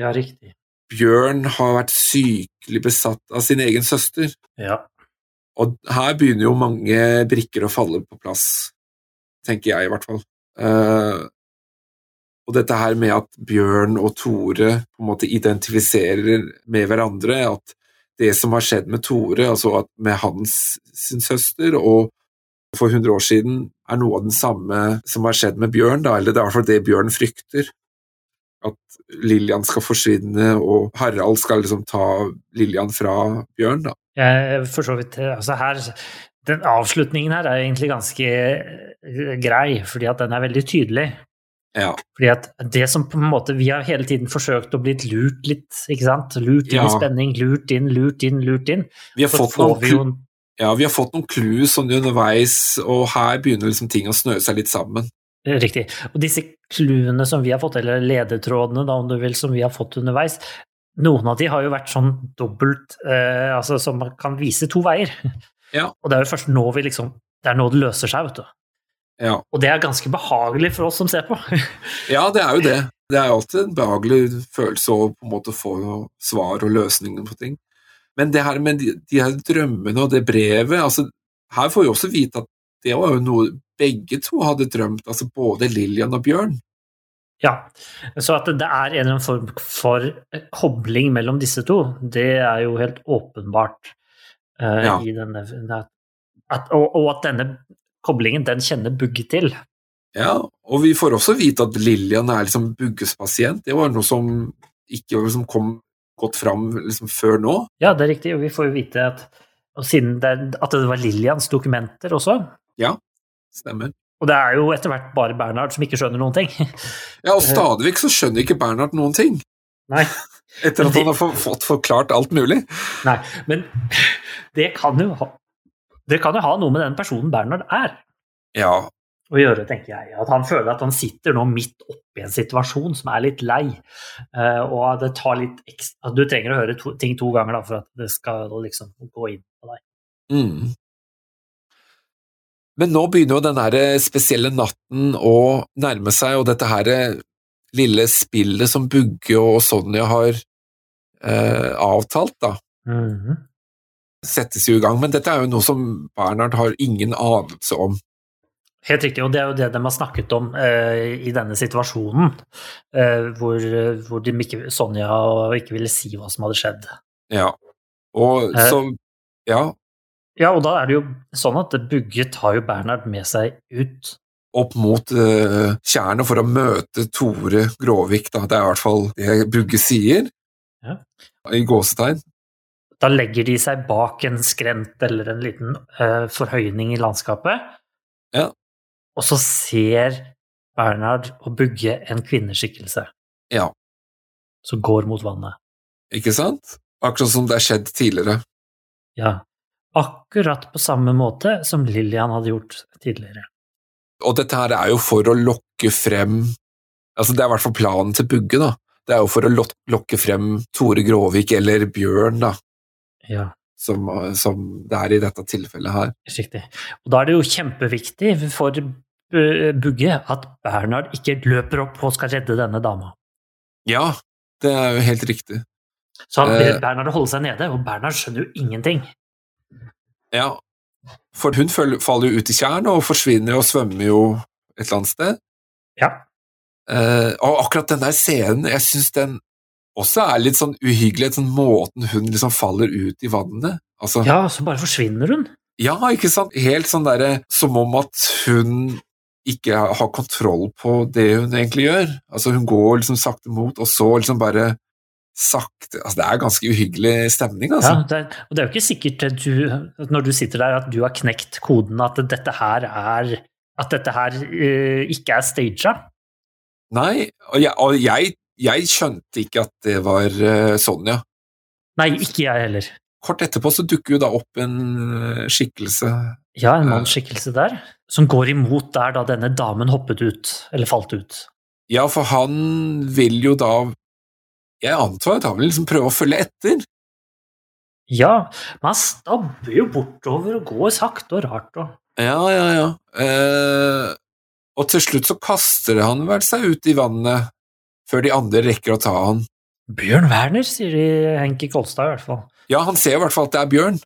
ja, riktig. Bjørn har vært sykelig besatt av sin egen søster, Ja. og her begynner jo mange brikker å falle på plass, tenker jeg i hvert fall. Uh, og dette her med at Bjørn og Tore på en måte identifiserer med hverandre, at det som har skjedd med Tore, altså at med hans sin søster, og for 100 år siden, er noe av den samme som har skjedd med Bjørn, da, eller det er i hvert fall det Bjørn frykter. At Lillian skal forsvinne, og Harald skal liksom ta Lillian fra Bjørn, da. Jeg for så vidt Altså her Den avslutningen her er egentlig ganske eh, grei, fordi at den er veldig tydelig. Ja. Fordi at det som på en måte Vi har hele tiden forsøkt å bli lurt litt, ikke sant? Lurt inn Ja. i spenning, lurt inn, lurt inn, lurt inn. Vi har Så fått noen, vi jo clu- ja, vi har fått noen clues sånn underveis, og her begynner liksom ting å snø seg litt sammen. Riktig. Og disse clouene som vi har fått, eller ledetrådene da, om du vil, som vi har fått underveis, noen av de har jo vært sånn dobbelt, eh, altså som man kan vise to veier. Ja. Og det er jo først nå vi liksom Det er nå det løser seg, vet du. Ja. Og det er ganske behagelig for oss som ser på. ja, det er jo det. Det er alltid en behagelig følelse å på en måte få svar og løsninger på ting. Men det her med de, de her drømmene og det brevet, altså her får vi også vite at det var jo noe begge to hadde drømt, altså både Lillian og Bjørn. Ja, Så at det er en eller annen form for kobling mellom disse to, det er jo helt åpenbart. Uh, Ja. i denne, at, og, og at denne koblingen, den kjenner Bugge til. Ja, og vi får også vite at Lillian er liksom Bugges pasient. Det var noe som ikke liksom kom godt fram liksom før nå. Ja, det er riktig, og vi får jo vite at det, at det var Lillians dokumenter også. Ja, Stemmer. Og det er jo etter hvert bare Bernhard som ikke skjønner noen ting. Ja, og stadig vekk så skjønner ikke Bernhard noen ting. Nei. Etter at han har fått forklart alt mulig. Nei, men det kan jo ha det kan jo ha noe med den personen Bernhard er Ja, å gjøre, tenker jeg. At han føler at han sitter nå midt oppi en situasjon som er litt lei. og og det tar litt ekstra Du trenger å høre to, ting to ganger da, for at det skal liksom gå inn på deg. Mm. Men nå begynner jo den her spesielle natten å nærme seg, og dette her lille spillet som Bugge og Sonja har eh, avtalt, da, Mhm. settes jo i gang. Men dette er jo noe som Bernhard har ingen anelse om. Helt riktig, og det er jo det de har snakket om eh, i denne situasjonen, eh, hvor, hvor de ikke, Sonja ikke ville si hva som hadde skjedd. Ja. Og Eh. så Ja, Ja, og da er det jo sånn at Bugge tar jo Bernhard med seg ut. opp mot uh, tjernet for å møte Tore Gråvik, da. Det er i hvert fall det Bugge sier. Ja. I gåsetegn. Da legger de seg bak en skrent eller en liten eh, forhøyning i landskapet. Ja. Og så ser Bernhard og Bugge en kvinneskikkelse Ja, som går mot vannet. ikke sant? Akkurat som det er skjedd tidligere. Ja. Akkurat på samme måte som Lillian hadde gjort tidligere. Og dette her er jo for å lokke frem Altså, det er i hvert fall planen til Bugge, da. Det er jo for å lokke frem Tore Gråvik eller Bjørn, da, Ja, som, som det er i dette tilfellet her. riktig. Og da er det jo kjempeviktig for eh, Bugge at Bernhard ikke løper opp og skal redde denne dama. Ja, det er jo helt riktig. Så han Eh. ber Bernhard holde seg nede, og Bernhard skjønner jo ingenting. Ja, for hun faller jo ut i tjern og forsvinner og svømmer jo et eller annet sted. Ja. Eh, og akkurat den der scenen, jeg syns den også er litt sånn uhyggelig, sånn måten hun liksom faller ut i vannet. Altså, ja, så bare forsvinner hun. Ja, ikke sant? Helt sånn derre som om at hun ikke har kontroll på det hun egentlig gjør. Altså, hun går liksom sakte mot, og så liksom bare sakte Altså, det er ganske uhyggelig stemning, altså. Ja, det er, og det er jo ikke sikkert at du, når du sitter der, at du har knekt koden, at dette her er At dette her uh, ikke er staged. Nei, og jeg, og jeg, jeg skjønte ikke at det var eh, Sonja. Nei, ikke jeg heller. Kort etterpå så dukker jo da opp en eh, skikkelse Ja, en mannsskikkelse der, som går imot der da denne damen hoppet ut, eller falt ut. Ja, for han vil jo da Jeg antar at han vil liksom prøve å følge etter. Ja, men han stabber jo bortover og går sakte og rart og Ja, ja, ja. Eh, og til slutt så kaster han vel seg ut i vannet før de andre rekker å ta han. Bjørn Werner, sier de Henki Kolstad i hvert fall. Ja, han ser i hvert fall at det er bjørn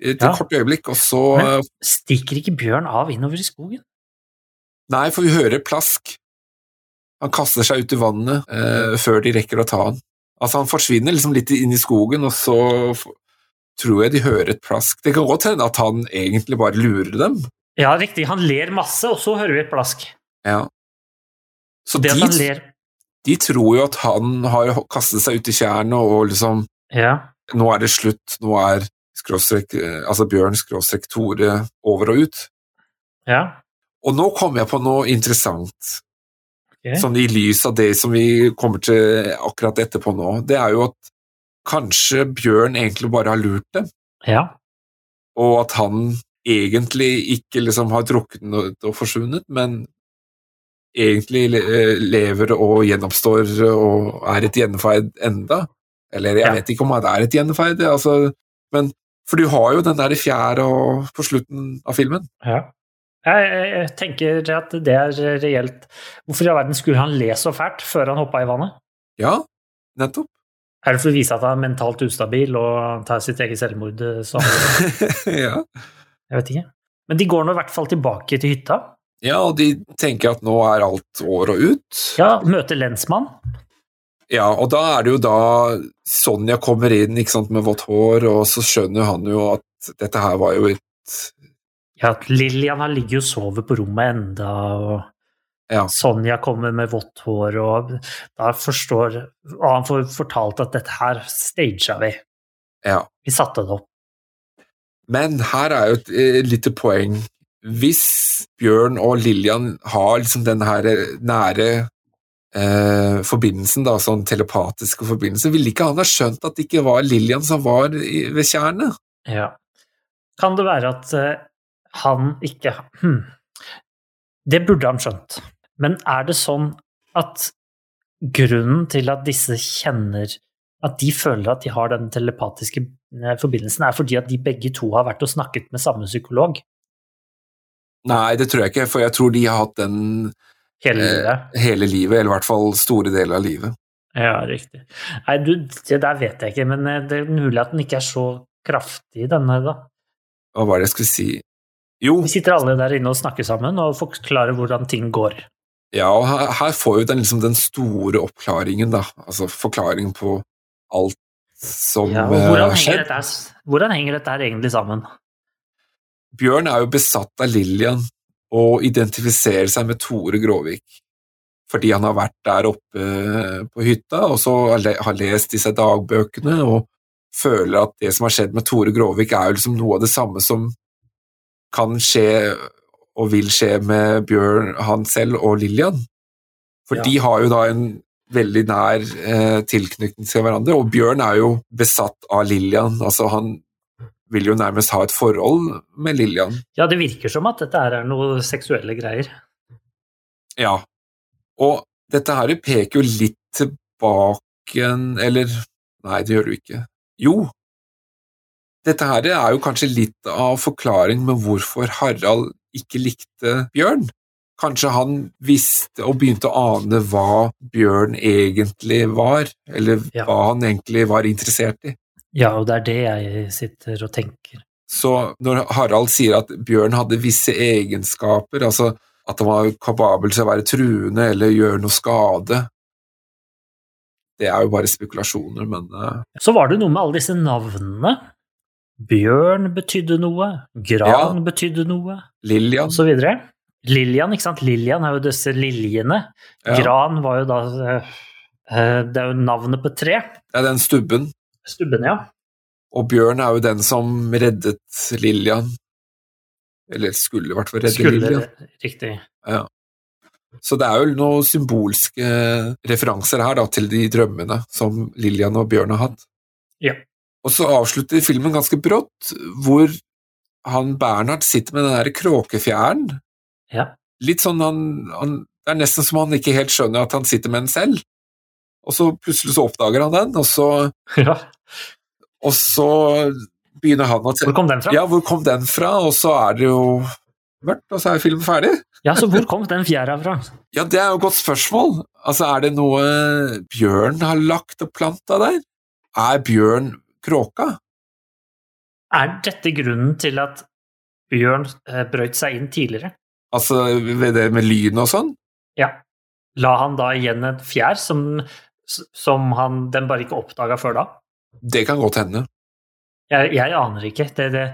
et Ja. kort øyeblikk, og så Men stikker ikke Bjørn av innover i skogen? Nei, for vi hører plask. Han kaster seg ut i vannet eh, før de rekker å ta han. Altså, han forsvinner liksom litt inn i skogen, og så tror jeg de hører et plask. Det kan godt hende at han egentlig bare lurer dem. Ja, riktig. Han ler masse, og så hører vi et plask. Ja. Så Det de, at han ler de tror jo at han har kastet seg ut i tjernet og liksom Ja. Nå er det slutt, nå er skråstrek, eh, altså Bjørn skråstrek Tore over og ut. ja. Og nå kom jeg på noe interessant. okay. sånn i lys av det som vi kommer til akkurat etterpå nå, det er jo at kanskje Bjørn egentlig bare har lurt dem, Ja. og at han egentlig ikke liksom har druknet og forsvunnet, men egentlig eh, lever og gjenoppstår og er et gjenfeid enda. Eller jeg Ja. vet ikke om det er et gjenfeid, altså, men for du har jo den der fjæra på slutten av filmen. ja. Jeg, jeg, jeg tenker at det er reelt. Hvorfor i all verden skulle han le så fælt før han hoppa i vannet? Ja, nettopp. Er det for å vise at han er mentalt ustabil og tar sitt eget selvmord? eh, Som, ja. jeg vet ikke. Men de går nå i hvert fall tilbake til hytta. Ja, og de tenker at nå er alt år og ut. Ja, Møter lensmann. Ja, og da er det jo da Sonja kommer inn sant, med vått hår, og så skjønner han jo at dette her var jo et Ja, at Lillian har ligget og sovet på rommet enda, og Ja. Sonja kommer med vått hår, og da forstår Og han får fortalt at dette her stagea vi. Ja. Vi satte det opp. Men her er jo et eh, lite poeng. Hvis Bjørn og Lillian har liksom den her nære eh, forbindelsen, da, sånn telepatiske forbindelse, ville ikke han ha skjønt at det ikke var Lillian som var i, ved tjernet? Ja. Kan det være at eh, han ikke hmm. Det burde han skjønt. Men er det sånn at grunnen til at disse kjenner At de føler at de har den telepatiske eh, forbindelsen, er fordi at de begge to har vært og snakket med samme psykolog Nei, det tror jeg ikke, for jeg tror de har hatt den hele eh, livet? hele livet, eller i hvert fall store deler av livet. Ja, riktig. Nei, du, det der vet jeg ikke, men eh, det er mulig at den ikke er så kraftig, denne, da. Hva var det jeg skulle si? Jo, Vi sitter alle der inne og snakker sammen og forklarer hvordan ting går. ja, og her, her får jo den, liksom, den store oppklaringen, da. Altså forklaringen på alt som Ja, og eh, hvordan, har henger skjedd. dette, hvordan henger dette her egentlig sammen? Bjørn er jo besatt av Lillian og identifiserer seg med Tore Gråvik. Fordi han har vært der oppe eh, på hytta og så har har lest disse dagbøkene og føler at det som har skjedd med Tore Gråvik, er jo liksom noe av det samme som kan skje og vil skje med Bjørn, han selv og Lillian. For Ja. de har jo da en veldig nær eh, tilknytning til hverandre, og Bjørn er jo besatt av Lillian. Altså han vil jo nærmest ha et forhold med Lillian. Ja, det virker som at dette her er noe seksuelle greier. Ja. Og dette her peker jo litt tilbake Eller nei, det gjør det jo ikke. Jo. Dette her er jo kanskje litt av forklaring med hvorfor Harald ikke likte Bjørn. Kanskje han visste og begynte å ane hva Bjørn egentlig var, eller Ja. hva han egentlig var interessert i. Ja, og det er det jeg sitter og tenker. Så når Harald sier at Bjørn hadde visse egenskaper, altså at han var kapabel til å være truende eller gjøre noe skade, det er jo bare spekulasjoner, men eh, Så var det noe med alle disse navnene. Bjørn betydde noe, Gran Ja. betydde noe, Lillian og så videre. Lillian, ikke sant? Lillian er jo disse liljene. ja, Gran var jo da eh, eh, Det er jo navnet på tre. det er den stubben, Stubben, ja. og Bjørn er jo den som reddet Lillian. Eller skulle i hvert fall redde Skulle Lillian. Riktig. Så det er jo noen symbolske referanser her da, til de drømmene som Lillian og Bjørn har hatt. Ja. Og så avslutter filmen ganske brått, hvor han Bernhard sitter med den der kråkefjæren. Ja. Litt sånn han, han Det er nesten som han ikke helt skjønner at han sitter med den selv. Og så plutselig så oppdager han den, og så, ja. og så begynner han å Hvor kom den fra? Ja, hvor kom den fra? Og så er det jo mørkt, og så er filmen ferdig. Ja, så hvor kom den fjæra fra? Ja, det er jo et godt spørsmål. Altså, er det noe Bjørn har lagt og planta der? Er Bjørn kråka? Er dette grunnen til at Bjørn eh, brøt seg inn tidligere? Altså ved det med lyn og sånn? Ja. La han da igjen en fjær som, som han, den bare ikke oppdaga før da? Det kan godt hende. Jeg, jeg aner ikke. Det, det,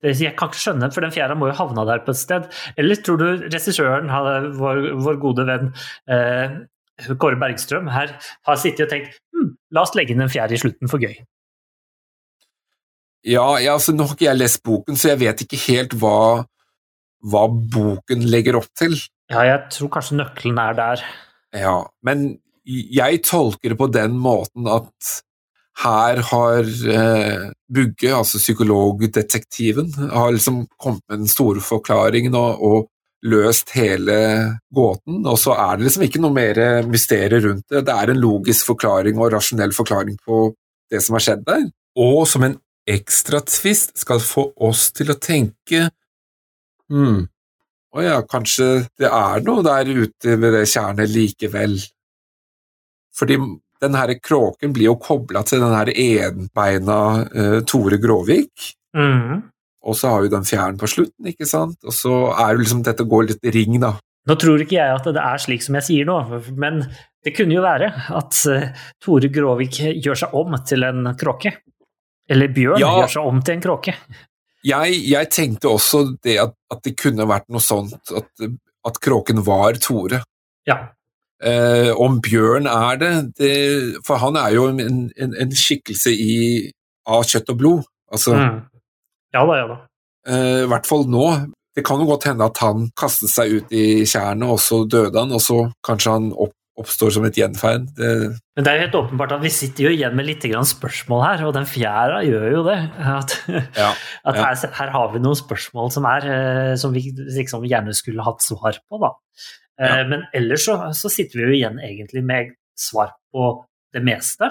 det, jeg kan ikke skjønne, for den fjæra må jo havna der på et sted. Eller tror du regissøren, vår, vår gode venn eh, Kåre Bergstrøm, her har sittet og tenkt hm, la oss legge inn en fjær i slutten for gøy. Ja, jeg, altså, nå har ikke jeg lest boken, så jeg vet ikke helt hva, hva boken legger opp til. Ja, jeg tror kanskje nøkkelen er der. Ja, men jeg tolker det på den måten at her har eh, Bugge, altså psykologdetektiven, har liksom kommet med den store forklaringen og, og løst hele gåten, og så er det liksom ikke noe mer mysterium rundt det. Det er en logisk forklaring og rasjonell forklaring på det som har skjedd der. Og som en ekstra twist skal få oss til å tenke Hm, å ja, kanskje det er noe der ute ved det tjernet likevel. Fordi den her kråken blir jo kobla til den her enbeina uh, Tore Gråvik, Mm. og så har jo den fjæren på slutten, ikke sant? Og så er jo liksom dette går litt i ring, da. Nå tror ikke jeg at det er slik som jeg sier nå, men det kunne jo være at eh, Tore Gråvik gjør seg om til en kråke. Eller Bjørn Ja. gjør seg om til en kråke. Jeg, jeg tenkte også det at, at det kunne vært noe sånt, at, at kråken var Tore. Ja. Eh, om Bjørn er det, det For han er jo en, en, en skikkelse i, av kjøtt og blod. Altså, Mm. Ja da, ja da. Eh, I hvert fall nå. Det kan jo godt hende at han kastet seg ut i tjernet, og så døde han, og så kanskje han opp, oppstår som et gjenferd. Det, Men det er jo helt åpenbart at vi sitter jo igjen med litt grann spørsmål her, og den fjæra gjør jo det. At, ja. at Ja. her, her har vi noen spørsmål som, er, eh, som vi liksom gjerne skulle hatt svar på. Da. Eh, Ja. Men ellers så, så sitter vi jo igjen egentlig med svar på det meste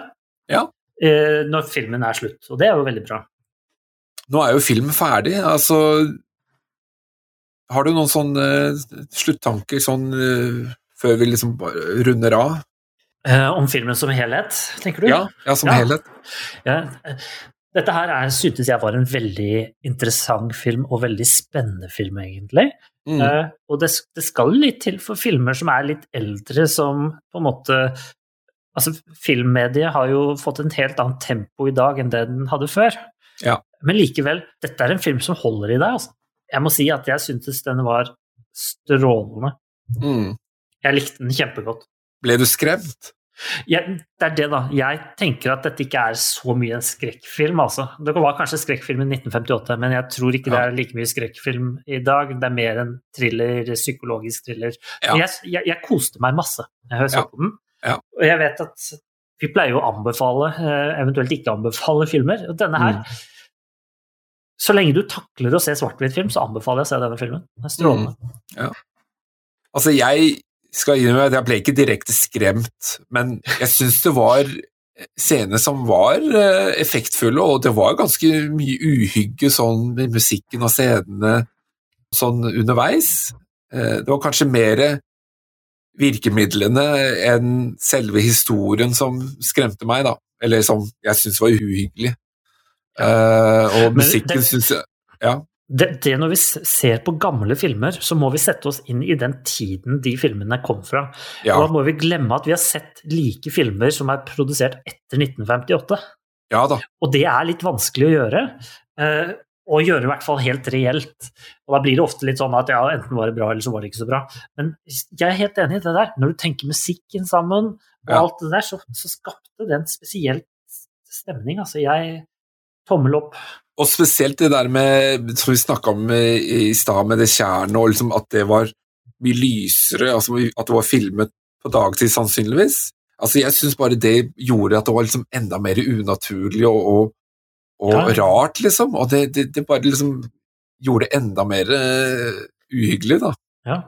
Ja. eh, når filmen er slutt, og det er jo veldig bra. Nå er jo filmen ferdig, altså Har du noen sånne sluttanker sånn eh, før vi liksom runder av? Eh, Om filmen som helhet, tenker du? Ja, ja som Ja. helhet. Ja, eh, Dette her er, syntes jeg var en veldig interessant film, og veldig spennende film, egentlig. Mm. Uh, og det, det skal litt til for filmer som er litt eldre, som på en måte Altså, filmmediet har jo fått en helt annet tempo i dag enn det den hadde før. Ja. Men likevel, dette er en film som holder i deg. Altså. Jeg må si at jeg syntes den var strålende. Mm. Jeg likte den kjempegodt. Ble du skremt? Jeg, det er det, da. Jeg tenker at dette ikke er så mye en skrekkfilm, altså. Det var kanskje skrekkfilm i 1958, men jeg tror ikke det er like mye skrekkfilm i dag. Det er mer en thriller, psykologisk thriller. Ja. Jeg, jeg, jeg koste meg masse da jeg så Ja. på den. Ja. Og jeg vet at vi pleier jo å anbefale, eh, eventuelt ikke anbefale filmer. Og denne her Mm. Så lenge du takler å se svart-hvitt-film, så anbefaler jeg å se denne filmen. Den er strålende. Altså, jeg skal innrømme at jeg ble ikke direkte skremt, men jeg syns det var scener som var eh, effektfulle, og det var ganske mye uhygge sånn med musikken og scenene sånn underveis. Eh, Det var kanskje mer virkemidlene enn selve historien som skremte meg, da. Eller som jeg syntes var uhyggelig. Eh, og musikken syns jeg Ja. Det, det Når vi ser på gamle filmer, så må vi sette oss inn i den tiden de filmene kom fra. ja. Og da må vi glemme at vi har sett like filmer som er produsert etter 1958. Ja da. Og det er litt vanskelig å gjøre. eh, og gjøre i hvert fall helt reelt. Og da blir det ofte litt sånn at ja, enten var det bra, eller så var det ikke så bra. Men jeg er helt enig i det der. Når du tenker musikken sammen og Ja. alt det der, så, så skapte det en spesiell stemning. Altså, jeg Tommel opp. Og spesielt det der med, som vi snakka om i i stad, med det tjernet, og liksom at det var mye lysere, altså at det var filmet på dagtid, sannsynligvis. Altså Jeg syns bare det gjorde at det var liksom enda mer unaturlig og, og, og Ja. rart, liksom. Og det, det, det bare liksom gjorde det enda mer eh, uhyggelig, da. Ja.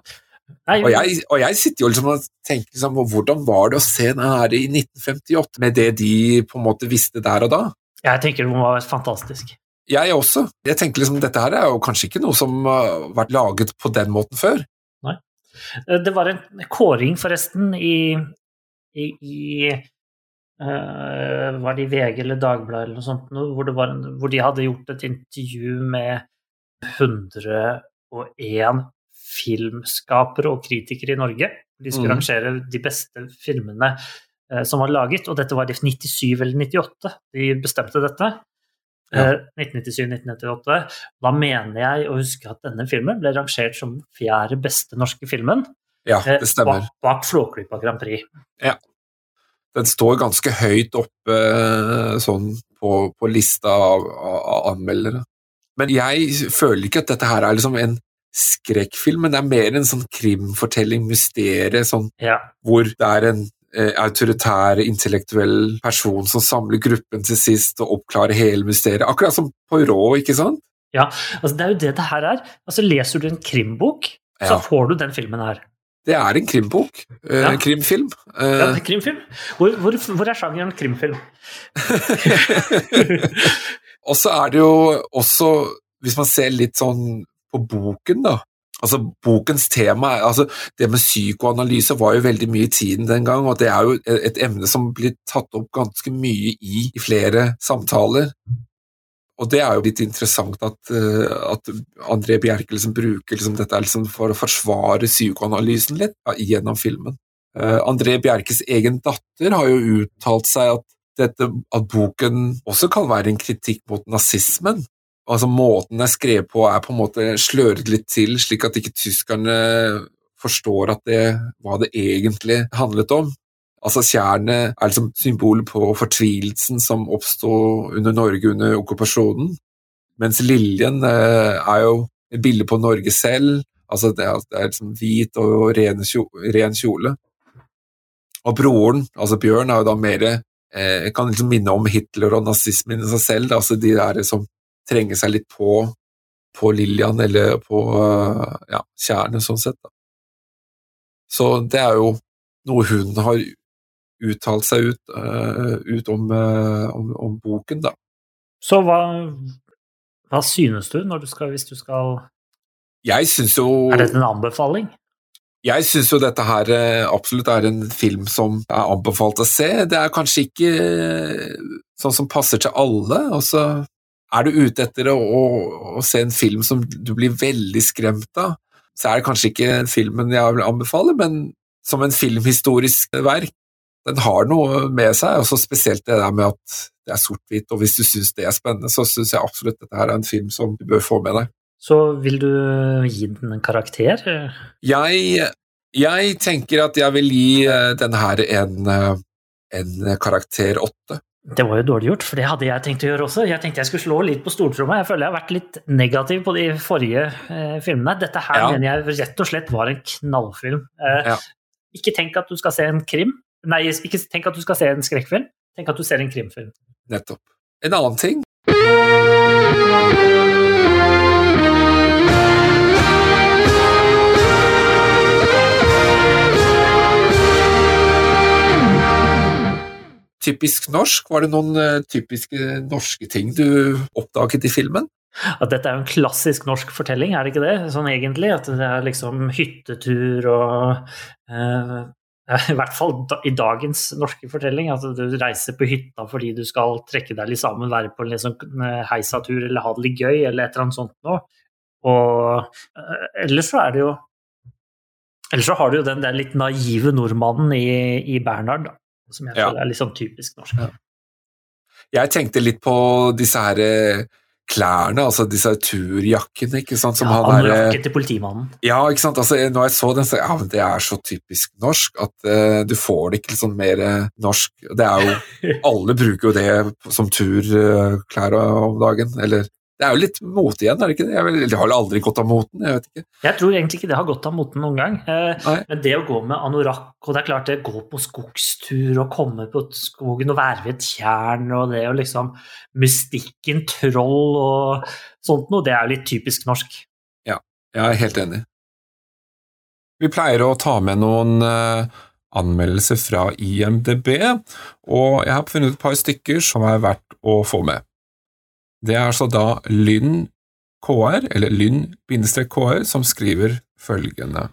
Nei, Og jeg, og jeg sitter jo liksom og tenker liksom, hvordan var det å se den her i 1958, med det de på en måte visste der og da? jeg tenker det må ha vært fantastisk. Jeg også. Jeg tenker liksom, Dette her er jo kanskje ikke noe som har vært laget på den måten før. Nei. Det var en kåring, forresten, i, i, i uh, Var det i VG eller Dagbladet eller noe sånt, noe, hvor, det var en, hvor de hadde gjort et intervju med 101 filmskapere og kritikere i Norge. De skulle mm. rangere de beste filmene uh, som var laget, og dette var i 97 eller 98 de bestemte dette. Ja. Eh, 1997-1998. Da mener jeg å huske at denne filmen ble rangert som fjerde beste norske filmen. Ja, eh, det stemmer. Bak, bak Flåklypa Grand Prix. Den står ganske høyt oppe eh, sånn på, på lista av, av, anmeldere. Men jeg føler ikke at dette her er liksom en skrekkfilm, men det er mer en sånn krimfortelling, mysterie, sånn Ja. hvor det er en autoritær, intellektuell person som samler gruppen til sist og oppklarer hele mysteriet. Akkurat som Poirot, ikke sant? Ja, Altså, det er jo det det her er. Altså, leser du en krimbok, så Ja. får du den filmen her. Det er en krimbok. Eh, Ja. Krimfilm. Eh, Ja, krimfilm. Hvor, hvor, hvor er sjangeren krimfilm? Og så er det jo også, hvis man ser litt sånn på boken, da Altså, Bokens tema er, altså, Det med psykoanalyse var jo veldig mye i tiden den gang, og det er jo et emne som blir tatt opp ganske mye i, i flere samtaler. Og det er jo litt interessant at, eh, at André Bjerke liksom bruker liksom dette liksom for å forsvare psykoanalysen litt ja, gjennom filmen. Uh, André Bjerkes egen datter har jo uttalt seg at, dette, at boken også kan være en kritikk mot nazismen. Altså Måten det er skrevet på er på en måte sløret litt til, slik at ikke tyskerne forstår det, hva det egentlig handlet om. Altså Tjernet er liksom symbolet på fortvilelsen som oppsto under Norge under okkupasjonen. Mens Liljen eh, er jo et bilde på Norge selv. Altså det er, det er liksom hvit og ren, kjole, ren kjole. Og broren, altså Bjørn, er jo da mer eh, Kan liksom minne om Hitler og nazismen i seg selv. Da. Altså de der som trenger seg litt på, på Lillian eller på eh, ja, Tjernet, sånn sett. Da. Så det er jo noe hun har uttalt seg ut, uh, ut om, uh, om, om boken, da. Så hva, hva synes du, du skal, hvis du skal Jeg synes jo Er dette en anbefaling? Jeg syns jo dette her absolutt er en film som er anbefalt å se. Det er kanskje ikke sånn som passer til alle. og så er du ute etter å, å, å se en film som du blir veldig skremt av, så er det kanskje ikke filmen jeg vil anbefale, men som en filmhistorisk verk. Den har noe med seg, og så spesielt det der med at det er sort-hvitt, og hvis du syns det er spennende, så syns jeg absolutt dette her er en film som du bør få med deg. Så vil du gi den en karakter? Jeg, jeg tenker at jeg vil gi eh, denne her en, eh, en karakter åtte. Det var jo dårlig gjort, for det hadde jeg tenkt å gjøre også. Jeg tenkte jeg skulle slå litt på stortromma. Jeg føler jeg har vært litt negativ på de forrige eh, filmene. Dette her Ja. mener jeg rett og slett var en knallfilm. Eh, Ja. Ikke tenk at du skal se en krim. Nei, ikke tenk at du skal se en skrekkfilm. Tenk at du ser en krimfilm. Nettopp. En annen ting Typisk norsk? Var det noen eh, typiske norske ting du oppdaget i filmen? At dette er jo en klassisk norsk fortelling, er det ikke det? Sånn egentlig, At det er liksom hyttetur og eh, I hvert fall da, i dagens norske fortelling. At du reiser på hytta fordi du skal trekke deg litt sammen, være på en liksom, heisatur eller ha det litt gøy, eller et eller annet sånt noe. Og eh, ellers så er det jo Ellers så har du jo den der litt naive nordmannen i, i Bernhard, som jeg Ja. føler er litt sånn typisk norsk. Jeg tenkte litt på disse her eh, klærne, altså disse turjakkene, ikke sant, som Ja, han der eh, Anorakken til politimannen. Ja, ikke sant. Altså, når jeg så den, så ja, men det er så typisk norsk at uh, du får det ikke sånn mer uh, norsk. Det er jo Alle bruker jo det som turklær om dagen. Eller det er jo litt mote igjen, er det ikke det? Jeg vel- Det har aldri gått av moten, jeg vet ikke. Jeg tror egentlig ikke det har gått av moten noen gang. Eh, Men det å gå med anorakk, og det er klart det gå på skogstur og komme på skogen og være ved et tjern, og det å liksom Mystikken, troll og sånt noe, det er jo litt typisk norsk. Ja, Jeg er helt enig. Vi pleier å ta med noen eh, anmeldelser fra IMDb, og jeg har funnet et par stykker som er verdt å få med. Det er altså da Lynn KR, eller Lynn-KR, som skriver følgende.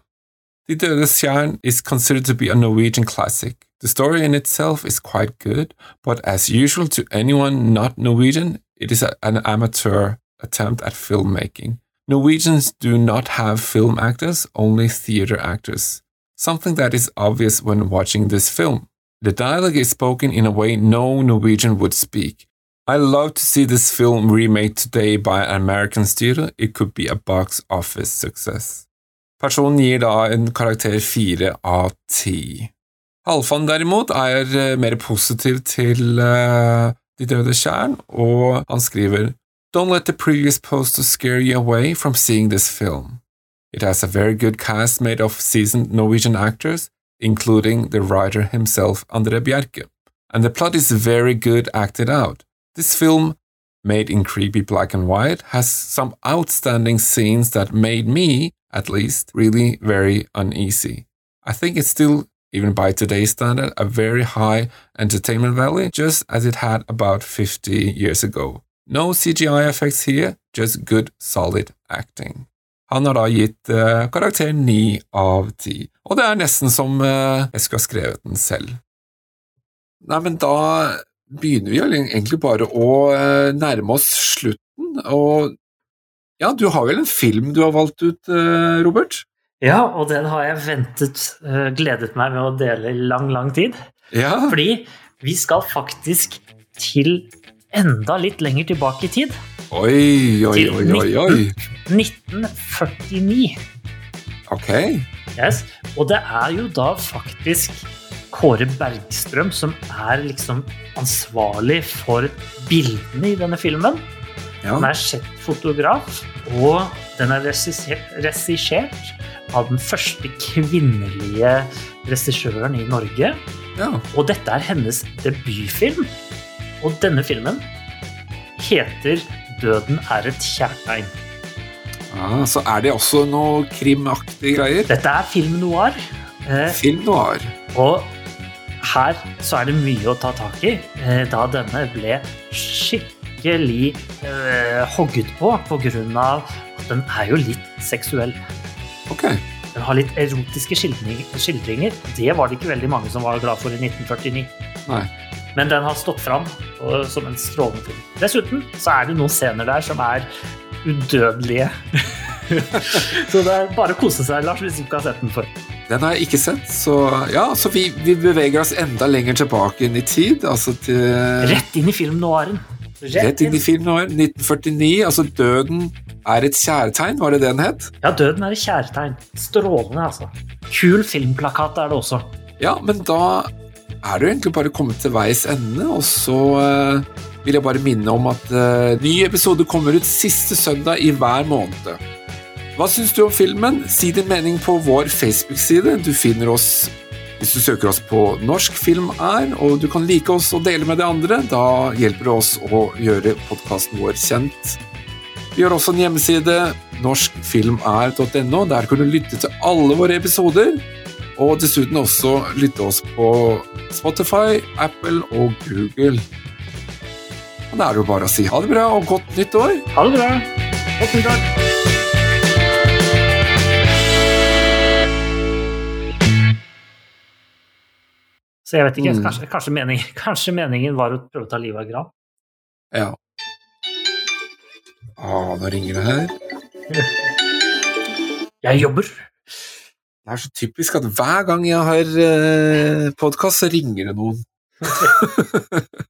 De Dødes Tjern is considered to be a Norwegian classic. The story in itself is quite good, but as usual to anyone not Norwegian, it is an amateur attempt at filmmaking. Norwegians do not have film actors, only theater actors. Something that is obvious when watching this film. The dialogue is spoken in a way no Norwegian would speak. I love to see this film remade today by an American studio. It could be a box office success. Personen gir da en karakter fire av ti. Halvfan derimot er eh, mer positiv til eh, De døde tjern, og han skriver Don't let the previous poster scare you away from seeing this film. It has a very good cast made of seasoned Norwegian actors, including the writer himself, André Bjerke. And the plot is very good acted out. This film, made in creepy black and white, has some outstanding scenes that made me, at least, really very uneasy. I think it's still, even by today's standard, a very high entertainment value, just as it had about 50 years ago. No CGI effects here, just good, solid acting. Han har da gitt eh, karakter 9 av 10, og det er nesten som eh, jeg skulle ha skrevet den selv. Nei, men da begynner vi egentlig bare å eh, nærme oss slutten, og ja, du har vel en film du har valgt ut, eh, Robert? Ja, og den har jeg ventet, eh, gledet meg med å dele i lang, lang tid. Ja, Fordi vi skal faktisk til enda litt lenger tilbake i tid. oi, oi, oi, oi, oi. 1949. Ok, Yes. Og det er jo da faktisk Kåre Bergstrøm som er liksom ansvarlig for bildene i denne filmen. ja. Den er fotograf, og den er regissert av den første kvinnelige regissøren i Norge. Ja. Og dette er hennes debutfilm. Og denne filmen heter 'Døden er et kjærtegn'. Ah, så er det også noe krimaktige greier. Dette er film noir. Eh, Film noir. Og her så er det mye å ta tak i, eh, da denne ble skikkelig eh, hogget på av at den er jo litt seksuell. Ok. Den har litt erotiske skildringer. Det var det ikke veldig mange som var glad for i 1949. Nei. Men den har stått fram og, som en strålende film. Dessuten så er det noen scener der som er udødelige. så det er bare å kose seg, Lars, hvis du ikke har sett den før. Den har jeg ikke sett, så ja, så vi, vi beveger oss enda lenger tilbake inn i tid. Altså til Rett inn i film noiren. Rett inn i film noir. 1949. Altså Døden er et kjærtegn, var det det den het? Ja, døden er et kjærtegn. Strålende, altså. Kul filmplakat er det også. Ja, men da er det jo egentlig bare kommet til veis ende, og så uh, vil jeg bare minne om at uh, ny episode kommer ut siste søndag i hver måned. Hva syns du om filmen? Si din mening på vår Facebook-side. Du finner oss hvis du søker oss på Norsk film er, og du kan like oss og dele med de andre. Da hjelper det oss å gjøre podkasten vår kjent. Vi har også en hjemmeside, norskfilmr.no. Der kan du lytte til alle våre episoder. Og dessuten også lytte oss på Spotify, Apple og Google. Og Da er det jo bare å si ha det bra og godt nytt år. Ha det bra. Godt nyttår. Så jeg vet ikke, Mm. kanskje, kanskje, meningen, kanskje meningen var å prøve å ta livet av Gran? Ja. Å, nå ringer det her. Jeg jobber. Det er så typisk at hver gang jeg har eh, podkast, så ringer det noen.